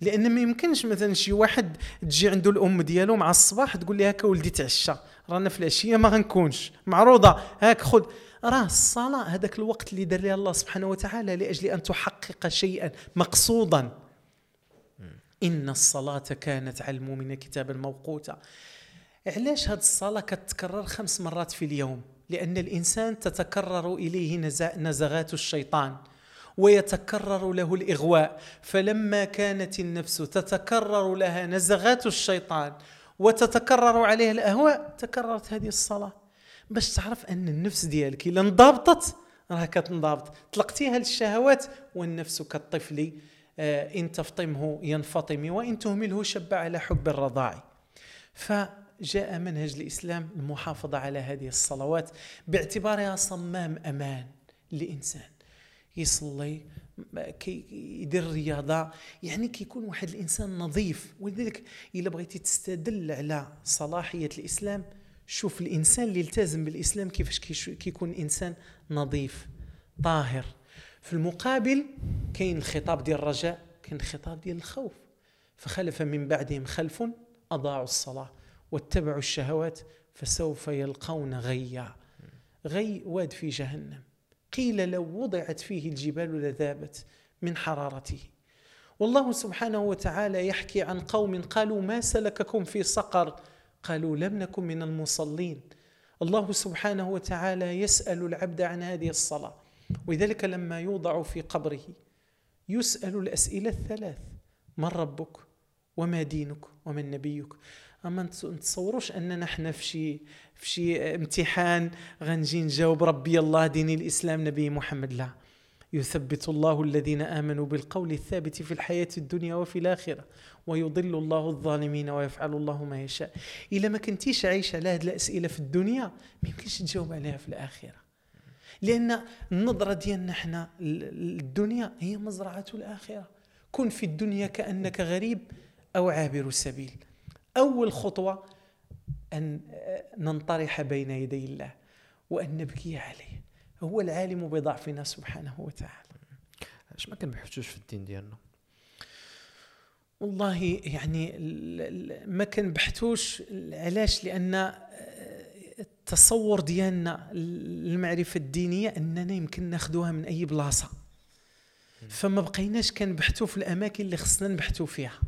لأن ما يمكنش مثلا شي واحد تجي عنده الأم ديالو مع الصباح تقول لي هكا ولدي تعشى. رانا في العشية ما غنكونش. معروضة. هاك خذ. راه الصلاة هذاك الوقت اللي دار لها الله سبحانه وتعالى لأجل أن تحقق شيئا مقصودا. إن الصلاة كانت على المؤمنين كتابا موقوتا. علاش هذه الصلاة كتكرر خمس مرات في اليوم؟ لأن الإنسان تتكرر إليه نزغات الشيطان ويتكرر له الإغواء. فلما كانت النفس تتكرر لها نزغات الشيطان وتتكرر عليها الأهواء تكررت هذه الصلاة. باش تعرف أن النفس ديالك إلا انضبطت راه كتنضبط. طلقتيها للشهوات والنفس كالطفل آه، إن تفطمه ينفطم وإن تهمله شب على حب الرضاع. فجاء منهج الإسلام المحافظة على هذه الصلوات باعتبارها صمام أمان لإنسان. يصلي كي يدير الرياضة يعني كيكون واحد الإنسان نظيف. ولذلك إلا بغيتي تستدل على صلاحية الإسلام شوف الإنسان اللي يلتزم بالإسلام كيفاش كيكون إنسان نظيف طاهر. في المقابل كاين الخطاب ديال الرجاء كاين الخطاب ديال الخوف. فخلف من بعدهم خلف أضاعوا الصلاة واتبعوا الشهوات فسوف يلقون غيا. غي واد في جهنم. قيل لو وضعت فيه الجبال لذابت من حرارته. والله سبحانه وتعالى يحكي عن قوم قالوا ما سلككم في سقر قالوا لم نكن من المصلين. الله سبحانه وتعالى يسأل العبد عن هذه الصلاة ولذلك لما يوضع في قبره. يسأل الأسئلة الثلاث من ربك؟ وما دينك؟ ومن نبيك؟ أما نتصوروش أننا إحنا في شي في شي امتحان غنجي نجاوب ربي الله دين الإسلام نبي محمد. لا. يثبت الله الذين آمنوا بالقول الثابت في الحياة الدنيا وفي الآخرة ويضل الله الظالمين ويفعل الله ما يشاء. إلا ما كنتيش عايش على هذه الأسئلة في الدنيا ما يمكنش تجاوب عليها في الآخرة. لأن النظرة ديالنا إحنا الدنيا هي مزرعة الآخرة. كن في الدنيا كأنك غريب أو عابر السبيل أول خطوة أن ننطرح بين يدي الله وأن نبكي عليه. هو العالم بضعفنا سبحانه وتعالى. اش ما كنبحثوش في الدين ديالنا؟ والله يعني ما كنبحثوش علاش؟ لأن آه، التصور ديالنا المعرفة الدينية أننا يمكن ناخذوها من أي بلاصة. فما بقيناش كنبحثوا في الأماكن اللي خصنا نبحثوا فيها.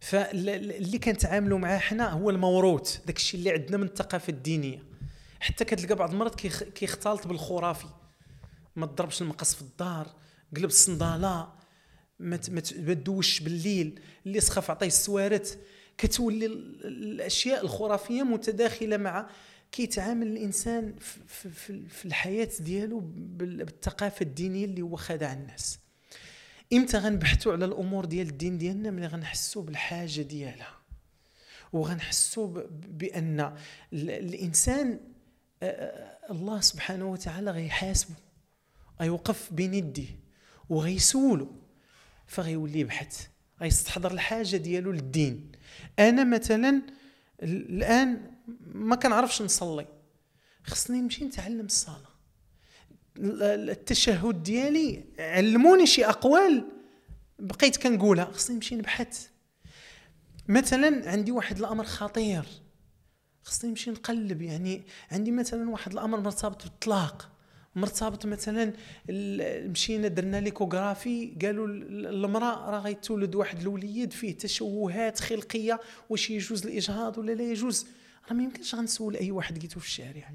فاللي كنتعاملوا معاه حنا هو الموروث داك الشيء اللي عندنا من الثقافة الدينية. حتى كتلقى بعض المرات كيخ- كيختلط بالخرافي. ما تضربش المقص في الدار قلب الصندالة ما تدوش بالليل. اللي سخف عطيه السوارت كتولي ال- الأشياء الخرافية متداخلة مع كيتعامل الإنسان في- في, في, الحياة ديالو بال- بالثقافة الدينية اللي هو خادع الناس. إمتى غنبحثوا على الأمور ديال الدين ديالنا ملي غنحسوا بالحاجة ديالها؟ وغنحسوا بأن ال- الإنسان الله سبحانه وتعالى غيحاسبه غيوقف بين يديه وغيسولو فغيولي يبحث غيستحضر الحاجة ديالو للدين. أنا مثلا ال- الآن ما كنعرفش نصلي خصني نمشي نتعلم الصلاة. ال- ال- التشهد ديالي علموني شي أقوال. بقيت كنقولها خصني نمشي نبحث. مثلا عندي واحد الأمر خطير. خصني نمشي نقلب يعني عندي مثلا واحد الأمر مرتبط بالطلاق. مرتبط مثلا مشينا درنا ليكوغرافي قالوا ال- المرأة راه غيتولد واحد الوليد فيه تشوهات خلقية واش يجوز الإجهاض ولا لا يجوز؟ راه ما يمكنش غنسول أي واحد لقيتو في الشارع.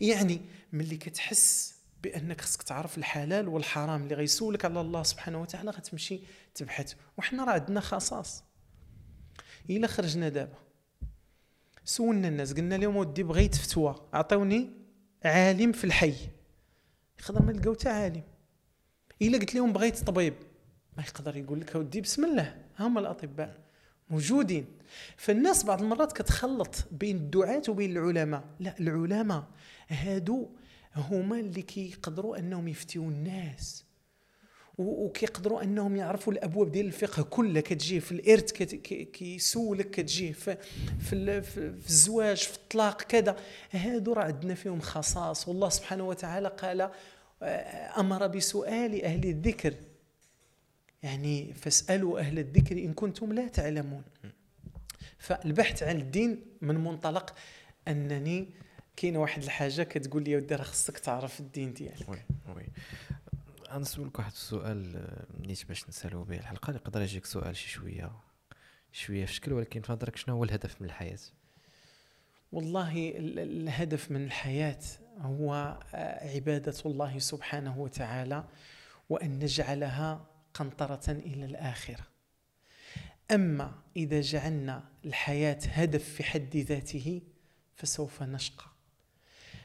يعني ملي كتحس بأنك خصك تعرف الحلال والحرام اللي غيسولك على الله سبحانه وتعالى غتمشي تبحث. وحنا راه عندنا خصاص. إلا خرجنا دابا. سولنا الناس قلنا لهم ودي بغيت فتوى عطوني عالم في الحي. يقدر ما يلقاو حتى عالم. إلا قلت لهم بغيت طبيب. ما يقدر يقول لك ودي بسم الله. هما الأطباء. موجودين. فالناس بعض المرات كتخلط بين الدعاة وبين العلماء. لا العلماء هادو هما اللي كيقدروا أنهم يفتيوا الناس. وكيقدروا أنهم يعرفوا الأبواب ديال الفقه كلها. كتجي في الإرث كيسولك كتجي في في في الزواج في الطلاق كذا. هادو راه عندنا فيهم خصاص. والله سبحانه وتعالى قال آه، أمر بسؤال أهل الذكر. يعني فاسألوا أهل الذكر إن كنتم لا تعلمون. فالبحث عن الدين من منطلق أنني كاينة واحد الحاجة كتقول لي ودي راه خصك تعرف الدين ديالك. وي وي. غنسولك واحد السؤال آه، نيت باش نسألو به. الحلقة يقدر يجيك سؤال شي شوية شوية في شكل ولكن في نظرك شنو هو الهدف من الحياة؟ والله ال- ال- الهدف من الحياة هو آه، عبادة الله سبحانه وتعالى وأن نجعلها قنطرة إلى الآخرة. أما إذا جعلنا الحياة هدف في حد ذاته فسوف نشقى.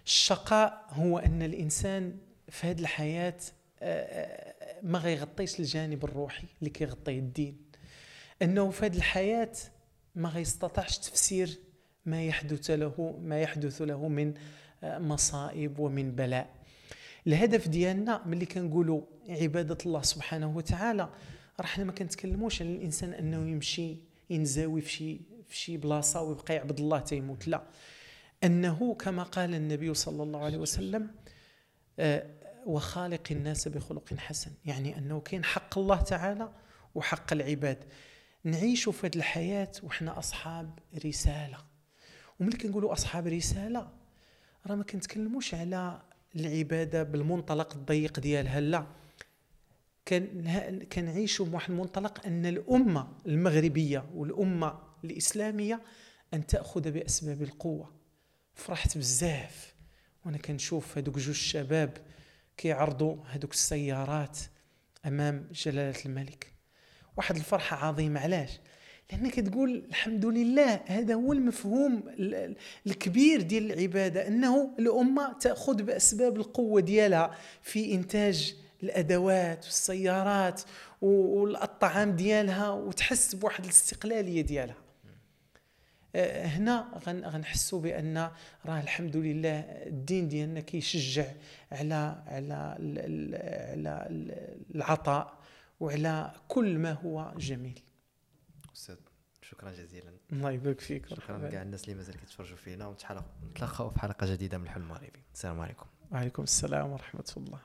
الشقاء هو أن الإنسان في هذه الحياة آه، آه، ما غيغطيش الجانب الروحي اللي كيغطيه الدين. أنه في هذه الحياة ما غيستطعش تفسير ما يحدث له ما يحدث له من آه، مصائب ومن بلاء. الهدف ديالنا ملي كنقولوا عبادة الله سبحانه وتعالى راه حنا ما كنتكلموش على الإنسان أنه يمشي ينزاوي في شي في شي بلاصة ويبقى يعبد الله تيموت لا. أنه كما قال النبي صلى الله عليه وسلم آه، وخالق الناس بخلق حسن. يعني أنه كاين حق الله تعالى وحق العباد. نعيش في هذه الحياة وحنا أصحاب رسالة. وملي كنقولوا أصحاب رسالة راه ما كنتكلموش على العبادة بالمنطلق الضيق ديالها لا. كان كنعيشوا بواحد المنطلق أن الأمة المغربية والأمة الإسلامية أن تأخذ بأسباب القوة. فرحت بزاف. وأنا كنشوف هذوك جوج الشباب كيعرضوا هذوك السيارات أمام جلالة الملك. واحد الفرحة عظيمة. علاش؟ لانك تقول الحمد لله هذا هو المفهوم ال- ال- الكبير ديال العبادة أنه الأمة تأخذ بأسباب القوة ديالها في إنتاج الأدوات والسيارات والطعام ديالها وتحس بواحد الاستقلالية ديالها. هنا غن- غنحسوا بأن راه الحمد لله الدين ديالنا كيشجع على على على ال- العطاء وعلى كل ما هو جميل. أستاذ شكرا جزيلا. الله يبارك فيك. شكرا. كاع الناس اللي مازال كيتفرجوا فينا. ونتلاقاو في حلقة جديدة من الحلم المغربي السلام عليكم. وعليكم السلام ورحمة الله.